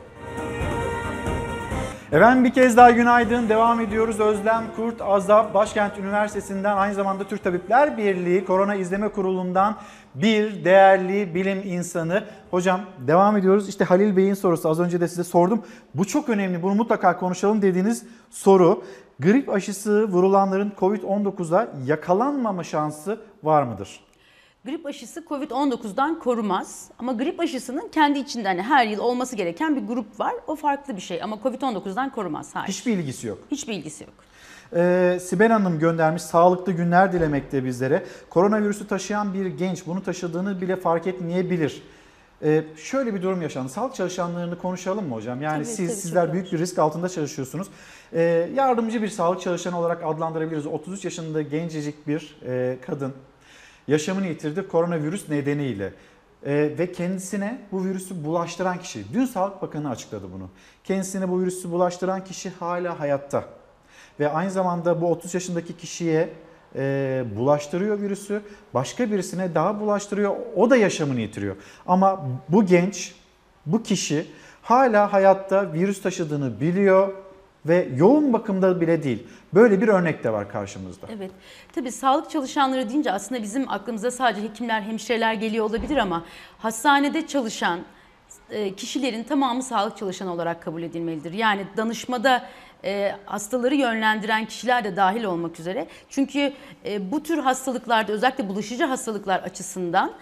Efendim bir kez daha günaydın. Devam ediyoruz. Özlem Kurt Azap Başkent Üniversitesi'nden aynı zamanda Türk Tabipler Birliği Korona İzleme Kurulu'ndan bir değerli bilim insanı. Hocam devam ediyoruz. İşte Halil Bey'in sorusu az önce de size sordum. Bu çok önemli. Bunu mutlaka konuşalım dediğiniz soru. Grip aşısı vurulanların Covid-19'a yakalanmama şansı var mıdır? Grip aşısı Covid-19'dan korumaz ama grip aşısının kendi içinde hani her yıl olması gereken bir grup var. O farklı bir şey ama Covid-19'dan korumaz. Hayır. Hiçbir ilgisi yok. Hiçbir ilgisi yok. Ee, Sibel Hanım göndermiş sağlıklı günler dilemekte bizlere. Koronavirüsü taşıyan bir genç bunu taşıdığını bile fark etmeyebilir. Ee, şöyle bir durum yaşandı. Sağlık çalışanlarını konuşalım mı hocam? Yani Tabii, siz tabii, sizler büyük bir risk altında çalışıyorsunuz. Ee, yardımcı bir sağlık çalışanı olarak adlandırabiliriz. 33 yaşında gencecik bir e, kadın yaşamını yitirdi koronavirüs nedeniyle. Ee, ve kendisine bu virüsü bulaştıran kişi, dün Sağlık Bakanı açıkladı bunu. Kendisine bu virüsü bulaştıran kişi hala hayatta. Ve aynı zamanda bu 30 yaşındaki kişiye e, bulaştırıyor virüsü. Başka birisine daha bulaştırıyor. O da yaşamını yitiriyor. Ama bu genç, bu kişi hala hayatta virüs taşıdığını biliyor ve yoğun bakımda bile değil. Böyle bir örnek de var karşımızda. Evet. Tabii sağlık çalışanları deyince aslında bizim aklımıza sadece hekimler, hemşireler geliyor olabilir ama hastanede çalışan e, kişilerin tamamı sağlık çalışanı olarak kabul edilmelidir. Yani danışmada e, hastaları yönlendiren kişiler de dahil olmak üzere. Çünkü e, bu tür hastalıklarda özellikle bulaşıcı hastalıklar açısından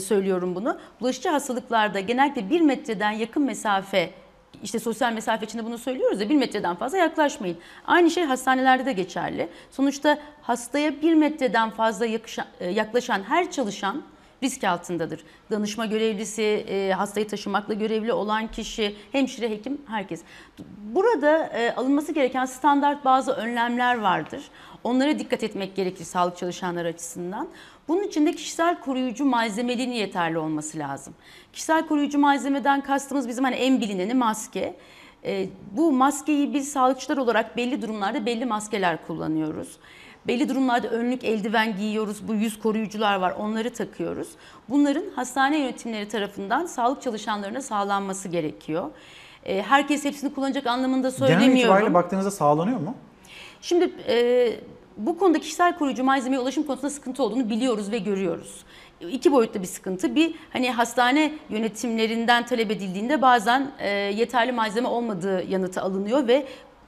söylüyorum bunu. Bulaşıcı hastalıklarda genellikle bir metreden yakın mesafe işte sosyal mesafe içinde bunu söylüyoruz ya bir metreden fazla yaklaşmayın. Aynı şey hastanelerde de geçerli. Sonuçta hastaya bir metreden fazla e, yaklaşan her çalışan risk altındadır. Danışma görevlisi, e, hastayı taşımakla görevli olan kişi, hemşire, hekim, herkes. Burada e, alınması gereken standart bazı önlemler vardır. Onlara dikkat etmek gerekir sağlık çalışanları açısından. Bunun için de kişisel koruyucu malzemelerin yeterli olması lazım. Kişisel koruyucu malzemeden kastımız bizim hani en bilineni maske. E, bu maskeyi biz sağlıkçılar olarak belli durumlarda belli maskeler kullanıyoruz. Belli durumlarda önlük, eldiven giyiyoruz. Bu yüz koruyucular var. Onları takıyoruz. Bunların hastane yönetimleri tarafından sağlık çalışanlarına sağlanması gerekiyor. E, herkes hepsini kullanacak anlamında Genel itibariyle söylemiyorum. baktığınızda sağlanıyor mu? Şimdi e, bu konuda kişisel koruyucu malzemeye ulaşım konusunda sıkıntı olduğunu biliyoruz ve görüyoruz. İki boyutlu bir sıkıntı. Bir hani hastane yönetimlerinden talep edildiğinde bazen e, yeterli malzeme olmadığı yanıtı alınıyor ve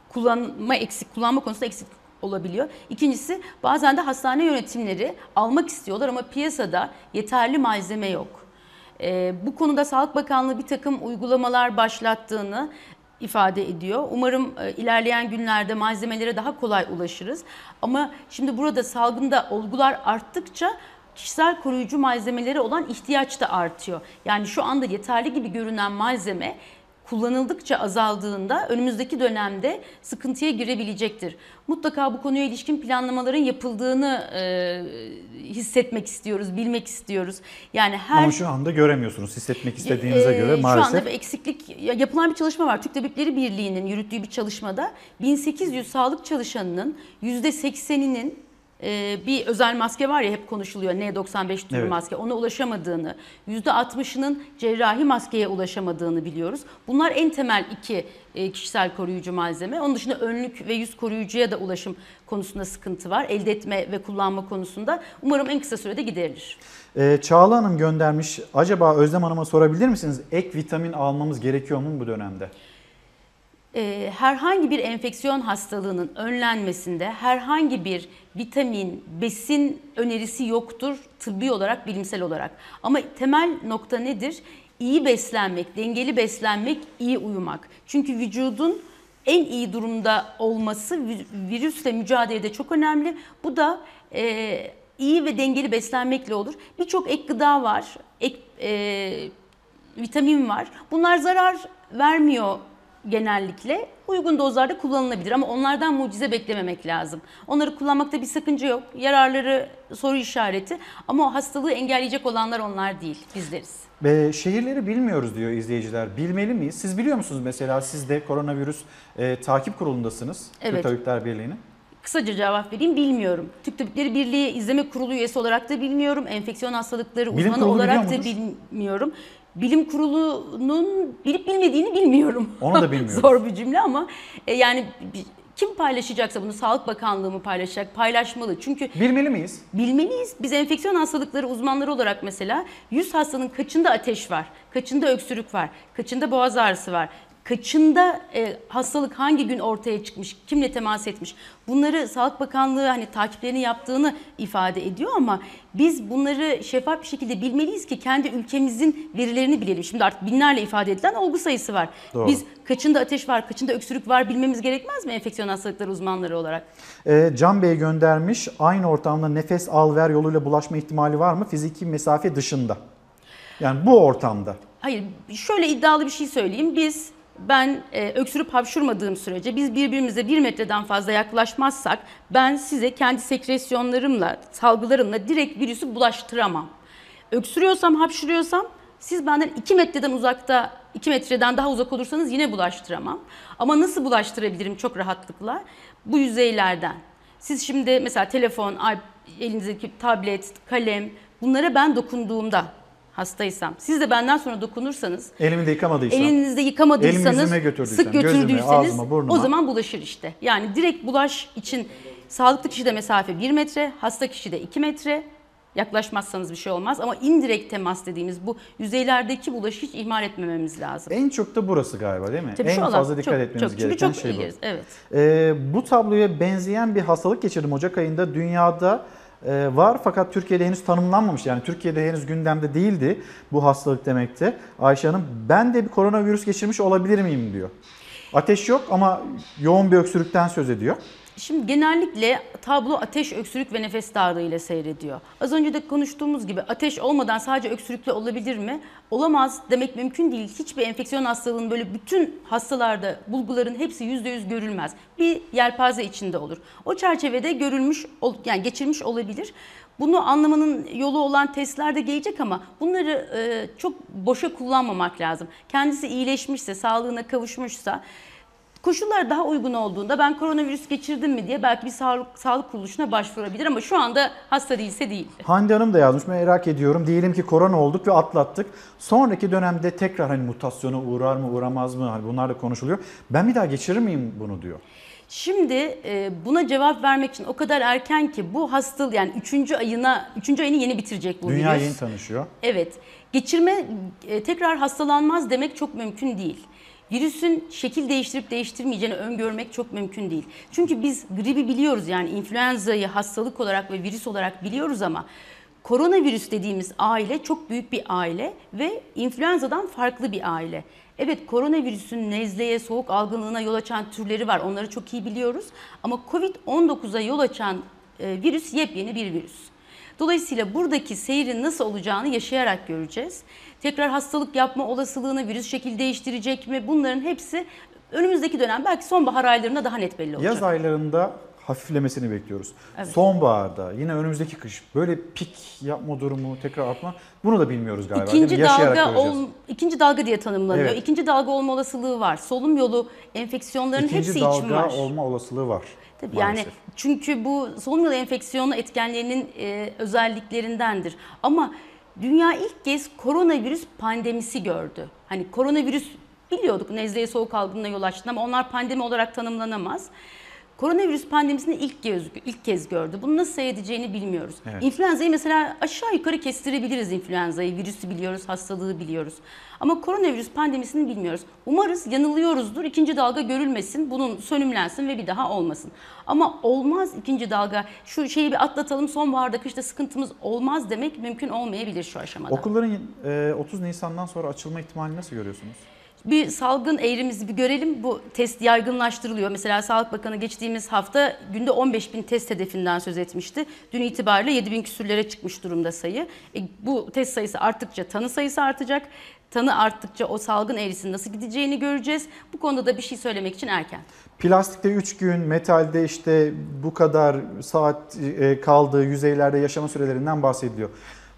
kullanma eksik kullanma konusunda eksik olabiliyor. İkincisi bazen de hastane yönetimleri almak istiyorlar ama piyasada yeterli malzeme yok. E, bu konuda Sağlık Bakanlığı bir takım uygulamalar başlattığını ifade ediyor. Umarım e, ilerleyen günlerde malzemelere daha kolay ulaşırız. Ama şimdi burada salgında olgular arttıkça kişisel koruyucu malzemelere olan ihtiyaç da artıyor. Yani şu anda yeterli gibi görünen malzeme kullanıldıkça azaldığında önümüzdeki dönemde sıkıntıya girebilecektir. Mutlaka bu konuya ilişkin planlamaların yapıldığını e, hissetmek istiyoruz, bilmek istiyoruz. Yani her Ama şu anda göremiyorsunuz hissetmek istediğinize ee, göre Şu maalesef. anda bir eksiklik ya- yapılan bir çalışma var. Türk Tabipleri Birliği'nin yürüttüğü bir çalışmada 1800 sağlık çalışanının %80'inin e, bir özel maske var ya hep konuşuluyor N95 türü Evet. maske ona ulaşamadığını, %60'ının cerrahi maskeye ulaşamadığını biliyoruz. Bunlar en temel iki e, kişisel koruyucu malzeme. Onun dışında önlük ve yüz koruyucuya da ulaşım konusunda sıkıntı var. Elde etme ve kullanma konusunda. Umarım en kısa sürede giderilir. Ee, Çağla Hanım göndermiş. Acaba Özlem Hanım'a sorabilir misiniz? Ek vitamin almamız gerekiyor mu bu dönemde? E, herhangi bir enfeksiyon hastalığının önlenmesinde herhangi bir vitamin, besin önerisi yoktur tıbbi olarak, bilimsel olarak. Ama temel nokta nedir? İyi beslenmek, dengeli beslenmek, iyi uyumak. Çünkü vücudun en iyi durumda olması vi- virüsle mücadelede çok önemli. Bu da e, iyi ve dengeli beslenmekle olur. Birçok ek gıda var, ek e, vitamin var. Bunlar zarar vermiyor genellikle. Uygun dozlarda kullanılabilir ama onlardan mucize beklememek lazım. Onları kullanmakta bir sakınca yok. Yararları soru işareti ama o hastalığı engelleyecek olanlar onlar değil, bizleriz. Ve şehirleri bilmiyoruz diyor izleyiciler. Bilmeli miyiz? Siz biliyor musunuz mesela siz de koronavirüs e, takip kurulundasınız. Evet. Türk Tabipler Birliği'nin. Kısaca cevap vereyim bilmiyorum. Türk Tabipleri Birliği İzleme Kurulu üyesi olarak da bilmiyorum. Enfeksiyon hastalıkları Bilim uzmanı olarak da bilmiyorum. Bilim kurulunun bilip bilmediğini bilmiyorum. Onu da [LAUGHS] bilmiyoruz. Zor bir cümle ama e, yani kim paylaşacaksa bunu Sağlık Bakanlığı mı paylaşacak? Paylaşmalı. Çünkü Bilmeli miyiz? Bilmeliyiz. Biz enfeksiyon hastalıkları uzmanları olarak mesela 100 hastanın kaçında ateş var, kaçında öksürük var, kaçında boğaz ağrısı var, kaçında e, hastalık hangi gün ortaya çıkmış, kimle temas etmiş bunları Sağlık Bakanlığı hani takiplerini yaptığını ifade ediyor ama biz bunları şeffaf bir şekilde bilmeliyiz ki kendi ülkemizin verilerini bilelim. Şimdi artık binlerle ifade edilen olgu sayısı var. Doğru. Biz kaçında ateş var, kaçında öksürük var bilmemiz gerekmez mi enfeksiyon hastalıkları uzmanları olarak? Ee, Can Bey göndermiş. Aynı ortamda nefes al ver yoluyla bulaşma ihtimali var mı? Fiziki mesafe dışında. Yani bu ortamda. Hayır, şöyle iddialı bir şey söyleyeyim. Biz, ben e, öksürüp hapşurmadığım sürece biz birbirimize bir metreden fazla yaklaşmazsak ben size kendi sekresyonlarımla, salgılarımla direkt virüsü bulaştıramam. Öksürüyorsam, hapşuruyorsam siz benden 2 metreden uzakta, 2 metreden daha uzak olursanız yine bulaştıramam. Ama nasıl bulaştırabilirim çok rahatlıkla? Bu yüzeylerden. Siz şimdi mesela telefon, elinizdeki tablet, kalem bunlara ben dokunduğumda hastaysam, siz de benden sonra dokunursanız, Elimi de yıkamadıysam. elinizde yıkamadıysanız, götürdüysem, sık gözüme, götürdüyseniz ağzıma, burnuma. o zaman bulaşır işte. Yani direkt bulaş için sağlıklı kişide mesafe 1 metre, hasta kişide 2 metre. Yaklaşmazsanız bir şey olmaz ama indirekt temas dediğimiz bu yüzeylerdeki bulaşı hiç ihmal etmememiz lazım. En çok da burası galiba değil mi? Tabii en fazla dikkat çok- etmemiz çok- gereken çok şey bu. evet. Ee, bu tabloya benzeyen bir hastalık geçirdim Ocak ayında. Dünyada var fakat Türkiye'de henüz tanımlanmamış. Yani Türkiye'de henüz gündemde değildi bu hastalık demekte. Ayşe Hanım ben de bir koronavirüs geçirmiş olabilir miyim diyor. Ateş yok ama yoğun bir öksürükten söz ediyor. Şimdi genellikle tablo ateş, öksürük ve nefes darlığı ile seyrediyor. Az önce de konuştuğumuz gibi ateş olmadan sadece öksürükle olabilir mi? Olamaz demek mümkün değil. Hiçbir enfeksiyon hastalığının böyle bütün hastalarda bulguların hepsi %100 görülmez. Bir yelpaze içinde olur. O çerçevede görülmüş, yani geçirmiş olabilir. Bunu anlamanın yolu olan testler de gelecek ama bunları e, çok boşa kullanmamak lazım. Kendisi iyileşmişse, sağlığına kavuşmuşsa Koşullar daha uygun olduğunda ben koronavirüs geçirdim mi diye belki bir sağlık, sağlık kuruluşuna başvurabilir ama şu anda hasta değilse değil. Hande Hanım da yazmış merak ediyorum. Diyelim ki korona olduk ve atlattık. Sonraki dönemde tekrar hani mutasyona uğrar mı uğramaz mı? Hani bunlar da konuşuluyor. Ben bir daha geçirir miyim bunu diyor. Şimdi e, buna cevap vermek için o kadar erken ki bu hastalık yani 3. ayına 3. ayını yeni bitirecek bu Dünya virüs. yeni tanışıyor. Evet. Geçirme e, tekrar hastalanmaz demek çok mümkün değil. Virüsün şekil değiştirip değiştirmeyeceğini öngörmek çok mümkün değil. Çünkü biz gribi biliyoruz yani influenza'yı hastalık olarak ve virüs olarak biliyoruz ama koronavirüs dediğimiz aile çok büyük bir aile ve influenza'dan farklı bir aile. Evet koronavirüsün nezleye, soğuk algınlığına yol açan türleri var. Onları çok iyi biliyoruz. Ama Covid-19'a yol açan e, virüs yepyeni bir virüs. Dolayısıyla buradaki seyrin nasıl olacağını yaşayarak göreceğiz. Tekrar hastalık yapma olasılığını, virüs şekil değiştirecek mi? Bunların hepsi önümüzdeki dönem belki sonbahar aylarında daha net belli olacak. Yaz aylarında hafiflemesini bekliyoruz. Evet. Sonbaharda yine önümüzdeki kış böyle pik yapma durumu tekrar artma bunu da bilmiyoruz galiba. İkinci dalga ol, ikinci dalga diye tanımlanıyor. Evet. İkinci dalga olma olasılığı var. Solunum yolu enfeksiyonların İkinci hepsi için dalga var. olma olasılığı var. Tabii maalesef. yani çünkü bu solunum yolu enfeksiyonu etkenlerinin e, özelliklerindendir. Ama dünya ilk kez koronavirüs pandemisi gördü. Hani koronavirüs biliyorduk nezleye soğuk algınlığına yol açtı ama onlar pandemi olarak tanımlanamaz. Koronavirüs pandemisini ilk kez, ilk kez gördü. Bunu nasıl seyredeceğini bilmiyoruz. Evet. İnfluenza'yı mesela aşağı yukarı kestirebiliriz influenza'yı. Virüsü biliyoruz, hastalığı biliyoruz. Ama koronavirüs pandemisini bilmiyoruz. Umarız yanılıyoruzdur. İkinci dalga görülmesin, bunun sönümlensin ve bir daha olmasın. Ama olmaz ikinci dalga. Şu şeyi bir atlatalım, sonbaharda, kışta sıkıntımız olmaz demek mümkün olmayabilir şu aşamada. Okulların e, 30 Nisan'dan sonra açılma ihtimalini nasıl görüyorsunuz? Bir salgın eğrimizi bir görelim. Bu test yaygınlaştırılıyor. Mesela Sağlık Bakanı geçtiğimiz hafta günde 15 bin test hedefinden söz etmişti. Dün itibariyle 7 bin küsürlere çıkmış durumda sayı. E, bu test sayısı arttıkça tanı sayısı artacak. Tanı arttıkça o salgın eğrisinin nasıl gideceğini göreceğiz. Bu konuda da bir şey söylemek için erken. Plastikte 3 gün, metalde işte bu kadar saat e, kaldığı yüzeylerde yaşama sürelerinden bahsediliyor.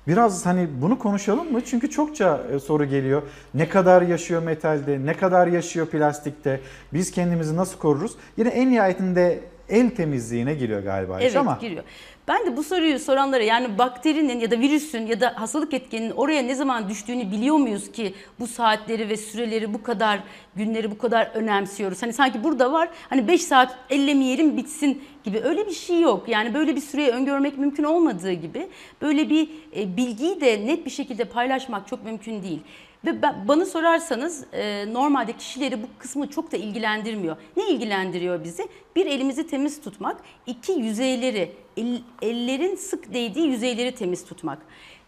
Biraz hani bunu konuşalım mı? Çünkü çokça e, soru geliyor. Ne kadar yaşıyor metalde, ne kadar yaşıyor plastikte? Biz kendimizi nasıl koruruz? Yine en nihayetinde el temizliğine giriyor galiba Evet ama giriyor. Ben de bu soruyu soranlara yani bakterinin ya da virüsün ya da hastalık etkeninin oraya ne zaman düştüğünü biliyor muyuz ki bu saatleri ve süreleri bu kadar günleri bu kadar önemsiyoruz. Hani sanki burada var hani 5 saat ellemeyelim bitsin gibi öyle bir şey yok. Yani böyle bir süreyi öngörmek mümkün olmadığı gibi böyle bir e, bilgiyi de net bir şekilde paylaşmak çok mümkün değil. Ve ben, bana sorarsanız e, normalde kişileri bu kısmı çok da ilgilendirmiyor. Ne ilgilendiriyor bizi? Bir elimizi temiz tutmak, iki yüzeyleri, el- ellerin sık değdiği yüzeyleri temiz tutmak.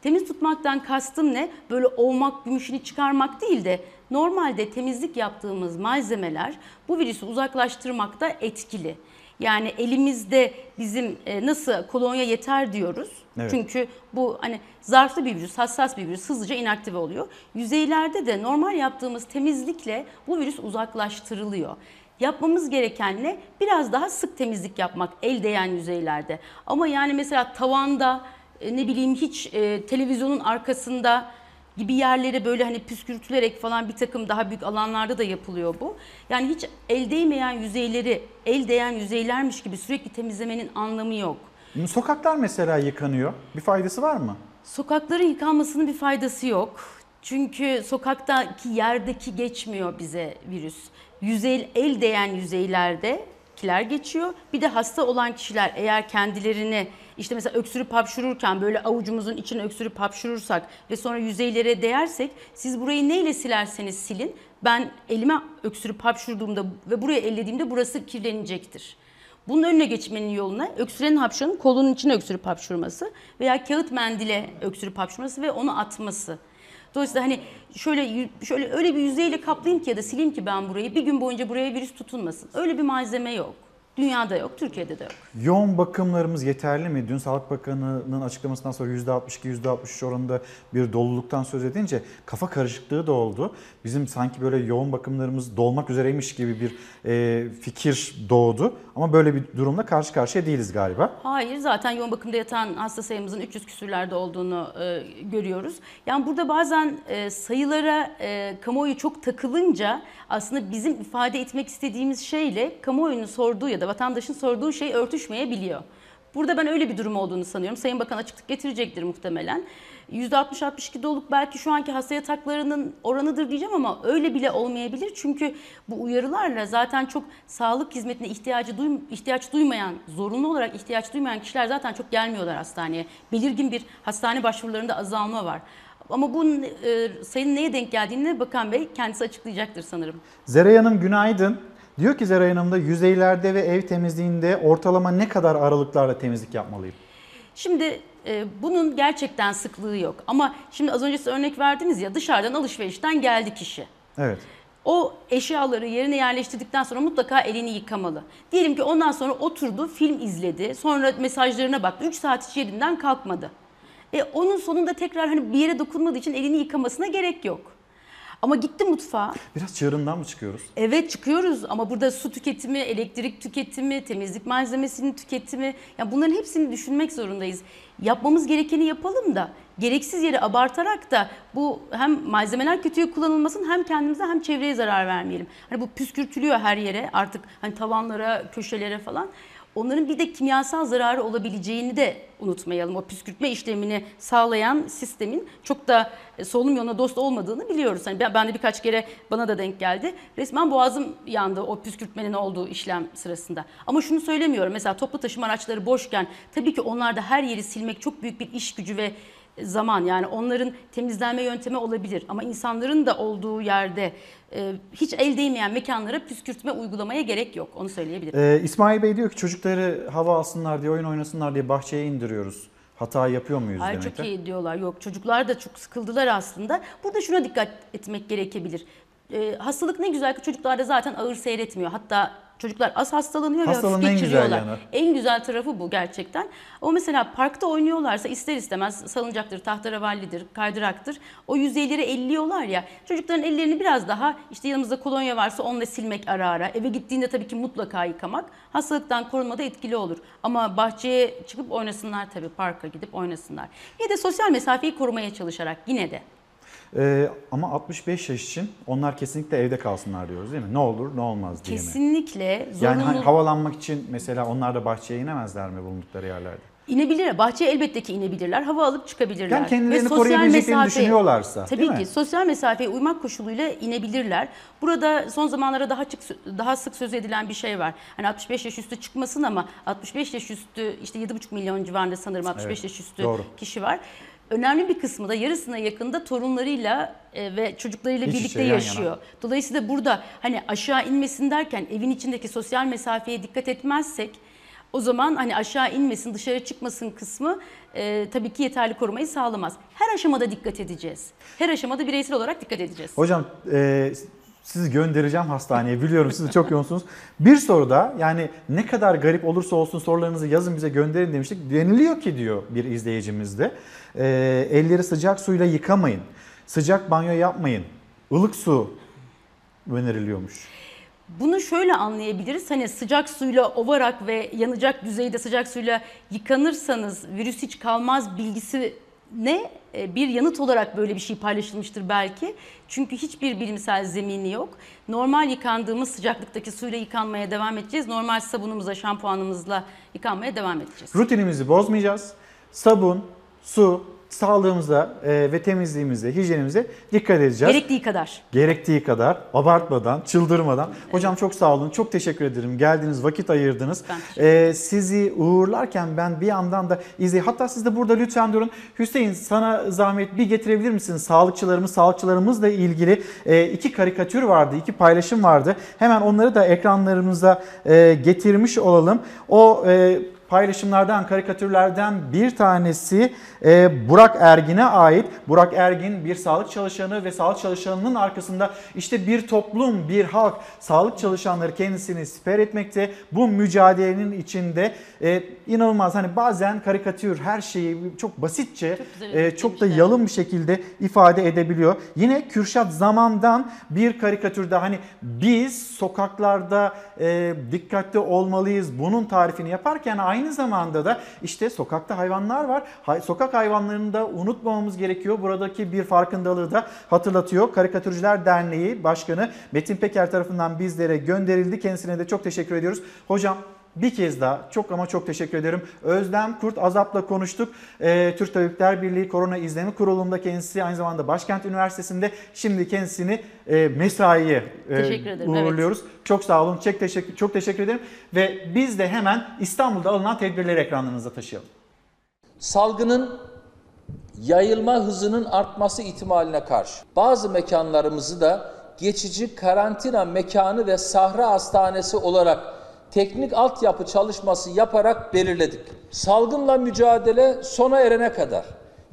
Temiz tutmaktan kastım ne? Böyle ovmak, gümüşünü çıkarmak değil de normalde temizlik yaptığımız malzemeler bu virüsü uzaklaştırmakta etkili. Yani elimizde bizim e, nasıl kolonya yeter diyoruz. Evet. Çünkü bu hani zarflı bir virüs, hassas bir virüs hızlıca inaktive oluyor. Yüzeylerde de normal yaptığımız temizlikle bu virüs uzaklaştırılıyor. Yapmamız gereken ne? Biraz daha sık temizlik yapmak el değen yüzeylerde. Ama yani mesela tavanda e, ne bileyim hiç e, televizyonun arkasında gibi yerlere böyle hani püskürtülerek falan bir takım daha büyük alanlarda da yapılıyor bu. Yani hiç el değmeyen yüzeyleri el değen yüzeylermiş gibi sürekli temizlemenin anlamı yok. Sokaklar mesela yıkanıyor. Bir faydası var mı? Sokakların yıkanmasının bir faydası yok. Çünkü sokaktaki yerdeki geçmiyor bize virüs. Yüzey, el değen yüzeylerde kiler geçiyor. Bir de hasta olan kişiler eğer kendilerini işte mesela öksürüp hapşururken böyle avucumuzun içine öksürüp hapşurursak ve sonra yüzeylere değersek siz burayı neyle silerseniz silin ben elime öksürüp hapşurduğumda ve buraya ellediğimde burası kirlenecektir. Bunun önüne geçmenin yoluna öksürenin hapşuranın kolunun içine öksürüp hapşurması veya kağıt mendile öksürüp hapşurması ve onu atması. Dolayısıyla hani şöyle şöyle öyle bir yüzeyle kaplayayım ki ya da sileyim ki ben burayı bir gün boyunca buraya virüs tutunmasın. Öyle bir malzeme yok. Dünyada yok, Türkiye'de de yok. Yoğun bakımlarımız yeterli mi? Dün Sağlık Bakanı'nın açıklamasından sonra %62-%63 oranında bir doluluktan söz edince kafa karışıklığı da oldu. Bizim sanki böyle yoğun bakımlarımız dolmak üzereymiş gibi bir e, fikir doğdu. Ama böyle bir durumla karşı karşıya değiliz galiba. Hayır zaten yoğun bakımda yatan hasta sayımızın 300 küsürlerde olduğunu e, görüyoruz. Yani burada bazen e, sayılara e, kamuoyu çok takılınca aslında bizim ifade etmek istediğimiz şeyle kamuoyunun sorduğu ya da vatandaşın sorduğu şey örtüşmeyebiliyor. Burada ben öyle bir durum olduğunu sanıyorum. Sayın Bakan açıklık getirecektir muhtemelen. %60-62 doluluk belki şu anki hasta yataklarının oranıdır diyeceğim ama öyle bile olmayabilir. Çünkü bu uyarılarla zaten çok sağlık hizmetine ihtiyacı duym ihtiyaç duymayan, zorunlu olarak ihtiyaç duymayan kişiler zaten çok gelmiyorlar hastaneye. Belirgin bir hastane başvurularında azalma var. Ama bunun e, sayının neye denk geldiğini Bakan Bey kendisi açıklayacaktır sanırım. Zeray Hanım günaydın. Diyor ki Zeray Hanım da yüzeylerde ve ev temizliğinde ortalama ne kadar aralıklarla temizlik yapmalıyım? Şimdi e, bunun gerçekten sıklığı yok. Ama şimdi az önce size örnek verdiniz ya dışarıdan alışverişten geldi kişi. Evet. O eşyaları yerine yerleştirdikten sonra mutlaka elini yıkamalı. Diyelim ki ondan sonra oturdu, film izledi, sonra mesajlarına baktı. 3 saat hiç yerinden kalkmadı. E, onun sonunda tekrar hani bir yere dokunmadığı için elini yıkamasına gerek yok. Ama gitti mutfağa. Biraz çığırından mı çıkıyoruz? Evet çıkıyoruz ama burada su tüketimi, elektrik tüketimi, temizlik malzemesinin tüketimi yani bunların hepsini düşünmek zorundayız. Yapmamız gerekeni yapalım da gereksiz yere abartarak da bu hem malzemeler kötüye kullanılmasın hem kendimize hem çevreye zarar vermeyelim. Hani bu püskürtülüyor her yere artık hani tavanlara, köşelere falan. Onların bir de kimyasal zararı olabileceğini de unutmayalım. O püskürtme işlemini sağlayan sistemin çok da e, solunum yoluna dost olmadığını biliyoruz. Hani ben ben de birkaç kere bana da denk geldi. Resmen boğazım yandı o püskürtmenin olduğu işlem sırasında. Ama şunu söylemiyorum. Mesela toplu taşıma araçları boşken tabii ki onlarda her yeri silmek çok büyük bir iş gücü ve zaman yani onların temizlenme yöntemi olabilir ama insanların da olduğu yerde e, hiç el değmeyen mekanlara püskürtme uygulamaya gerek yok onu söyleyebilirim. Ee, İsmail Bey diyor ki çocukları hava alsınlar diye oyun oynasınlar diye bahçeye indiriyoruz. Hata yapıyor muyuz Ay demek çok iyi diyorlar. Yok çocuklar da çok sıkıldılar aslında. Burada şuna dikkat etmek gerekebilir. Ee, hastalık ne güzel ki çocuklarda zaten ağır seyretmiyor. Hatta çocuklar az hastalanıyor Hastalığın ve hafif geçiriyorlar. En güzel tarafı bu gerçekten. O mesela parkta oynuyorlarsa ister istemez salıncaktır, tahtaravallidir, kaydıraktır. O yüzeyleri elliyorlar ya. Çocukların ellerini biraz daha işte yanımızda kolonya varsa onunla silmek ara ara. Eve gittiğinde tabii ki mutlaka yıkamak. Hastalıktan korunmada etkili olur. Ama bahçeye çıkıp oynasınlar tabii parka gidip oynasınlar. Ya da sosyal mesafeyi korumaya çalışarak yine de. Ee, ama 65 yaş için onlar kesinlikle evde kalsınlar diyoruz değil mi? Ne olur ne olmaz diye mi? Kesinlikle. Yani hani havalanmak için mesela onlar da bahçeye inemezler mi bulundukları yerlerde? İnebilirler. Bahçeye elbette ki inebilirler. Hava alıp çıkabilirler. Yani kendilerini Ve sosyal koruyabileceklerini mesafe- düşünüyorlarsa, Tabii değil ki mi? sosyal mesafeye uymak koşuluyla inebilirler. Burada son zamanlarda daha çık daha sık söz edilen bir şey var. Hani 65 yaş üstü çıkmasın ama 65 yaş üstü işte 7,5 milyon civarında sanırım 65 Evet, yaş üstü doğru. kişi var. Önemli bir kısmı da yarısına yakında torunlarıyla e, ve çocuklarıyla İç içe, birlikte yana. yaşıyor. Dolayısıyla burada hani aşağı inmesin derken evin içindeki sosyal mesafeye dikkat etmezsek o zaman hani aşağı inmesin, dışarı çıkmasın kısmı e, tabii ki yeterli korumayı sağlamaz. Her aşamada dikkat edeceğiz. Her aşamada bireysel olarak dikkat edeceğiz. Hocam e, sizi göndereceğim hastaneye. Biliyorum siz çok yoğunsunuz. Bir soru da yani ne kadar garip olursa olsun sorularınızı yazın bize gönderin demiştik. Deniliyor ki diyor bir izleyicimiz de. e, elleri sıcak suyla yıkamayın. Sıcak banyo yapmayın. Ilık su öneriliyormuş. Bunu şöyle anlayabiliriz. Hani sıcak suyla ovarak ve yanacak düzeyde sıcak suyla yıkanırsanız virüs hiç kalmaz bilgisi ne e, bir yanıt olarak böyle bir şey paylaşılmıştır belki. Çünkü hiçbir bilimsel zemini yok. Normal yıkandığımız sıcaklıktaki suyla yıkanmaya devam edeceğiz. Normal sabunumuzla, şampuanımızla yıkanmaya devam edeceğiz. Rutinimizi bozmayacağız. Sabun, su, sağlığımıza e, ve temizliğimize, hijyenimize dikkat edeceğiz. Gerektiği kadar. Gerektiği kadar abartmadan, çıldırmadan. Hocam çok sağ olun, çok teşekkür ederim. Geldiniz, vakit ayırdınız. Ee, sizi uğurlarken ben bir yandan da izley. Hatta siz de burada lütfen durun. Hüseyin sana zahmet bir getirebilir misin? Sağlıkçılarımız, sağlıkçılarımızla ilgili e, iki karikatür vardı, iki paylaşım vardı. Hemen onları da ekranlarımıza e, getirmiş olalım. O e, paylaşımlardan, karikatürlerden bir tanesi e, Burak Ergin'e ait. Burak Ergin bir sağlık çalışanı ve sağlık çalışanının arkasında işte bir toplum, bir halk, sağlık çalışanları kendisini siper etmekte. Bu mücadelenin içinde e, inanılmaz hani bazen karikatür her şeyi çok basitçe, güzel e, çok da yalın bir şekilde ifade edebiliyor. Yine Kürşat Zaman'dan bir karikatürde hani biz sokaklarda e, dikkatli olmalıyız bunun tarifini yaparken aynı zamanda da işte sokakta hayvanlar var. Sokak hayvanlarını da unutmamamız gerekiyor. Buradaki bir farkındalığı da hatırlatıyor. Karikatürcüler Derneği Başkanı Metin Peker tarafından bizlere gönderildi. Kendisine de çok teşekkür ediyoruz. Hocam bir kez daha çok ama çok teşekkür ederim. Özlem Kurt Azap'la konuştuk. Ee, Türk Tabipler Birliği Korona İzleme Kurulu'nda kendisi aynı zamanda Başkent Üniversitesi'nde. Şimdi kendisini e, mesaiye e, ederim, evet. uğurluyoruz. Çok sağ olun. Çok teşekkür, çok teşekkür ederim. Ve biz de hemen İstanbul'da alınan tedbirleri ekranlarınıza taşıyalım. salgının yayılma hızının artması ihtimaline karşı bazı mekanlarımızı da geçici karantina mekanı ve sahra hastanesi olarak teknik altyapı çalışması yaparak belirledik. Salgınla mücadele sona erene kadar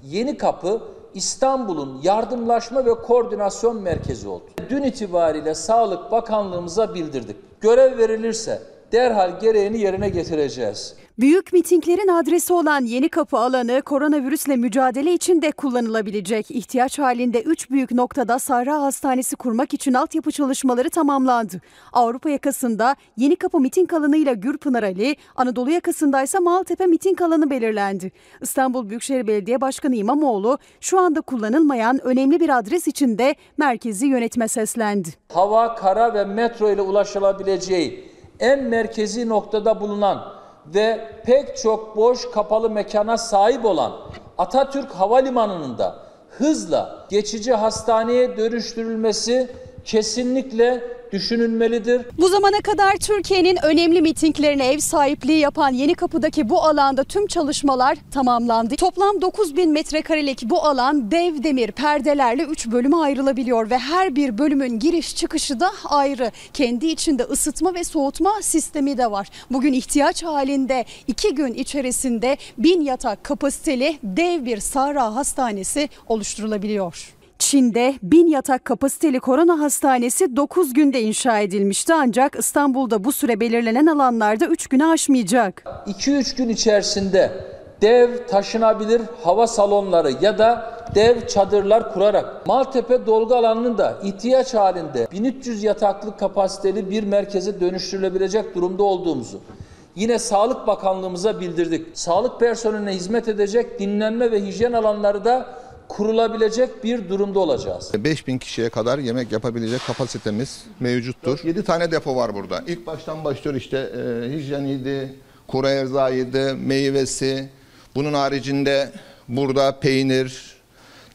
Yeni Kapı İstanbul'un yardımlaşma ve koordinasyon merkezi oldu. Dün itibariyle Sağlık Bakanlığımıza bildirdik. Görev verilirse derhal gereğini yerine getireceğiz. Büyük mitinglerin adresi olan Yeni Kapı alanı koronavirüsle mücadele için de kullanılabilecek. İhtiyaç halinde 3 büyük noktada Sahra Hastanesi kurmak için altyapı çalışmaları tamamlandı. Avrupa yakasında Yeni Kapı miting alanıyla Gürpınar Ali, Anadolu yakasında ise Maltepe miting alanı belirlendi. İstanbul Büyükşehir Belediye Başkanı İmamoğlu şu anda kullanılmayan önemli bir adres için de merkezi yönetime seslendi. hava, kara ve metro ile ulaşılabileceği en merkezi noktada bulunan ve pek çok boş kapalı mekana sahip olan Atatürk Havalimanı'nın da hızla geçici hastaneye dönüştürülmesi kesinlikle düşünülmelidir. Bu zamana kadar Türkiye'nin önemli mitinglerine ev sahipliği yapan Yeni Kapı'daki bu alanda tüm çalışmalar tamamlandı. Toplam 9000 metrekarelik bu alan dev demir perdelerle 3 bölüme ayrılabiliyor ve her bir bölümün giriş çıkışı da ayrı. Kendi içinde ısıtma ve soğutma sistemi de var. Bugün ihtiyaç halinde 2 gün içerisinde 1000 yatak kapasiteli dev bir Sahra Hastanesi oluşturulabiliyor. Çin'de 1000 yatak kapasiteli korona hastanesi 9 günde inşa edilmişti ancak İstanbul'da bu süre belirlenen alanlarda 3 güne aşmayacak. 2-3 gün içerisinde dev taşınabilir hava salonları ya da dev çadırlar kurarak Maltepe dolgu alanının da ihtiyaç halinde 1300 yataklı kapasiteli bir merkeze dönüştürülebilecek durumda olduğumuzu yine Sağlık Bakanlığımıza bildirdik. Sağlık personeline hizmet edecek dinlenme ve hijyen alanları da kurulabilecek bir durumda olacağız. 5000 kişiye kadar yemek yapabilecek kapasitemiz mevcuttur. 7 tane depo var burada. İlk baştan başlıyor işte e, hijyeniydi, kuru erzağıydı, meyvesi. Bunun haricinde burada peynir,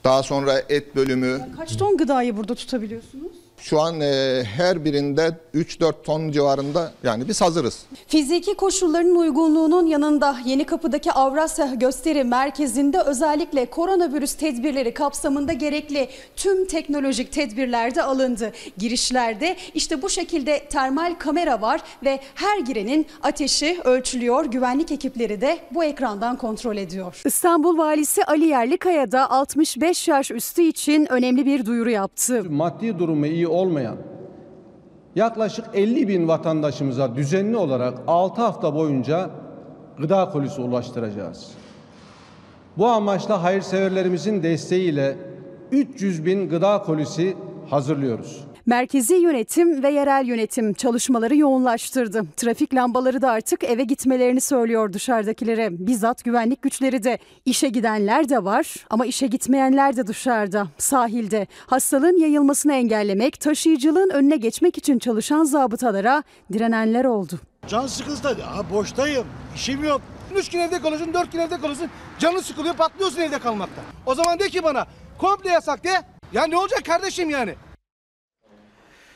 daha sonra et bölümü. Kaç ton gıdayı burada tutabiliyorsunuz? Şu an e, her birinde 3-4 ton civarında yani biz hazırız. Fiziki koşulların uygunluğunun yanında Yeni Kapı'daki Avrasya Gösteri Merkezi'nde özellikle koronavirüs tedbirleri kapsamında gerekli tüm teknolojik tedbirler de alındı. Girişlerde işte bu şekilde termal kamera var ve her girenin ateşi ölçülüyor. Güvenlik ekipleri de bu ekrandan kontrol ediyor. İstanbul Valisi Ali Yerlikaya da 65 yaş üstü için önemli bir duyuru yaptı. maddi durumu iyi olmayan yaklaşık 50 bin vatandaşımıza düzenli olarak 6 hafta boyunca gıda kolisi ulaştıracağız. Bu amaçla hayırseverlerimizin desteğiyle 300 bin gıda kolisi hazırlıyoruz. Merkezi yönetim ve yerel yönetim çalışmaları yoğunlaştırdı. Trafik lambaları da artık eve gitmelerini söylüyor dışarıdakilere. Bizzat güvenlik güçleri de. işe gidenler de var ama işe gitmeyenler de dışarıda, sahilde. Hastalığın yayılmasını engellemek, taşıyıcılığın önüne geçmek için çalışan zabıtalara direnenler oldu. Can sıkıntısı da Aa, boştayım, işim yok. Üç gün evde kalırsın, dört gün evde kalırsın. Canın sıkılıyor, patlıyorsun evde kalmakta. O zaman de ki bana, komple yasak de. Ya ne olacak kardeşim yani?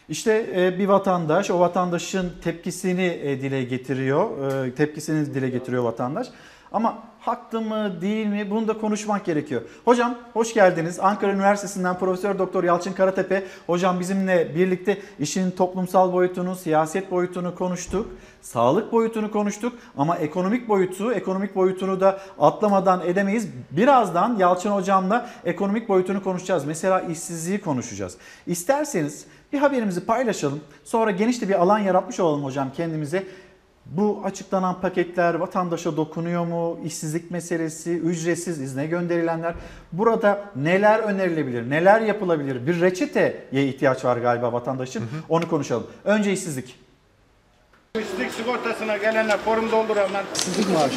İşte e, bir vatandaş o vatandaşın tepkisini e, dile getiriyor. E, Tepkisini dile getiriyor vatandaş. Ama haklı mı değil mi bunu da konuşmak gerekiyor. Hocam hoş geldiniz. Ankara Üniversitesi'nden Profesör Doktor Yalçın Karatepe hocam bizimle birlikte işin toplumsal boyutunu, siyaset boyutunu konuştuk. Sağlık boyutunu konuştuk ama ekonomik boyutu, ekonomik boyutunu da atlamadan edemeyiz. Birazdan Yalçın hocamla ekonomik boyutunu konuşacağız. Mesela işsizliği konuşacağız. İsterseniz bir haberimizi paylaşalım. Sonra geniş de bir alan yaratmış olalım hocam kendimize. Bu açıklanan paketler vatandaşa dokunuyor mu? İşsizlik meselesi, ücretsiz izne gönderilenler. Burada neler önerilebilir, neler yapılabilir? Bir reçeteye ihtiyaç var galiba vatandaşın. Onu konuşalım. Önce işsizlik. İşsizlik sigortasına gelenler forum dolduranlar. İşsizlik maaşı.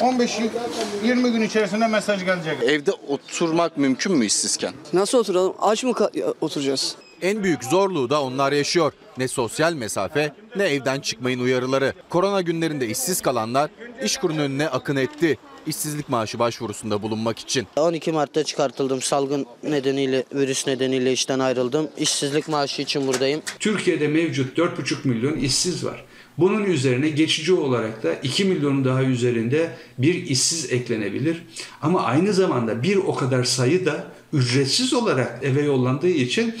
15-20 gün içerisinde mesaj gelecek. Evde oturmak mümkün mü işsizken? Nasıl oturalım? Aç mı ka- oturacağız? En büyük zorluğu da onlar yaşıyor. Ne sosyal mesafe ne evden çıkmayın uyarıları. Korona günlerinde işsiz kalanlar işkurun önüne akın etti. İşsizlik maaşı başvurusunda bulunmak için. 12 Mart'ta çıkartıldım. Salgın nedeniyle, virüs nedeniyle işten ayrıldım. İşsizlik maaşı için buradayım. Türkiye'de mevcut 4,5 milyon işsiz var. Bunun üzerine geçici olarak da 2 milyonun daha üzerinde bir işsiz eklenebilir. Ama aynı zamanda bir o kadar sayı da ücretsiz olarak eve yollandığı için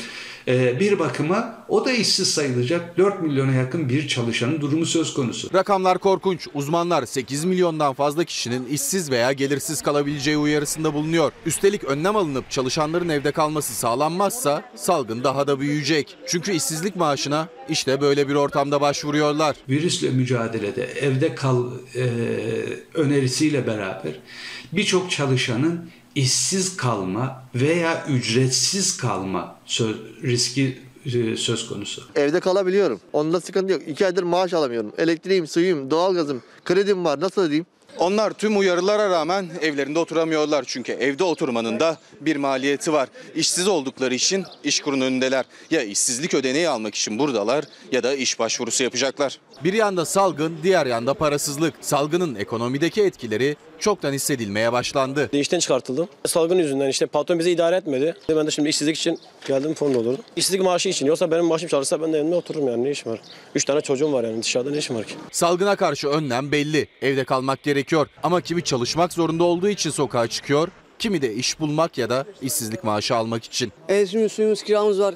bir bakıma o da işsiz sayılacak 4 milyona yakın bir çalışanın durumu söz konusu. Rakamlar korkunç. Uzmanlar 8 milyondan fazla kişinin işsiz veya gelirsiz kalabileceği uyarısında bulunuyor. Üstelik önlem alınıp çalışanların evde kalması sağlanmazsa salgın daha da büyüyecek. Çünkü işsizlik maaşına işte böyle bir ortamda başvuruyorlar. Virüsle mücadelede evde kal e, önerisiyle beraber birçok çalışanın işsiz kalma veya ücretsiz kalma söz, riski e, söz konusu. Evde kalabiliyorum. Onda sıkıntı yok. 2 aydır maaş alamıyorum. Elektriğim, suyum, doğalgazım, kredim var. Nasıl ödeyeyim? Onlar tüm uyarılara rağmen evlerinde oturamıyorlar. Çünkü evde oturmanın da bir maliyeti var. İşsiz oldukları için iş kurunun önündeler. Ya işsizlik ödeneği almak için buradalar ya da iş başvurusu yapacaklar. Bir yanda salgın, diğer yanda parasızlık. Salgının ekonomideki etkileri çoktan hissedilmeye başlandı. İşten çıkartıldım. Salgın yüzünden işte patron bizi idare etmedi. Ben de şimdi işsizlik için geldim fon doldurdum. İşsizlik maaşı için. Yoksa benim maaşım çalışsa ben de evimde otururum yani ne işim var. Üç tane çocuğum var yani dışarıda ne işim var ki? Salgına karşı önlem belli. Evde kalmak gerekiyor. Ama kimi çalışmak zorunda olduğu için sokağa çıkıyor, kimi de iş bulmak ya da işsizlik maaşı almak için. Evimiz, suyumuz, kiramız var.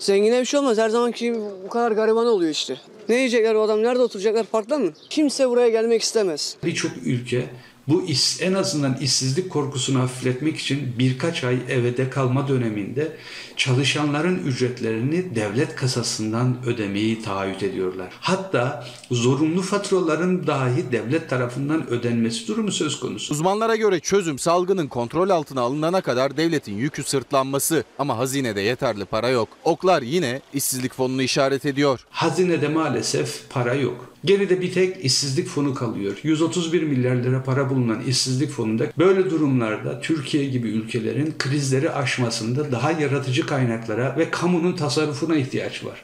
Zengine bir şey olmaz. Her zamanki bu kadar gariban oluyor işte. Ne yiyecekler o adam? Nerede oturacaklar? Parkta mı? Kimse buraya gelmek istemez. Birçok ülke bu iş, en azından işsizlik korkusunu hafifletmek için birkaç ay evde kalma döneminde çalışanların ücretlerini devlet kasasından ödemeyi taahhüt ediyorlar. Hatta zorunlu faturaların dahi devlet tarafından ödenmesi durumu söz konusu. Uzmanlara göre çözüm salgının kontrol altına alınana kadar devletin yükü sırtlanması ama hazinede yeterli para yok. Oklar yine işsizlik fonunu işaret ediyor. Hazinede maalesef para yok. Geride bir tek işsizlik fonu kalıyor. 131 milyar lira para bulunan işsizlik fonunda böyle durumlarda Türkiye gibi ülkelerin krizleri aşmasında daha yaratıcı kaynaklara ve kamunun tasarrufuna ihtiyaç var.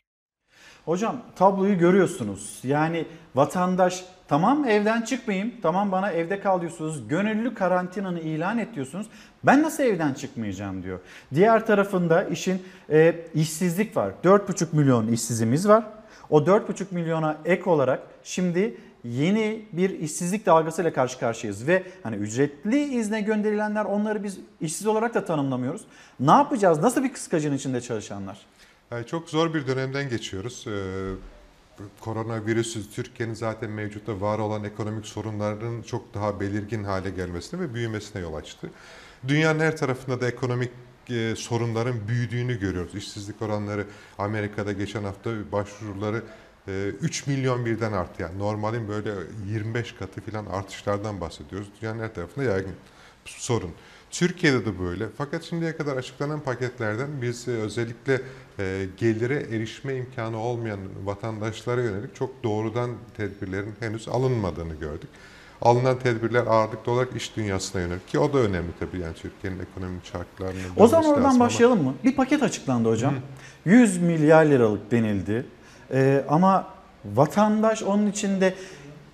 Hocam tabloyu görüyorsunuz. Yani vatandaş tamam evden çıkmayayım, tamam bana evde kal diyorsunuz. Gönüllü karantinanı ilan et. Ben nasıl evden çıkmayacağım diyor. Diğer tarafında işin e, işsizlik var. 4,5 milyon işsizimiz var. O 4,5 milyona ek olarak şimdi yeni bir işsizlik dalgasıyla karşı karşıyayız ve hani ücretli izne gönderilenler onları biz işsiz olarak da tanımlamıyoruz. Ne yapacağız? Nasıl bir kıskacın içinde çalışanlar? Yani çok zor bir dönemden geçiyoruz. Ee, koronavirüsü Türkiye'nin zaten mevcutta var olan ekonomik sorunların çok daha belirgin hale gelmesine ve büyümesine yol açtı. Dünyanın her tarafında da ekonomik e, sorunların büyüdüğünü görüyoruz. İşsizlik oranları Amerika'da geçen hafta başvuruları e, 3 milyon birden arttı. Yani normalin böyle 25 katı falan artışlardan bahsediyoruz. Dünyanın her tarafında yaygın sorun. Türkiye'de de böyle. Fakat şimdiye kadar açıklanan paketlerden biz özellikle e, gelire erişme imkanı olmayan vatandaşlara yönelik çok doğrudan tedbirlerin henüz alınmadığını gördük. Alınan tedbirler ağırlıklı olarak iş dünyasına yönelik ki o da önemli tabii yani Türkiye'nin ekonomik çarklarının O zaman oradan ama- başlayalım mı? Bir paket açıklandı hocam. 100 milyar liralık denildi. Ee, ama vatandaş onun içinde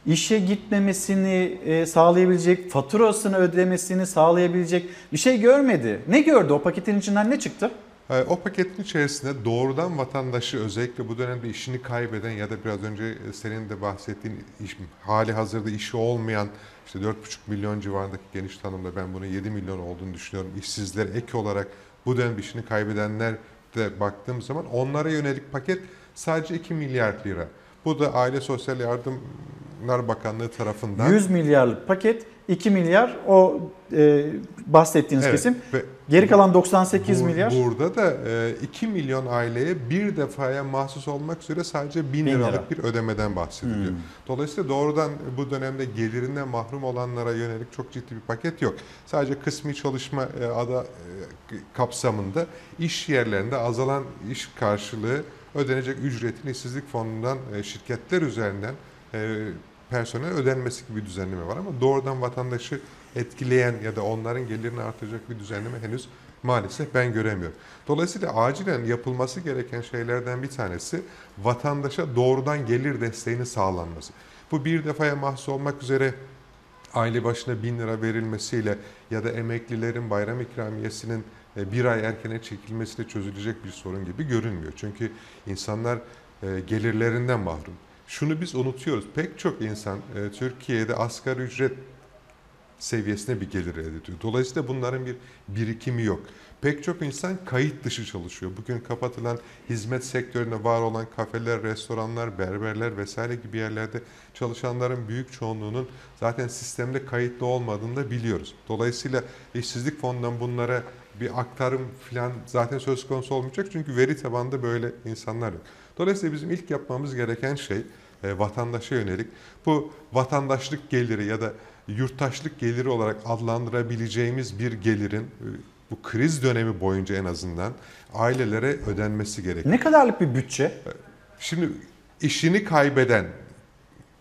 işe gitmemesini e, sağlayabilecek, faturasını ödemesini sağlayabilecek bir şey görmedi. Ne gördü? O paketin içinden ne çıktı? E, O paketin içerisinde doğrudan vatandaşı özellikle bu dönemde işini kaybeden ya da biraz önce e, senin de bahsettiğin iş, hali hazırda işi olmayan işte 4,5 milyon civarındaki geniş tanımda ben bunu 7 milyon olduğunu düşünüyorum. İşsizler ek olarak bu dönemde işini kaybedenler de baktığım zaman onlara yönelik paket sadece 2 milyar lira. Bu da Aile Sosyal Yardımlar Bakanlığı tarafından 100 milyarlık paket 2 milyar o e, bahsettiğiniz Evet, kesim. ve Geri kalan 98 Bur- milyar. Burada da e, 2 milyon aileye bir defaya mahsus olmak üzere sadece 1000 Bin liralık lira. bir ödemeden bahsediliyor. Hmm. Dolayısıyla doğrudan bu dönemde gelirinden mahrum olanlara yönelik çok ciddi bir paket yok. Sadece kısmi çalışma e, ada e, kapsamında iş yerlerinde azalan iş karşılığı ödenecek ücretin işsizlik fonundan e, şirketler üzerinden e, personel ödenmesi gibi bir düzenleme var ama doğrudan vatandaşı etkileyen ya da onların gelirini artıracak bir düzenleme henüz maalesef ben göremiyorum. Dolayısıyla acilen yapılması gereken şeylerden bir tanesi vatandaşa doğrudan gelir desteğini sağlanması. Bu bir defaya mahsus olmak üzere aile başına bin lira verilmesiyle ya da emeklilerin bayram ikramiyesinin e, bir ay erkene çekilmesiyle çözülecek bir sorun gibi görünmüyor. Çünkü insanlar e, gelirlerinden mahrum. Şunu biz unutuyoruz. Pek çok insan e, Türkiye'de asgari ücret seviyesine bir gelir elde ediyor. Dolayısıyla bunların bir birikimi yok. Pek çok insan kayıt dışı çalışıyor. Bugün kapatılan hizmet sektöründe var olan kafeler, restoranlar, berberler vesaire gibi yerlerde çalışanların büyük çoğunluğunun zaten sistemde kayıtlı olmadığını da biliyoruz. Dolayısıyla işsizlik fonundan bunlara bir aktarım falan zaten söz konusu olmayacak. Çünkü veri tabanında böyle insanlar yok. Dolayısıyla bizim ilk yapmamız gereken şey e, vatandaşa yönelik bu vatandaşlık geliri ya da yurttaşlık geliri olarak adlandırabileceğimiz bir gelirin e, bu kriz dönemi boyunca en azından ailelere ödenmesi gerekiyor. Ne kadarlık bir bütçe? Şimdi işini kaybeden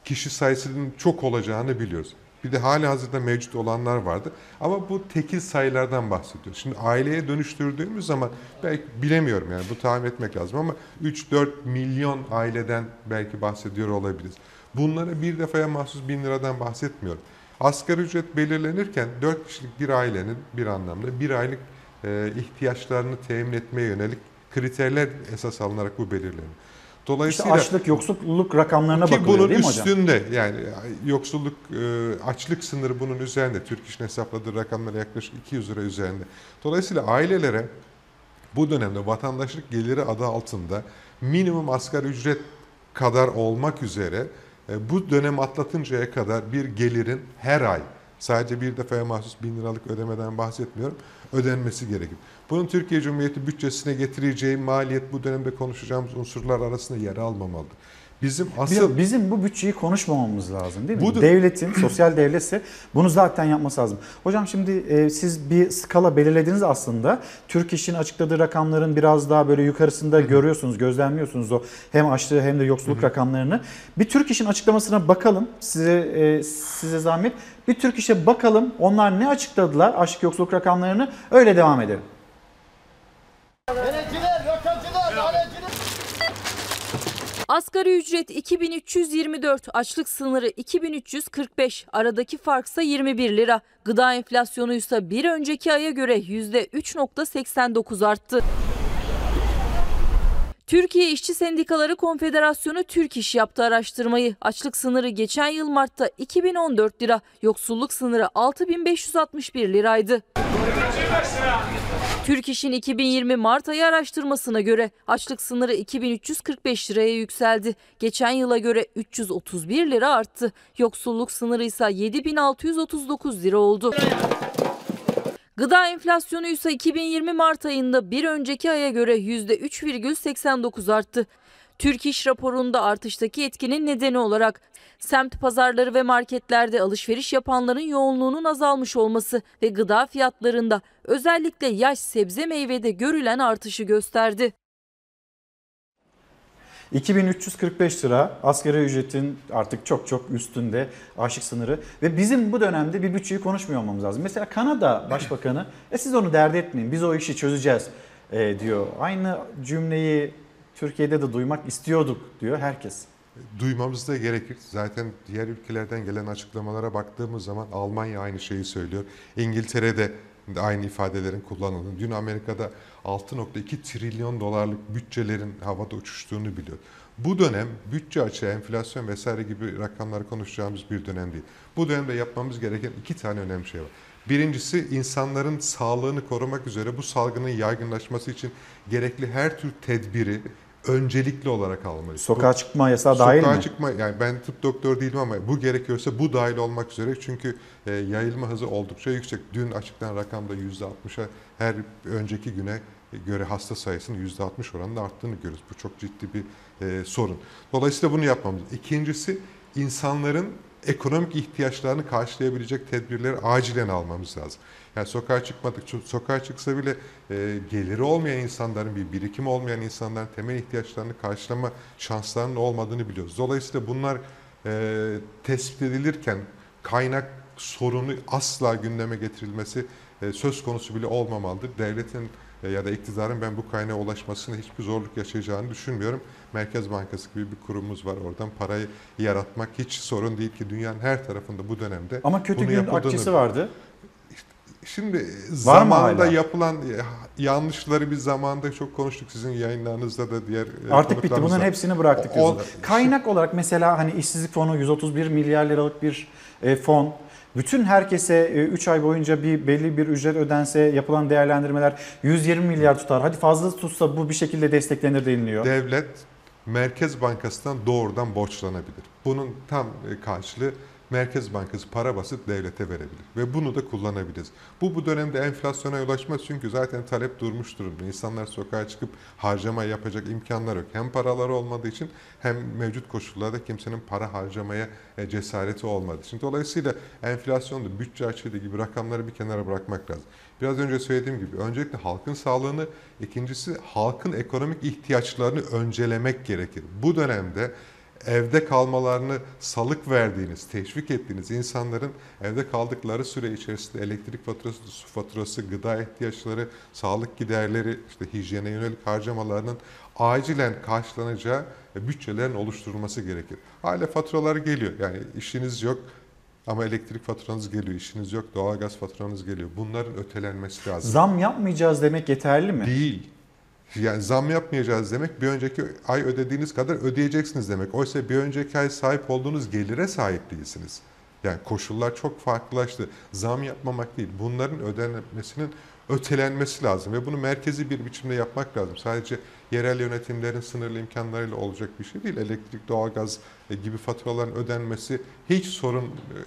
kişi sayısının çok olacağını biliyoruz. Bir de hali hazırda mevcut olanlar vardı. Ama bu tekil sayılardan bahsediyor. Şimdi aileye dönüştürdüğümüz zaman belki bilemiyorum yani bu tahmin etmek lazım ama 3-4 milyon aileden belki bahsediyor olabiliriz. Bunlara bir defaya mahsus bin liradan bahsetmiyorum. Asgari ücret belirlenirken 4 kişilik bir ailenin bir anlamda bir aylık e, ihtiyaçlarını temin etmeye yönelik kriterler esas alınarak bu belirleniyor. İşte açlık, yoksulluk rakamlarına ki bakılıyor bunun değil mi hocam? üstünde yani yoksulluk e, açlık sınırı bunun üzerinde. Türk İş'in hesapladığı rakamlar yaklaşık 200 lira üzerinde. Dolayısıyla ailelere bu dönemde vatandaşlık geliri adı altında minimum asgari ücret kadar olmak üzere e, bu dönem atlatıncaya kadar bir gelirin her ay sadece bir defaya mahsus bin liralık ödemeden bahsetmiyorum ödenmesi gerekir. Bunun Türkiye Cumhuriyeti bütçesine getireceği maliyet bu dönemde konuşacağımız unsurlar arasında yer almamalıdır. Bizim asıl Bizim bu bütçeyi konuşmamamız lazım değil mi? Bu da- Devletin, sosyal devletse bunu zaten yapması lazım. Hocam şimdi e, siz bir skala belirlediniz aslında. Türk İş'in açıkladığı rakamların biraz daha böyle yukarısında görüyorsunuz, gözlemliyorsunuz o hem açlığı hem de yoksulluk rakamlarını. Bir Türk İş'in açıklamasına bakalım. Size e, size zahmet. Bir Türk İş'e bakalım. Onlar ne açıkladılar açlık yoksulluk rakamlarını? Öyle devam edelim. Asgari ücret 2324, açlık sınırı 2345, aradaki farksa 21 lira. Gıda enflasyonu ise bir önceki aya göre %3.89 arttı. Türkiye İşçi Sendikaları Konfederasyonu Türk İş yaptı araştırmayı. Açlık sınırı geçen yıl Mart'ta 2014 lira, yoksulluk sınırı 6561 liraydı. Türk İş'in 2020 Mart ayı araştırmasına göre açlık sınırı 2345 liraya yükseldi. Geçen yıla göre 331 lira arttı. Yoksulluk sınırı ise 7639 lira oldu. Gıda enflasyonu ise 2020 Mart ayında bir önceki aya göre %3,89 arttı. Türk İş raporunda artıştaki etkinin nedeni olarak semt pazarları ve marketlerde alışveriş yapanların yoğunluğunun azalmış olması ve gıda fiyatlarında özellikle yaş sebze meyvede görülen artışı gösterdi. 2345 lira asgari ücretin artık çok çok üstünde açlık sınırı ve bizim bu dönemde bir bütçeyi konuşmuyor olmamız lazım. Mesela Kanada Başbakanı e siz onu dert etmeyin biz o işi çözeceğiz e, diyor. Aynı cümleyi Türkiye'de de duymak istiyorduk diyor herkes. Duymamız da gerekir. Zaten diğer ülkelerden gelen açıklamalara baktığımız zaman Almanya aynı şeyi söylüyor. İngiltere'de de aynı ifadelerin kullanıldığını. Dün Amerika'da 6.2 trilyon dolarlık bütçelerin havada uçuştuğunu biliyor. Bu dönem bütçe açığı, enflasyon vesaire gibi rakamları konuşacağımız bir dönem değil. Bu dönemde yapmamız gereken iki tane önemli şey var. Birincisi insanların sağlığını korumak üzere bu salgının yaygınlaşması için gerekli her tür tedbiri öncelikli olarak almalıyız. Sokağa çıkma yasağı dahil mi? Sokağa çıkma yani ben tıp doktoru değilim ama bu gerekiyorsa bu dahil olmak üzere çünkü e, yayılma hızı oldukça yüksek. Dün açıklanan rakamda %60'a her önceki güne göre hasta sayısının %60 oranında arttığını görüyoruz. Bu çok ciddi bir e, sorun. Dolayısıyla bunu yapmamız. İkincisi insanların ekonomik ihtiyaçlarını karşılayabilecek tedbirleri acilen almamız lazım. Yani sokağa çıkmadık, sokağa çıksa bile e, geliri olmayan insanların, bir birikim olmayan insanların temel ihtiyaçlarını karşılama şanslarının olmadığını biliyoruz. Dolayısıyla bunlar e, tespit edilirken kaynak sorunu asla gündeme getirilmesi e, söz konusu bile olmamalıdır. Devletin e, ya da iktidarın ben bu kaynağa ulaşmasında hiçbir zorluk yaşayacağını düşünmüyorum. Merkez Bankası gibi bir kurumumuz var. Oradan parayı yaratmak hiç sorun değil ki dünyanın her tarafında bu dönemde Ama kötü gün akçesi vardı. Şimdi Var mı zamanında yapılan e, yanlışları biz zamanında çok konuştuk sizin yayınlarınızda da diğer e, Artık bitti. Bunların hepsini bıraktık O- diyorsunuz. Kaynak olarak mesela hani işsizlik fonu 131 milyar liralık bir e, fon. Bütün herkese 3 ay boyunca bir belli bir ücret ödense yapılan değerlendirmeler 120 milyar tutar. Hadi fazla tutsa bu bir şekilde desteklenir deniliyor. Devlet Merkez Bankası'ndan doğrudan borçlanabilir. Bunun tam e, karşılığı Merkez Bankası para basıp devlete verebilir ve bunu da kullanabiliriz. Bu bu dönemde enflasyona ulaşmaz çünkü zaten talep durmuş durumda. İnsanlar sokağa çıkıp harcama yapacak imkanlar yok. Hem paraları olmadığı için hem mevcut koşullarda kimsenin para harcamaya e, cesareti olmadığı için. Dolayısıyla enflasyonda bütçe açığı gibi rakamları bir kenara bırakmak lazım. Biraz önce söylediğim gibi öncelikle halkın sağlığını, ikincisi halkın ekonomik ihtiyaçlarını öncelemek gerekir. Bu dönemde evde kalmalarını salık verdiğiniz, teşvik ettiğiniz insanların evde kaldıkları süre içerisinde elektrik faturası, su faturası, gıda ihtiyaçları, sağlık giderleri, işte hijyene yönelik harcamalarının acilen karşılanacağı bütçelerin oluşturulması gerekir. Hala faturalar geliyor. Yani işiniz yok ama elektrik faturanız geliyor, işiniz yok, doğalgaz faturanız geliyor. Bunların ötelenmesi lazım. Zam yapmayacağız demek yeterli mi? Değil. Yani zam yapmayacağız demek bir önceki ay ödediğiniz kadar ödeyeceksiniz demek. Oysa bir önceki ay sahip olduğunuz gelire sahip değilsiniz. Yani koşullar çok farklılaştı. Zam yapmamak değil. Bunların ödenmesinin ötelenmesi lazım ve bunu merkezi bir biçimde yapmak lazım. Sadece yerel yönetimlerin sınırlı imkanlarıyla olacak bir şey değil. Elektrik, doğalgaz e, gibi faturaların ödenmesi hiç sorun e,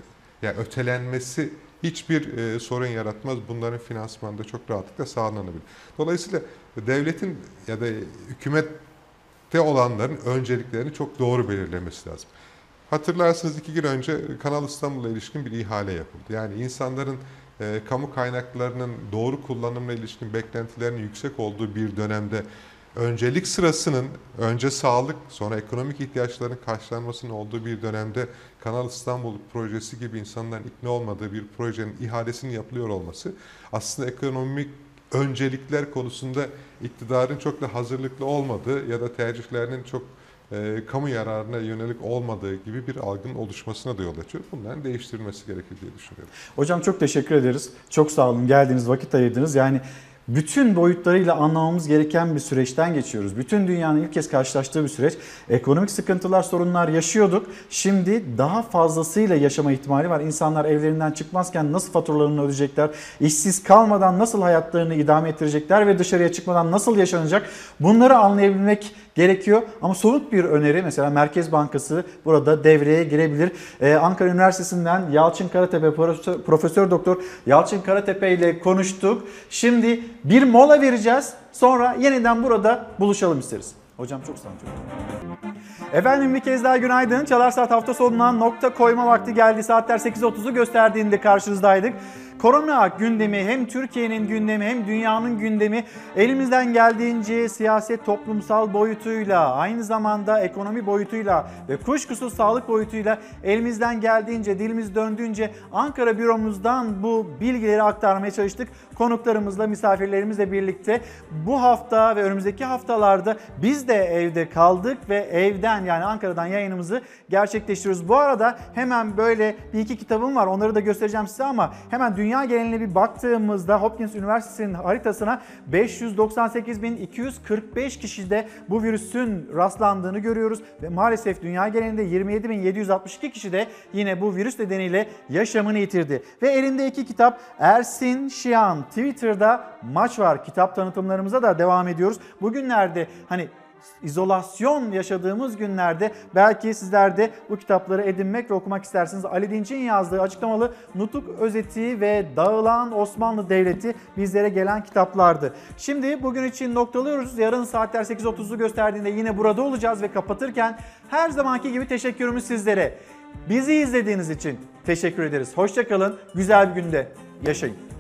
yani ötelenmesi hiçbir e, sorun yaratmaz. Bunların finansmanı da çok rahatlıkla sağlanabilir. Dolayısıyla devletin ya da hükümette olanların önceliklerini çok doğru belirlemesi lazım. Hatırlarsınız iki gün önce Kanal İstanbul'a ilişkin bir ihale yapıldı. Yani insanların e, kamu kaynaklarının doğru kullanımına ilişkin beklentilerinin yüksek olduğu bir dönemde öncelik sırasının önce sağlık sonra ekonomik ihtiyaçların karşılanmasının olduğu bir dönemde Kanal İstanbul projesi gibi insanların ikna olmadığı bir projenin ihalesinin yapılıyor olması aslında ekonomik öncelikler konusunda iktidarın çok da hazırlıklı olmadığı ya da tercihlerinin çok e, kamu yararına yönelik olmadığı gibi bir algının oluşmasına da yol açıyor. Bunların değiştirilmesi gerekir diye düşünüyorum. Hocam çok teşekkür ederiz. Çok sağ olun. Geldiğiniz vakit ayırdınız. Yani bütün boyutlarıyla anlamamız gereken bir süreçten geçiyoruz. Bütün dünyanın ilk kez karşılaştığı bir süreç. Ekonomik sıkıntılar, sorunlar yaşıyorduk. Şimdi daha fazlasıyla yaşama ihtimali var. İnsanlar evlerinden çıkmazken nasıl faturalarını ödeyecekler? İşsiz kalmadan nasıl hayatlarını idame ettirecekler ve dışarıya çıkmadan nasıl yaşanacak? Bunları anlayabilmek gerekiyor. Ama somut bir öneri mesela Merkez Bankası burada devreye girebilir. Ee, Ankara Üniversitesi'nden Yalçın Karatepe, Profesör, Profesör Doktor Yalçın Karatepe ile konuştuk. Şimdi bir mola vereceğiz. Sonra yeniden burada buluşalım isteriz. Hocam çok sağ olun. Efendim bir kez daha günaydın. Çalar Saat hafta sonuna nokta koyma vakti geldi. Saatler 8.30'u gösterdiğinde karşınızdaydık. Korona gündemi hem Türkiye'nin gündemi hem dünyanın gündemi elimizden geldiğince siyaset toplumsal boyutuyla aynı zamanda ekonomi boyutuyla ve kuşkusuz sağlık boyutuyla elimizden geldiğince dilimiz döndüğünce Ankara büromuzdan bu bilgileri aktarmaya çalıştık. Konuklarımızla misafirlerimizle birlikte bu hafta ve önümüzdeki haftalarda biz de evde kaldık ve evden yani Ankara'dan yayınımızı gerçekleştiriyoruz. Bu arada hemen böyle bir iki kitabım var onları da göstereceğim size ama hemen dünya geneline bir baktığımızda Hopkins Üniversitesi'nin haritasına 598.245 kişide bu virüsün rastlandığını görüyoruz ve maalesef dünya genelinde 27.762 kişi de yine bu virüs nedeniyle yaşamını yitirdi. Ve elinde iki kitap Ersin Şihan Twitter'da maç var. Kitap tanıtımlarımıza da devam ediyoruz. Bugünlerde hani izolasyon yaşadığımız günlerde belki sizler de bu kitapları edinmek ve okumak istersiniz. Ali Dinç'in yazdığı açıklamalı Nutuk Özeti ve Dağılan Osmanlı Devleti bizlere gelen kitaplardı. Şimdi bugün için noktalıyoruz. Yarın saatler 8.30'u gösterdiğinde yine burada olacağız ve kapatırken her zamanki gibi teşekkürümüz sizlere. Bizi izlediğiniz için teşekkür ederiz. Hoşçakalın. Güzel bir günde yaşayın.